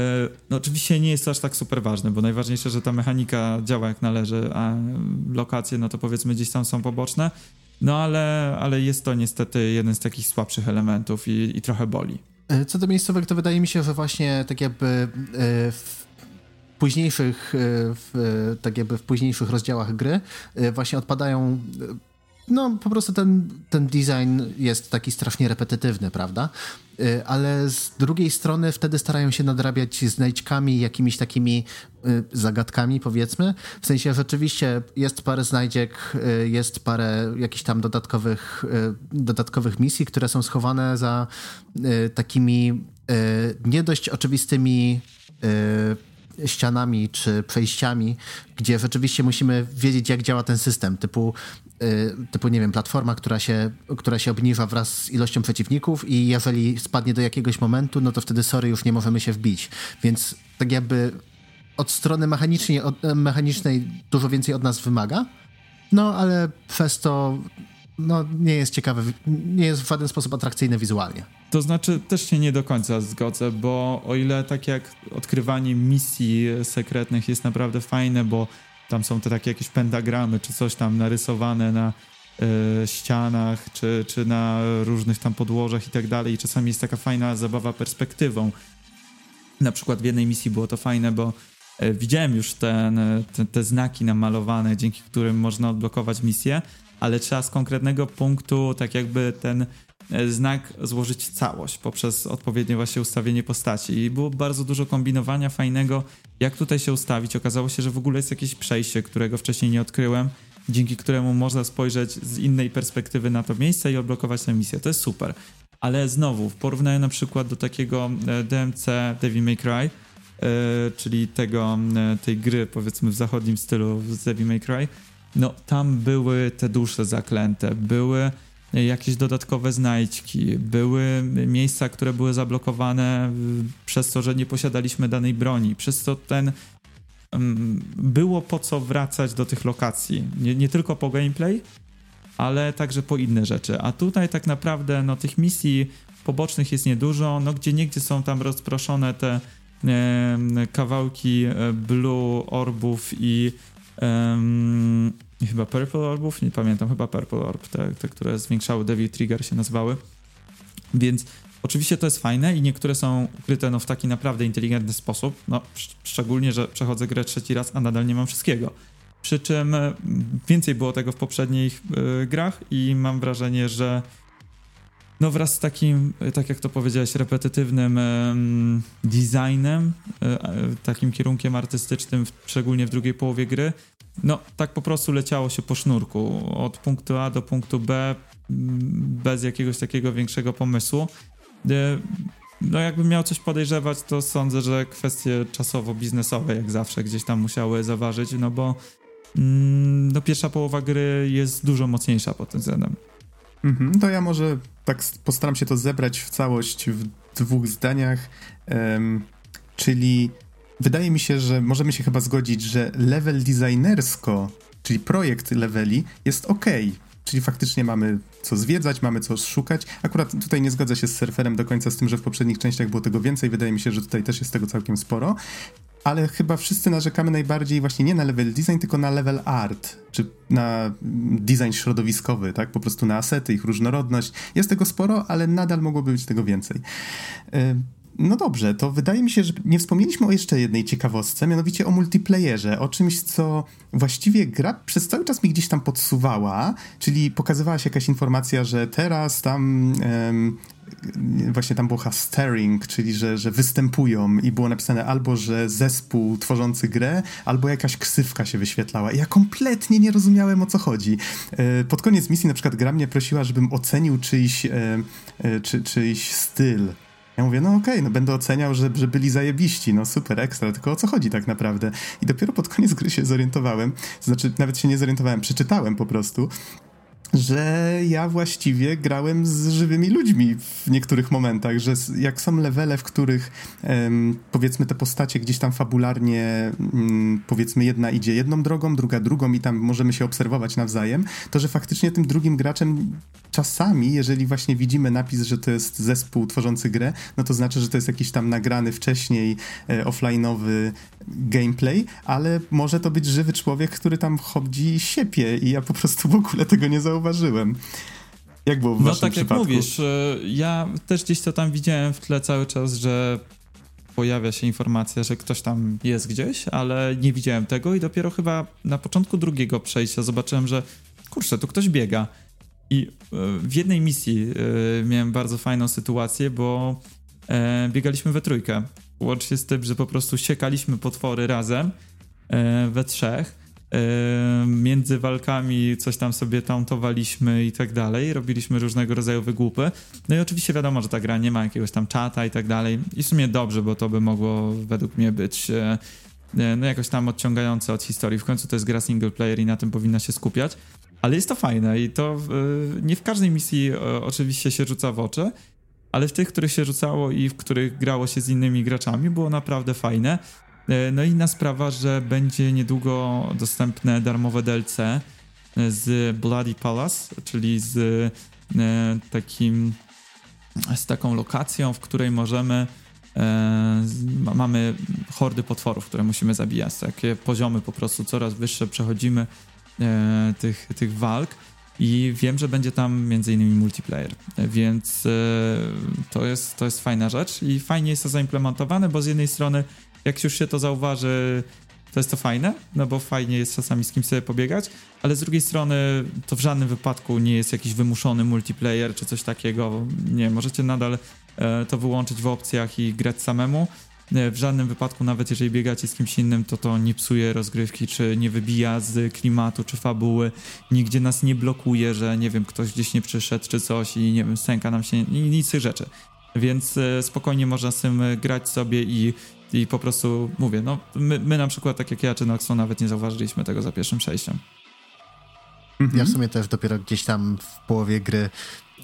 no oczywiście nie jest to aż tak super ważne, bo najważniejsze, że ta mechanika działa jak należy, a lokacje, no to powiedzmy gdzieś tam są poboczne, no ale, ale jest to niestety jeden z takich słabszych elementów i, i trochę boli. E, co do miejscówek, to wydaje mi się, że właśnie tak jakby w późniejszych, e, w, tak jakby w późniejszych rozdziałach gry e, właśnie odpadają e, no po prostu ten, ten design jest taki strasznie repetytywny, prawda? Ale z drugiej strony wtedy starają się nadrabiać znajdźkami, jakimiś takimi zagadkami, powiedzmy. W sensie rzeczywiście jest parę znajdziek, jest parę jakichś tam dodatkowych, dodatkowych misji, które są schowane za takimi nie dość oczywistymi ścianami czy przejściami, gdzie rzeczywiście musimy wiedzieć, jak działa ten system, typu, y, typu nie wiem, platforma, która się, która się obniża wraz z ilością przeciwników i jeżeli spadnie do jakiegoś momentu, no to wtedy sorry, już nie możemy się wbić. Więc tak jakby od strony mechanicznej, od, mechanicznej dużo więcej od nas wymaga, no ale przez to no, nie jest ciekawe, nie jest w żaden sposób atrakcyjny wizualnie. To znaczy, też się nie do końca zgodzę, bo o ile tak jak odkrywanie misji sekretnych jest naprawdę fajne, bo tam są te takie jakieś pentagramy czy coś tam narysowane na y, ścianach, czy, czy na różnych tam podłożach i tak dalej, i czasami jest taka fajna zabawa perspektywą. Na przykład w jednej misji było to fajne, bo e, widziałem już ten, te, te znaki namalowane, dzięki którym można odblokować misję, ale trzeba z konkretnego punktu tak jakby ten e, znak złożyć całość poprzez odpowiednie właśnie ustawienie postaci. I było bardzo dużo kombinowania fajnego, jak tutaj się ustawić. Okazało się, że w ogóle jest jakieś przejście, którego wcześniej nie odkryłem, dzięki któremu można spojrzeć z innej perspektywy na to miejsce i odblokować tę misję. To jest super. Ale znowu, w porównaniu na przykład do takiego e, DMC Devil May Cry, yy, czyli tego, tej gry powiedzmy w zachodnim stylu z Devil May Cry, no tam były te dusze zaklęte, były jakieś dodatkowe znajdźki, były miejsca, które były zablokowane przez to, że nie posiadaliśmy danej broni, przez to ten było po co wracać do tych lokacji. Nie, nie tylko po gameplay, ale także po inne rzeczy. A tutaj tak naprawdę no, tych misji pobocznych jest niedużo, no gdzie niegdzie są tam rozproszone te e, kawałki blue orbów i Um, chyba Purple Orbów, nie pamiętam, chyba Purple Orb, te, te, które zwiększały Devil Trigger się nazywały. Więc oczywiście to jest fajne i niektóre są ukryte no, w taki naprawdę inteligentny sposób. No, szczególnie, że przechodzę grę trzeci raz, a nadal nie mam wszystkiego. Przy czym więcej było tego w poprzednich y, grach i mam wrażenie, że no wraz z takim, tak jak to powiedziałeś, repetytywnym designem, takim kierunkiem artystycznym, szczególnie w drugiej połowie gry, no tak po prostu leciało się po sznurku od punktu A do punktu B bez jakiegoś takiego większego pomysłu. No jakbym miał coś podejrzewać, to sądzę, że kwestie czasowo-biznesowe jak zawsze gdzieś tam musiały zaważyć, no bo mm, no pierwsza połowa gry jest dużo mocniejsza pod tym względem. Mhm, to ja może tak postaram się to zebrać w całość w dwóch zdaniach, um, czyli wydaje mi się, że możemy się chyba zgodzić, że level designersko, czyli projekt leveli jest ok. Czyli faktycznie mamy co zwiedzać, mamy co szukać. Akurat tutaj nie zgodzę się z surferem do końca z tym, że w poprzednich częściach było tego więcej. Wydaje mi się, że tutaj też jest tego całkiem sporo ale chyba wszyscy narzekamy najbardziej właśnie nie na level design, tylko na level art, czy na design środowiskowy, tak? Po prostu na asety, ich różnorodność. Jest tego sporo, ale nadal mogłoby być tego więcej. No dobrze, to wydaje mi się, że nie wspomnieliśmy o jeszcze jednej ciekawostce, mianowicie o multiplayerze, o czymś, co właściwie gra przez cały czas mi gdzieś tam podsuwała, czyli pokazywała się jakaś informacja, że teraz tam um, właśnie tam było hastering, czyli że, że występują i było napisane albo, że zespół tworzący grę, albo jakaś ksywka się wyświetlała. I ja kompletnie nie rozumiałem o co chodzi. E, pod koniec misji na przykład gra mnie prosiła, żebym ocenił czyjś, e, e, czy, czyjś styl. Ja mówię, no okej, okay, no będę oceniał, że, że byli zajebiści, no super, ekstra, tylko o co chodzi tak naprawdę? I dopiero pod koniec gry się zorientowałem, znaczy nawet się nie zorientowałem, przeczytałem po prostu, że ja właściwie grałem z żywymi ludźmi w niektórych momentach, że jak są levele, w których powiedzmy te postacie gdzieś tam fabularnie um, powiedzmy jedna idzie jedną drogą, druga drugą i tam możemy się obserwować nawzajem, to że faktycznie tym drugim graczem czasami, jeżeli właśnie widzimy napis, że to jest zespół tworzący grę, no to znaczy, że to jest jakiś tam nagrany wcześniej e, offline'owy gameplay, ale może to być żywy człowiek, który tam chodzi i siepie i ja po prostu w ogóle tego nie zauważyłem. Jak było w No tak przypadku? jak mówisz, e, ja też gdzieś to tam widziałem w tle cały czas, że pojawia się informacja, że ktoś tam jest gdzieś, ale nie widziałem tego i dopiero chyba na początku drugiego przejścia zobaczyłem, że kurczę, tu ktoś biega. I e, w jednej misji e, miałem bardzo fajną sytuację, bo biegaliśmy we trójkę. Łącznie z tym, że po prostu siekaliśmy potwory razem we trzech między walkami coś tam sobie tauntowaliśmy i tak dalej, robiliśmy różnego rodzaju wygłupy. No i oczywiście wiadomo, że ta gra nie ma jakiegoś tam czata i tak dalej. I w sumie dobrze, bo to by mogło według mnie być e, e, no jakoś tam odciągające od historii. W końcu to jest gra single player i na tym powinna się skupiać. Ale jest to fajne i to nie w każdej misji e, oczywiście się rzuca w oczy, ale w tych, których się rzucało i w których grało się z innymi graczami było naprawdę fajne. E, no i inna sprawa, że będzie niedługo dostępne darmowe DLC e, z Bloody Palace, czyli z e, takim z taką lokacją, w której możemy mamy hordy potworów, które musimy zabijać. Takie poziomy po prostu coraz wyższe przechodzimy tych, tych walk. i wiem, że będzie tam między innymi multiplayer, więc to jest, to jest fajna rzecz i fajnie jest to zaimplementowane, bo z jednej strony jak już się to zauważy, to jest to fajne, no bo fajnie jest czasami z kim sobie pobiegać, ale z drugiej strony to w żadnym wypadku nie jest jakiś wymuszony multiplayer czy coś takiego. Nie, możecie nadal e, to wyłączyć w opcjach i grać samemu. W żadnym wypadku, nawet jeżeli biegacie z kimś innym, to to nie psuje rozgrywki, czy nie wybija z klimatu, czy fabuły. Nigdzie nas nie blokuje, że nie wiem, ktoś gdzieś nie przyszedł, czy coś i nie wiem, stęka nam się, nic tych rzeczy. Więc e, spokojnie można z tym grać sobie i i po prostu mówię, no my, my na przykład, tak jak ja czy Noxo, nawet nie zauważyliśmy tego za pierwszym przejściem. Mhm. Ja w sumie też dopiero gdzieś tam w połowie gry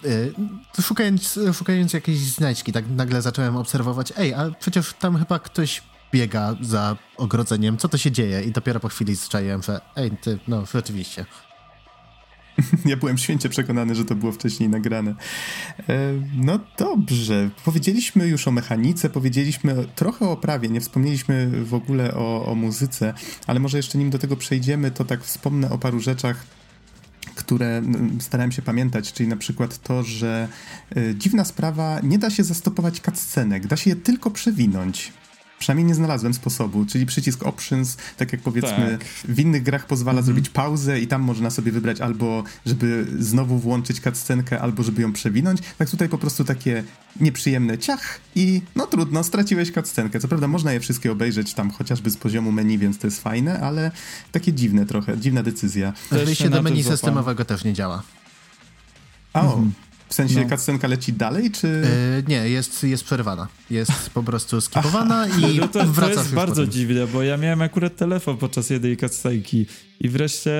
yy, szukając, szukając jakiejś znajdźki, tak nagle zacząłem obserwować, ej, a przecież tam chyba ktoś biega za ogrodzeniem, co to się dzieje? I dopiero po chwili zczaiłem, że ej, ty, no rzeczywiście. Ja byłem święcie przekonany, że to było wcześniej nagrane. E, no dobrze. Powiedzieliśmy już o mechanice, powiedzieliśmy trochę o prawie, nie wspomnieliśmy w ogóle o, o muzyce, ale może jeszcze nim do tego przejdziemy, to tak wspomnę o paru rzeczach, które starałem się pamiętać, czyli na przykład to, że e, dziwna sprawa, nie da się zastopować cutscenek, da się je tylko przewinąć. Przynajmniej nie znalazłem sposobu, czyli przycisk options, tak jak powiedzmy tak. w innych grach pozwala mhm. zrobić pauzę i tam można sobie wybrać albo, żeby znowu włączyć cutscenkę, albo żeby ją przewinąć. Tak tutaj po prostu takie nieprzyjemne ciach i no trudno, straciłeś cutscenkę. Co prawda można je wszystkie obejrzeć tam chociażby z poziomu menu, więc to jest fajne, ale takie dziwne trochę, dziwna decyzja. Wejście do menu systemowego też nie działa. O, mhm. W sensie no. cutscenka leci dalej, czy... Yy, nie, jest, jest przerwana. Jest po prostu skipowana i no to, to jest bardzo potem. dziwne, bo ja miałem akurat telefon podczas jednej cutscenki i wreszcie,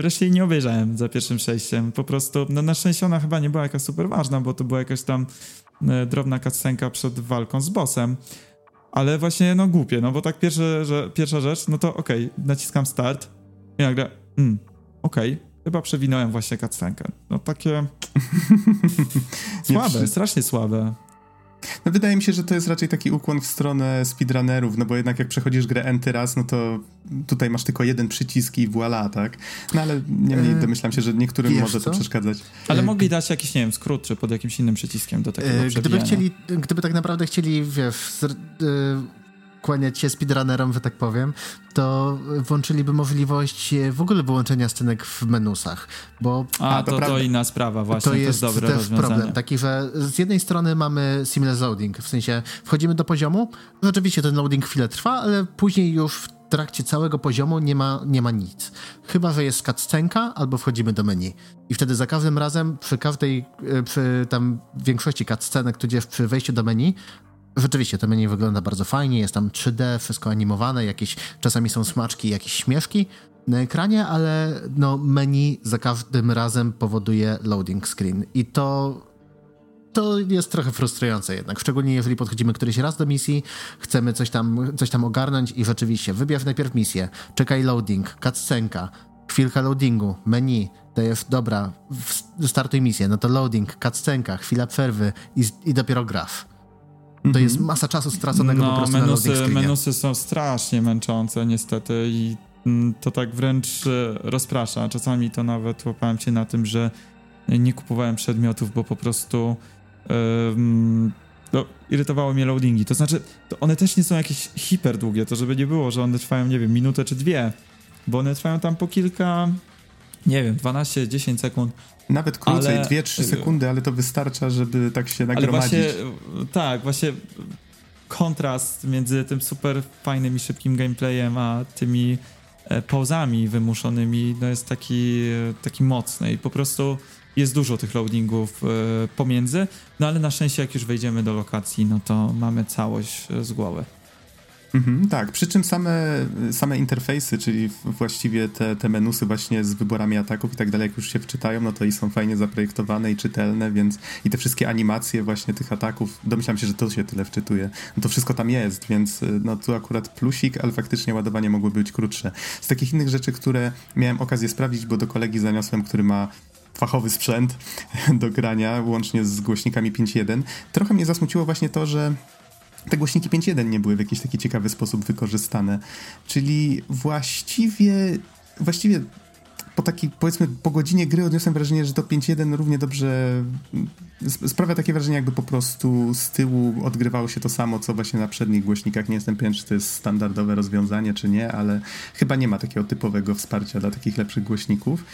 wreszcie jej nie obejrzałem za pierwszym przejściem. Po prostu, no na szczęście ona chyba nie była jakaś super ważna, bo to była jakaś tam e, drobna cutscenka przed walką z bossem. Ale właśnie, no głupie, no bo tak pierwsze, że, pierwsza rzecz, no to okej, okay, naciskam start i nagle, mm, okej, okay, chyba przewinąłem właśnie cutscenkę. No takie słabe, strasznie słabe. No wydaje mi się, że to jest raczej taki ukłon w stronę speedrunnerów, no bo jednak jak przechodzisz grę enty raz, no to tutaj masz tylko jeden przycisk i voilà, tak? No ale niemniej yy, domyślam się, że niektórym Wiesz może co? to przeszkadzać. Ale yy, mogli dać jakiś, nie wiem, skrót, czy pod jakimś innym przyciskiem do takiego yy, Gdyby chcieli, gdyby tak naprawdę chcieli, wiesz, z, yy, kłaniać się speedrunnerom, że tak powiem, to włączyliby możliwość e, w ogóle wyłączenia scenek w menusach, bo... A, to, to, to inna sprawa właśnie, to jest, to jest dobre też rozwiązanie. problem, taki, że z jednej strony mamy seamless loading, w sensie wchodzimy do poziomu, rzeczywiście ten loading chwilę trwa, ale później już w trakcie całego poziomu nie ma, nie ma nic. Chyba, że jest cutscenka albo wchodzimy do menu. I wtedy za każdym razem, przy każdej, e, przy tam większości cutscenek, tudzież przy wejściu do menu, Rzeczywiście, to menu wygląda bardzo fajnie, jest tam 3D, wszystko animowane, jakieś czasami są smaczki, jakieś śmieszki na ekranie, ale no menu za każdym razem powoduje loading screen. I to to jest trochę frustrujące jednak, szczególnie jeżeli podchodzimy któryś raz do misji, chcemy coś tam, coś tam ogarnąć i rzeczywiście wybierz najpierw misję, czekaj loading, cutscenka, chwilka loadingu, menu, dajesz, dobra, startuj misję, no to loading, cutscenka, chwila przerwy i, i dopiero graf. To jest mhm. masa czasu straconego no, po prostu menusy, na menusy są strasznie męczące niestety i mm, to tak wręcz e, rozprasza. Czasami to nawet łapałem się na tym, że nie kupowałem przedmiotów, bo po prostu um, no, irytowały mnie loadingi. To znaczy, to one też nie są jakieś hiper długie, to żeby nie było, że one trwają, nie wiem, minutę czy dwie, bo one trwają tam po kilka, nie wiem, 12-10 sekund. Nawet krócej, 2-3 y, sekundy, ale to wystarcza, żeby tak się nagromadzić. Ale właśnie, tak, właśnie kontrast między tym super fajnym i szybkim gameplayem, a tymi e, pauzami wymuszonymi no jest taki, taki mocny i po prostu jest dużo tych loadingów e, pomiędzy, no ale na szczęście jak już wejdziemy do lokacji, no to mamy całość z głowy. Mhm, tak, przy czym same, same interfejsy, czyli właściwie te, te menusy właśnie z wyborami ataków i tak dalej, jak już się wczytają, no to i są fajnie zaprojektowane i czytelne, więc i te wszystkie animacje właśnie tych ataków, domyślam się, że to się tyle wczytuje. No to wszystko tam jest, więc no tu akurat plusik, ale faktycznie ładowanie mogło być krótsze. Z takich innych rzeczy, które miałem okazję sprawdzić, bo do kolegi zaniosłem, który ma fachowy sprzęt do grania, łącznie z głośnikami 5.1, trochę mnie zasmuciło właśnie to, że te głośniki 5.1 nie były w jakiś taki ciekawy sposób wykorzystane. Czyli właściwie, właściwie po takiej, powiedzmy, po godzinie gry odniosłem wrażenie, że to 5.1 równie dobrze sprawia takie wrażenie, jakby po prostu z tyłu odgrywało się to samo, co właśnie na przednich głośnikach. Nie jestem pewien, czy to jest standardowe rozwiązanie, czy nie, ale chyba nie ma takiego typowego wsparcia dla takich lepszych głośników.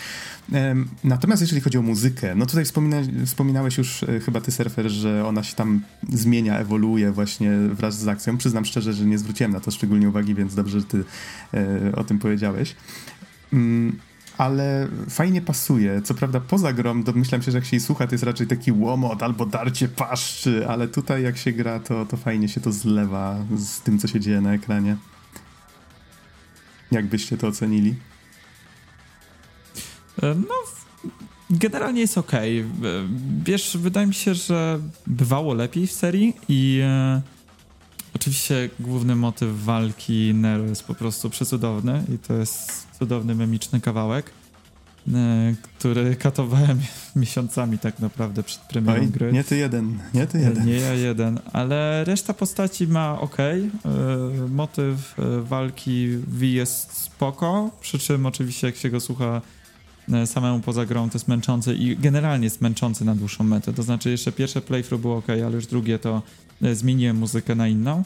Natomiast jeżeli chodzi o muzykę, no tutaj wspomina, wspominałeś już e, chyba ty, Surfer, że ona się tam zmienia, ewoluuje właśnie wraz z akcją. Przyznam szczerze, że nie zwróciłem na to szczególnie uwagi, więc dobrze, że ty e, o tym powiedziałeś. Mm, ale fajnie pasuje. Co prawda poza grom domyślam się, że jak się jej słucha, to jest raczej taki łomot albo darcie paszczy, ale tutaj jak się gra, to, to fajnie się to zlewa z tym, co się dzieje na ekranie. Jak byście to ocenili? E, no, generalnie jest ok. E, wiesz, wydaje mi się, że bywało lepiej w serii i e, oczywiście główny motyw walki Nero jest po prostu przecudowny i to jest cudowny memiczny kawałek, e, który katowałem miesiącami tak naprawdę przed premierą Oj, gry. Nie ty jeden, nie ty jeden. Nie ja jeden, ale reszta postaci ma ok. E, motyw e, walki V jest spoko, przy czym oczywiście jak się go słucha samemu poza grą to jest męczący i generalnie jest męczący na dłuższą metę. To znaczy jeszcze pierwsze playthrough było ok, ale już drugie to zmieniłem muzykę na inną.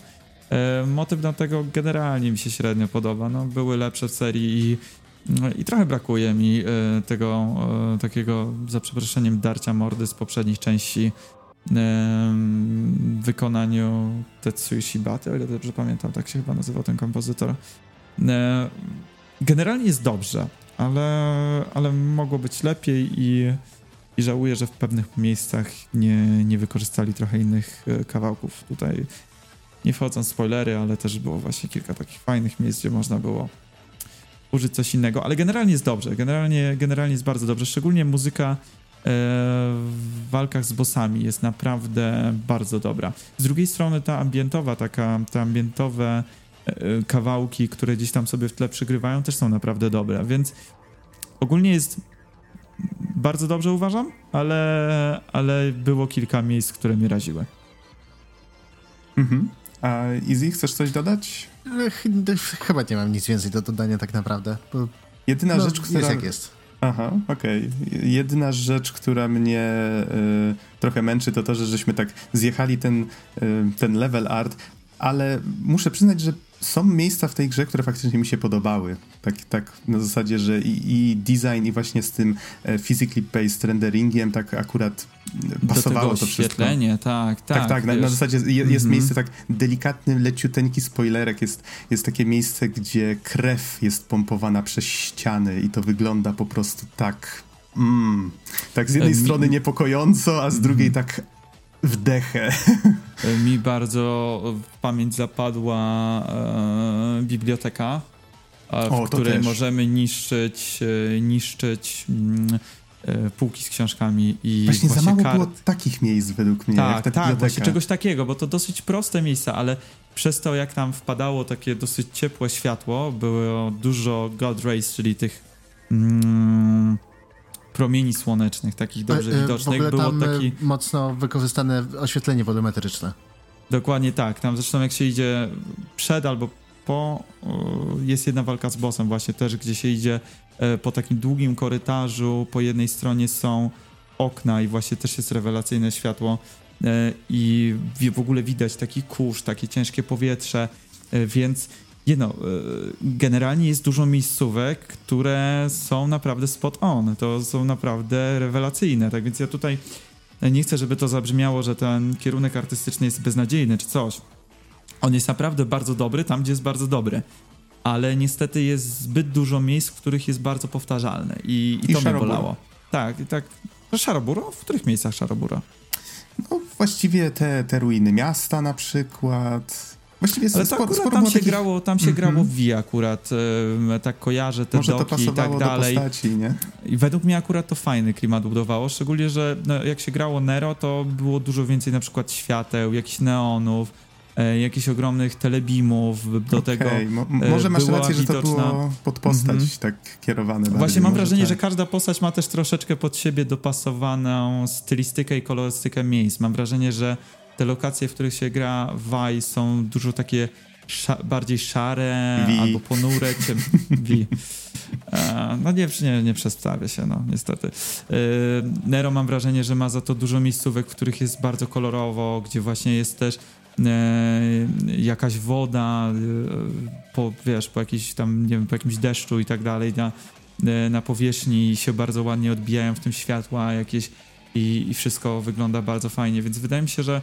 E, motyw do tego generalnie mi się średnio podoba. No, były lepsze serii i, no, i trochę brakuje mi e, tego e, takiego, za przeproszeniem, darcia mordy z poprzednich części w wykonaniu Tetsuya Shibata, o ile dobrze pamiętam, tak się chyba nazywał ten kompozytor. Generalnie jest dobrze, ale, ale mogło być lepiej i, i żałuję, że w pewnych miejscach nie, nie wykorzystali trochę innych kawałków. Tutaj nie wchodząc w spoilery, ale też było właśnie kilka takich fajnych miejsc, gdzie można było użyć coś innego, ale generalnie jest dobrze, generalnie, generalnie jest bardzo dobrze, szczególnie muzyka e, w walkach z bossami jest naprawdę bardzo dobra. Z drugiej strony ta ambientowa, taka, te ambientowe e, kawałki, które gdzieś tam sobie w tle przygrywają, też są naprawdę dobre, więc ogólnie jest bardzo dobrze uważam, ale, ale było kilka miejsc, które mnie raziły. Mhm. A Easy, chcesz coś dodać? Chyba nie mam nic więcej do dodania tak naprawdę. Jedyna no, rzecz, która... Jest jak jest. Aha, okej. Okay. Jedyna rzecz, która mnie y, trochę męczy, to to, że żeśmy tak zjechali ten, y, ten level art, ale muszę przyznać, że są miejsca w tej grze, które faktycznie mi się podobały. Tak, tak na zasadzie, że i, i design, i właśnie z tym e, physically based renderingiem tak akurat pasowało to wszystko. tak, tak. Tak, tak, na, na, zasadzie jest mm -hmm. miejsce tak delikatny, leciuteńki spoilerek, jest, jest takie miejsce, gdzie krew jest pompowana przez ściany i to wygląda po prostu tak... Mm, tak z jednej strony niepokojąco, a z drugiej mm. tak wdechę. Mi bardzo w pamięć zapadła e, biblioteka, w o, której też. możemy niszczyć, e, niszczyć mm, e, półki z książkami i właśnie, właśnie za mało kar... było takich miejsc według mnie. Tak, tak, właśnie czegoś takiego, bo to dosyć proste miejsca, ale przez to jak tam wpadało takie dosyć ciepłe światło, było dużo God Rays, czyli tych mm, promieni słonecznych, takich dobrze e, widocznych. W ogóle tam e, taki... mocno wykorzystane oświetlenie wolumetryczne. Dokładnie tak. Tam zresztą jak się idzie przed albo po, jest jedna walka z bossem właśnie też, gdzie się idzie e, po takim długim korytarzu, po jednej stronie są okna i właśnie też jest rewelacyjne światło i w ogóle widać taki kurz, takie ciężkie powietrze, więc nie no, e, generalnie jest dużo miejscówek, które są naprawdę spot on. To są naprawdę rewelacyjne. Tak więc ja tutaj nie chcę, żeby to zabrzmiało, że ten kierunek artystyczny jest beznadziejny czy coś. On jest naprawdę bardzo dobry tam, gdzie jest bardzo dobry. Ale niestety jest zbyt dużo miejsc, w których jest bardzo powtarzalne. I, i, I to mnie bolało. Tak, tak. Szaroburo? W których miejscach Szaroburo? No właściwie te, te ruiny miasta na przykład Właściwie Ale to akurat tam, się takich... grało, tam się mm -hmm. grało w V akurat, e, tak kojarzę te Może doki i tak dalej. Postaci, nie? I według mnie akurat to fajny klimat budowało, szczególnie, że no, jak się grało Nero, to było dużo więcej na przykład świateł, jakichś neonów, e, jakichś ogromnych telebimów, do okay. tego Mo Może masz rację, widoczna... że to było pod postać mm -hmm. tak kierowane. Właśnie mam wrażenie, tak. że każda postać ma też troszeczkę pod siebie dopasowaną stylistykę i kolorystykę miejsc. Mam wrażenie, że te lokacje, w których się gra Waj są dużo takie sza bardziej szare v. albo ponure. V. E, no nie, nie, nie przedstawia się, no niestety. E, Nero mam wrażenie, że ma za to dużo miejscówek, w których jest bardzo kolorowo, gdzie właśnie jest też e, jakaś woda, e, po, wiesz, po jakiś tam, nie wiem, po jakimś deszczu i tak dalej, na, e, na powierzchni się bardzo ładnie odbijają w tym światła jakieś i, i wszystko wygląda bardzo fajnie, więc wydaje mi się, że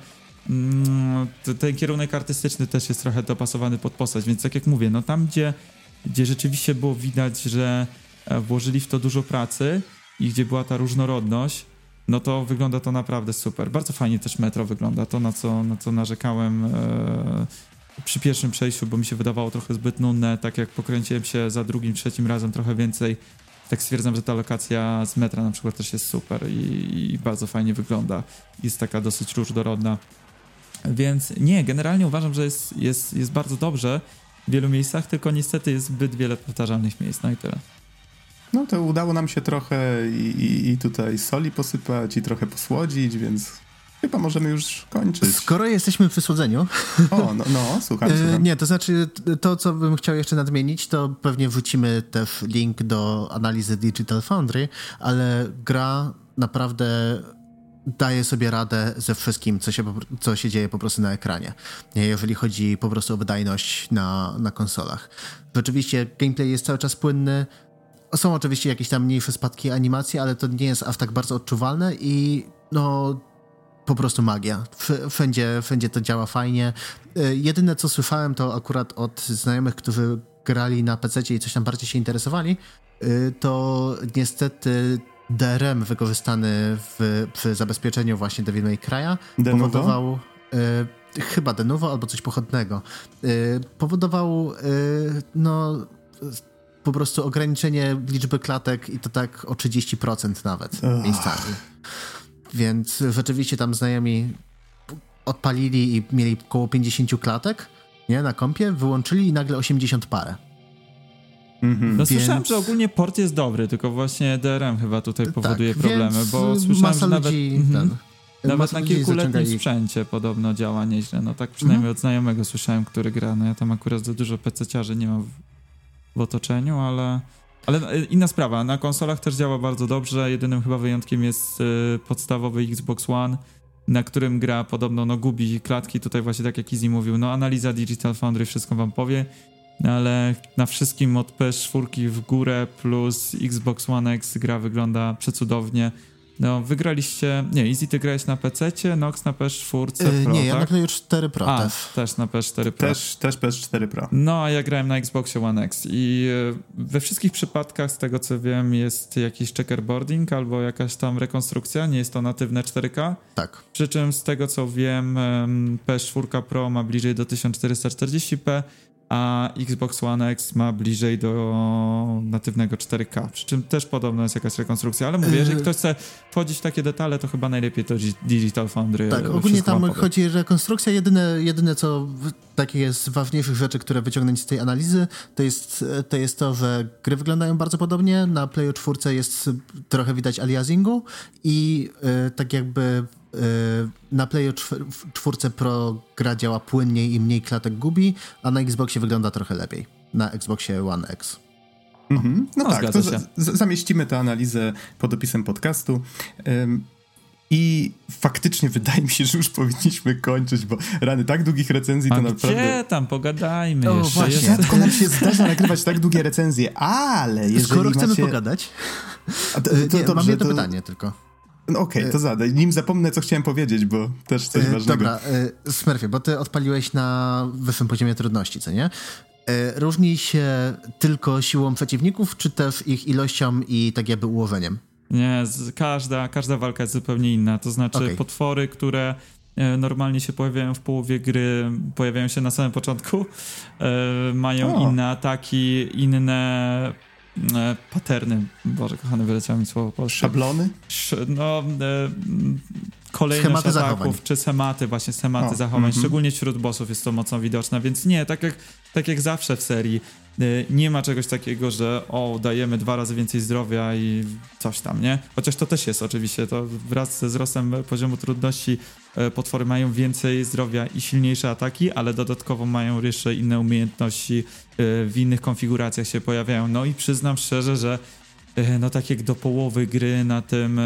ten kierunek artystyczny też jest trochę dopasowany pod postać, więc tak jak mówię, no tam, gdzie, gdzie rzeczywiście było widać, że e, włożyli w to dużo pracy i gdzie była ta różnorodność, no to wygląda to naprawdę super. Bardzo fajnie też metro wygląda, to na co, na co narzekałem e, przy pierwszym przejściu, bo mi się wydawało trochę zbyt nudne, tak jak pokręciłem się za drugim, trzecim razem trochę więcej tak stwierdzam, że ta lokacja z metra na przykład też jest super i, i bardzo fajnie wygląda. Jest taka dosyć różnorodna. Więc nie, generalnie uważam, że jest, jest, jest bardzo dobrze w wielu miejscach, tylko niestety jest zbyt wiele powtarzalnych miejsc, no i tyle. No to udało nam się trochę i, i, i tutaj soli posypać i trochę posłodzić, więc Chyba możemy już kończyć. Skoro jesteśmy w wysłodzeniu. O, no, no słucham, e, słucham. Nie, to znaczy to, co bym chciał jeszcze nadmienić, to pewnie wrzucimy też link do analizy Digital Foundry, ale gra naprawdę daje sobie radę ze wszystkim, co się, co się dzieje po prostu na ekranie, jeżeli chodzi po prostu o wydajność na, na konsolach. Rzeczywiście gameplay jest cały czas płynny, są oczywiście jakieś tam mniejsze spadki animacji, ale to nie jest aż tak bardzo odczuwalne i no po prostu magia. Wszędzie, wszędzie to działa fajnie. E, jedyne, co słyszałem, to akurat od znajomych, którzy grali na PC i coś tam bardziej się interesowali, e, to niestety DRM wykorzystany w, przy zabezpieczeniu właśnie Devil May Cry'a powodował... Y, chyba Denuvo albo coś pochodnego. Y, powodował y, no po prostu ograniczenie liczby klatek i to tak o 30% nawet Ugh. miejscami. Więc rzeczywiście tam znajomi odpalili i mieli około 50 klatek nie, na kompie, wyłączyli i nagle 80 parę. Mm-hmm. No Więc... słyszałem, że ogólnie port jest dobry, tylko właśnie DRM chyba tutaj tak, powoduje tak, problemy, bo słyszałem, że nawet, mm-hmm, nawet na kilkuletnim sprzęcie podobno działa nieźle. No tak przynajmniej mm-hmm. od znajomego słyszałem, który gra. No ja tam akurat za dużo PC-ciarzy nie mam w, w otoczeniu, ale ale e, inna sprawa, na konsolach też działa bardzo dobrze. Jedynym chyba wyjątkiem jest y, podstawowy Xbox One, na którym gra podobno no, gubi klatki. Tutaj właśnie tak jak Easy mówił, no analiza Digital Foundry wszystko wam powie, ale na wszystkim od PS4 w górę plus Xbox One X gra wygląda przecudownie. No, wygraliście. Nie, Easy ty grałeś na PC, Nox na PS4 yy, Pro. Nie, ja tak? na Playu 4 Pro a, też. też na PS4 Pro. Też, też PS4 Pro. No, a ja grałem na Xboxie One X i e, we wszystkich przypadkach, z tego co wiem, jest jakiś checkerboarding albo jakaś tam rekonstrukcja, nie jest to natywne 4K. Tak. Przy czym z tego co wiem, PS4 Pro ma bliżej do 1440p, a Xbox One X ma bliżej do natywnego 4K, przy czym też podobno jest jakaś rekonstrukcja, ale mówię, jeżeli yy. ktoś chce wchodzić w takie detale, to chyba najlepiej to Digital Foundry. Tak, ogólnie tam chodzi o rekonstrukcję, jedyne, jedyne co takich z ważniejszych rzeczy, które wyciągnąć z tej analizy, to jest, to jest to, że gry wyglądają bardzo podobnie, na Playu 4 jest trochę widać aliasingu i yy, tak jakby na Playu 4 Pro gra działa płynniej i mniej klatek gubi, a na Xboxie wygląda trochę lepiej. Na Xboxie One X. Mhm. No, no, tak, to zamieścimy tę analizę pod opisem podcastu. Um, i faktycznie wydaje mi się, że już powinniśmy kończyć, bo rany tak długich recenzji A to gdzie naprawdę... tam, pogadajmy o, jeszcze. Właśnie, rzadko nam się zdarza nagrywać tak długie recenzje, ale jeżeli Skoro macie... chcemy pogadać, to, to, to, nie, dobrze, mam jedno to... pytanie tylko. No okej, okay, to zadaj. Nim zapomnę, co chciałem powiedzieć, bo też coś e, ważnego. Dobra, e, Smurfie, bo ty odpaliłeś na wyższym poziomie trudności, co nie? E, różni się tylko siłą przeciwników, czy też ich ilością i tak jakby ułożeniem? Nie, każda, każda walka jest zupełnie inna. To znaczy okay. potwory, które normalnie się pojawiają w połowie gry, pojawiają się na samym początku, mają o. inne ataki, inne e, paterny. Boże, kochany, wyleciało mi słowo polskie. Szablony? Sz, no, e, kolejność schematy ataków, zachowań. czy schematy, właśnie schematy o, zachowań, mm -hmm. szczególnie wśród bossów jest to mocno widoczne, więc nie, tak jak, tak jak zawsze w serii, nie ma czegoś takiego, że o, dajemy dwa razy więcej zdrowia i coś tam, nie? Chociaż to też jest oczywiście, to wraz ze wzrostem poziomu trudności y, potwory mają więcej zdrowia i silniejsze ataki, ale dodatkowo mają jeszcze inne umiejętności, y, w innych konfiguracjach się pojawiają. No i przyznam szczerze, że E, no tak jak do połowy gry na tym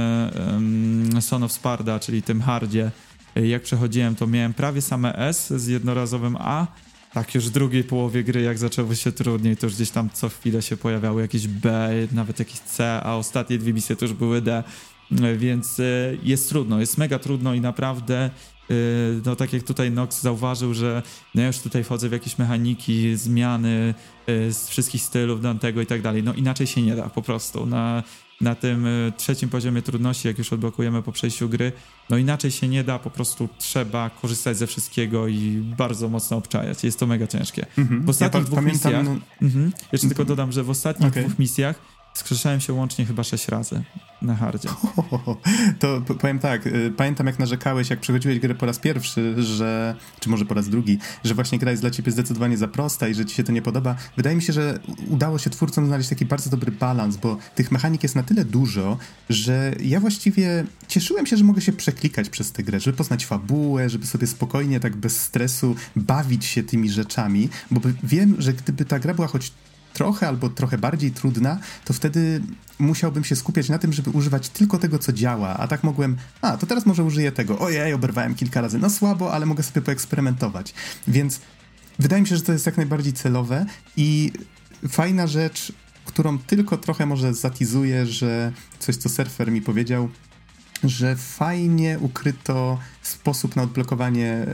um, Son of Sparda, czyli tym hardzie, e, jak przechodziłem, to miałem prawie same S z jednorazowym A, tak już w drugiej połowie gry, jak zaczęło się trudniej, to już gdzieś tam co chwilę się pojawiały jakieś B, nawet jakieś C, a ostatnie dwie misje to już były D, więc jest trudno, jest mega trudno i naprawdę Y, no tak jak tutaj Nox zauważył, że no ja już tutaj wchodzę w jakieś mechaniki, zmiany y, z wszystkich stylów Dantego i tak dalej, no inaczej się nie da po prostu. Na, na tym y, trzecim poziomie trudności, jak już odblokujemy po przejściu gry, no inaczej się nie da, po prostu trzeba korzystać ze wszystkiego i bardzo mocno obczajać. Jest to mega ciężkie. Mhm. W ostatnich ja dwóch pamiętam... misjach, mhm, jeszcze tylko dodam, że w ostatnich okay. dwóch misjach skrzeszałem się łącznie chyba sześć razy na hardzie. To powiem tak, y, pamiętam jak narzekałeś, jak przechodziłeś grę po raz pierwszy, że, czy może po raz drugi, że właśnie gra jest dla ciebie zdecydowanie za prosta i że ci się to nie podoba. Wydaje mi się, że udało się twórcom znaleźć taki bardzo dobry balans, bo tych mechanik jest na tyle dużo, że ja właściwie cieszyłem się, że mogę się przeklikać przez tę grę, żeby poznać fabułę, żeby sobie spokojnie, tak bez stresu bawić się tymi rzeczami, bo wiem, że gdyby ta gra była choć trochę albo trochę bardziej trudna, to wtedy musiałbym się skupiać na tym, żeby używać tylko tego, co działa, a tak mogłem, a to teraz może użyję tego, ojej, oberwałem kilka razy, no słabo, ale mogę sobie poeksperymentować. Więc wydaje mi się, że to jest jak najbardziej celowe i fajna rzecz, którą tylko trochę może zatizuję, że coś, co surfer mi powiedział, że fajnie ukryto sposób na odblokowanie e,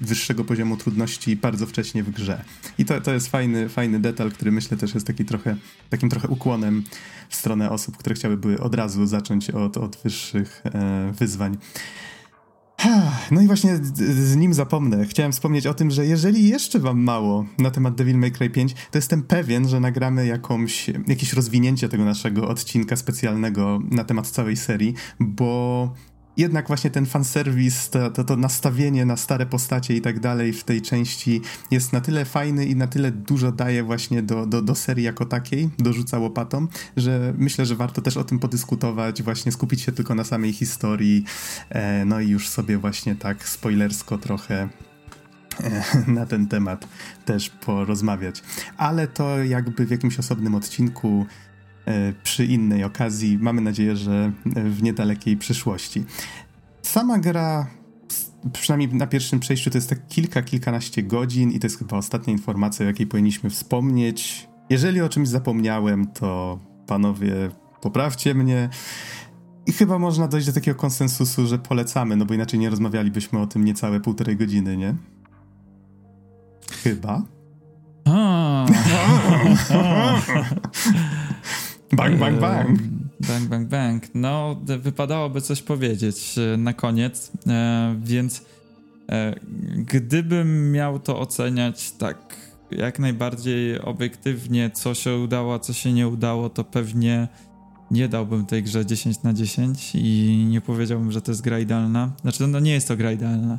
wyższego poziomu trudności bardzo wcześnie w grze. I to, to jest fajny, fajny detal, który myślę też jest taki trochę, takim trochę ukłonem w stronę osób, które chciałyby od razu zacząć od, od wyższych e, wyzwań. No i właśnie z nim zapomnę. Chciałem wspomnieć o tym, że jeżeli jeszcze wam mało na temat Devil May Cry 5, to jestem pewien, że nagramy jakąś, jakieś rozwinięcie tego naszego odcinka specjalnego na temat całej serii, bo jednak właśnie ten fanserwis, to, to, to nastawienie na stare postacie i tak dalej w tej części jest na tyle fajny i na tyle dużo daje właśnie do, do, do serii jako takiej, dorzuca łopatą, że myślę, że warto też o tym podyskutować, właśnie skupić się tylko na samej historii, e, no i już sobie właśnie tak spoilersko trochę e, na ten temat też porozmawiać. Ale to jakby w jakimś osobnym odcinku przy innej okazji. Mamy nadzieję, że w niedalekiej przyszłości. Sama gra, przynajmniej na pierwszym przejściu, to jest tak kilka, kilkanaście godzin i to jest chyba ostatnia informacja, o jakiej powinniśmy wspomnieć. Jeżeli o czymś zapomniałem, to panowie, poprawcie mnie. I chyba można dojść do takiego konsensusu, że polecamy, no bo inaczej nie rozmawialibyśmy o tym niecałe półtorej godziny, nie? Chyba. Bang, bang, bang. Bang, bang, bang. No, wypadałoby coś powiedzieć e, na koniec, e, więc e, gdybym miał to oceniać tak jak najbardziej obiektywnie, co się udało, a co się nie udało, to pewnie nie dałbym tej grze 10 na 10 i nie powiedziałbym, że to jest gra idealna. Znaczy, no nie jest to gra idealna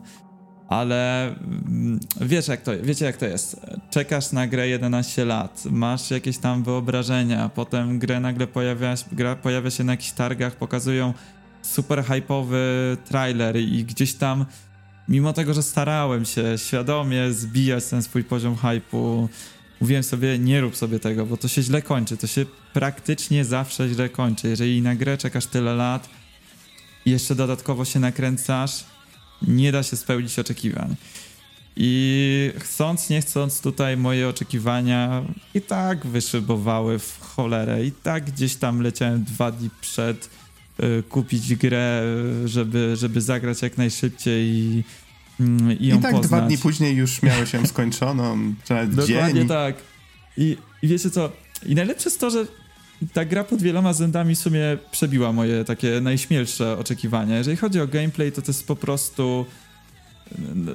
ale mm, wiesz jak to, wiecie jak to jest. Czekasz na grę 11 lat, masz jakieś tam wyobrażenia, potem grę nagle pojawia, gra pojawia się na jakichś targach, pokazują super hype'owy trailer i gdzieś tam, mimo tego, że starałem się świadomie zbijać ten swój poziom hype'u, mówiłem sobie, nie rób sobie tego, bo to się źle kończy, to się praktycznie zawsze źle kończy. Jeżeli na grę czekasz tyle lat jeszcze dodatkowo się nakręcasz, nie da się spełnić oczekiwań. I chcąc, nie chcąc, tutaj moje oczekiwania i tak wyszybowały w cholerę. I tak gdzieś tam leciałem dwa dni przed y, kupić grę, żeby, żeby zagrać jak najszybciej i, y, i ją I tak poznać. dwa dni później już miałeś ją skończoną, czy nawet Dokładnie dzień. tak. I, I wiecie co? I najlepsze jest to, że ta gra pod wieloma względami w sumie przebiła moje takie najśmielsze oczekiwania. Jeżeli chodzi o gameplay, to to jest po prostu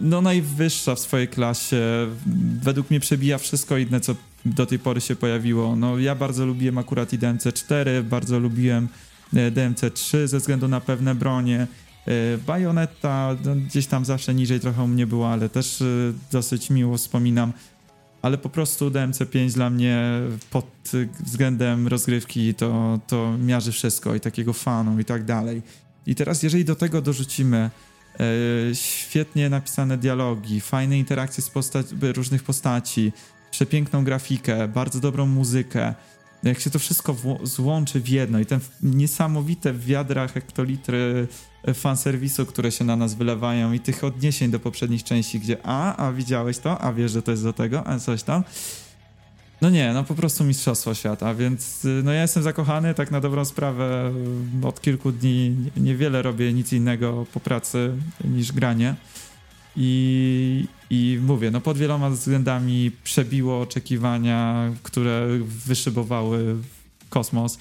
no najwyższa w swojej klasie. Według mnie przebija wszystko inne, co do tej pory się pojawiło. No ja bardzo lubiłem akurat i DMC 4, bardzo lubiłem e, DMC 3 ze względu na pewne bronie. Bayonetta no, gdzieś tam zawsze niżej trochę u mnie była, ale też dosyć miło wspominam ale po prostu DMC5 dla mnie pod względem rozgrywki to, to miarzy wszystko i takiego fanu i tak dalej. I teraz jeżeli do tego dorzucimy e, świetnie napisane dialogi, fajne interakcje z różnych postaci, przepiękną grafikę, bardzo dobrą muzykę, jak się to wszystko złączy w jedno i ten niesamowite w wiadrach hektolitry fanserwisu, które się na nas wylewają i tych odniesień do poprzednich części, gdzie a, a widziałeś to, a wiesz, że to jest do tego, a coś tam. No nie, no po prostu mistrzostwo świata, więc y, no ja jestem zakochany, tak na dobrą sprawę y, od kilku dni niewiele robię nic innego po pracy niż granie. I, I mówię, no pod wieloma względami przebiło oczekiwania, które wyszybowały kosmos.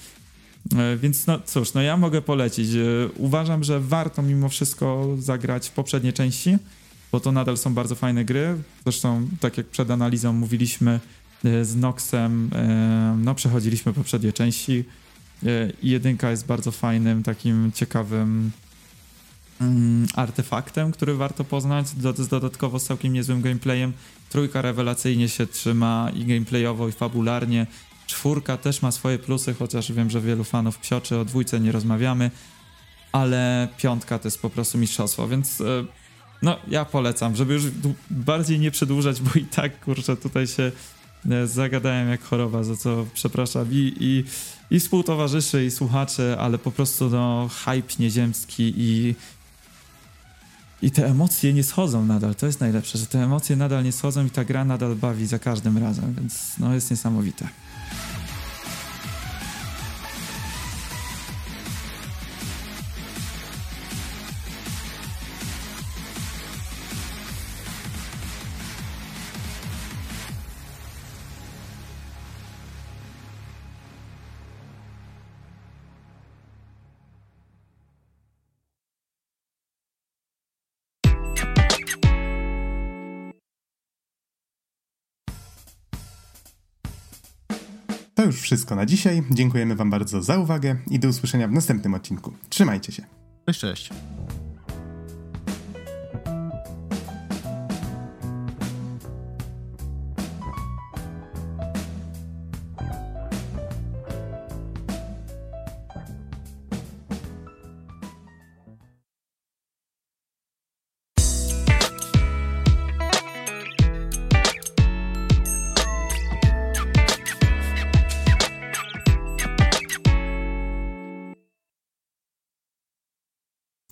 E, więc no cóż, no ja mogę polecić. E, uważam, że warto mimo wszystko zagrać w poprzednie części, bo to nadal są bardzo fajne gry. Zresztą, tak jak przed analizą mówiliśmy e, z Noxem, no przechodziliśmy poprzednie części jedynka jest bardzo fajnym, takim ciekawym mm, artefaktem, który warto poznać, z dodatkowo z całkiem niezłym gameplayem. Trójka rewelacyjnie się trzyma i gameplayowo, i fabularnie. Czwórka też ma swoje plusy, chociaż wiem, że wielu fanów psioczy, o dwójce nie rozmawiamy, ale piątka to jest po prostu mistrzostwo, więc e, no ja polecam, żeby już bardziej nie przedłużać, bo i tak, kurczę, tutaj się e, zagadałem jak choroba, za co przepraszam i, i, i współtowarzyszy, i słuchacze, ale po prostu no hype nieziemski i i te emocje nie schodzą nadal, to jest najlepsze, że te emocje nadal nie schodzą i ta gra nadal bawi za każdym razem, więc no jest niesamowite. Już wszystko na dzisiaj. Dziękujemy Wam bardzo za uwagę i do usłyszenia w następnym odcinku. Trzymajcie się. Cześć, cześć.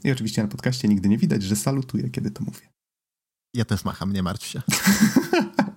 I oczywiście na podcaście nigdy nie widać, że salutuję, kiedy to mówię. Ja też macham, nie martw się.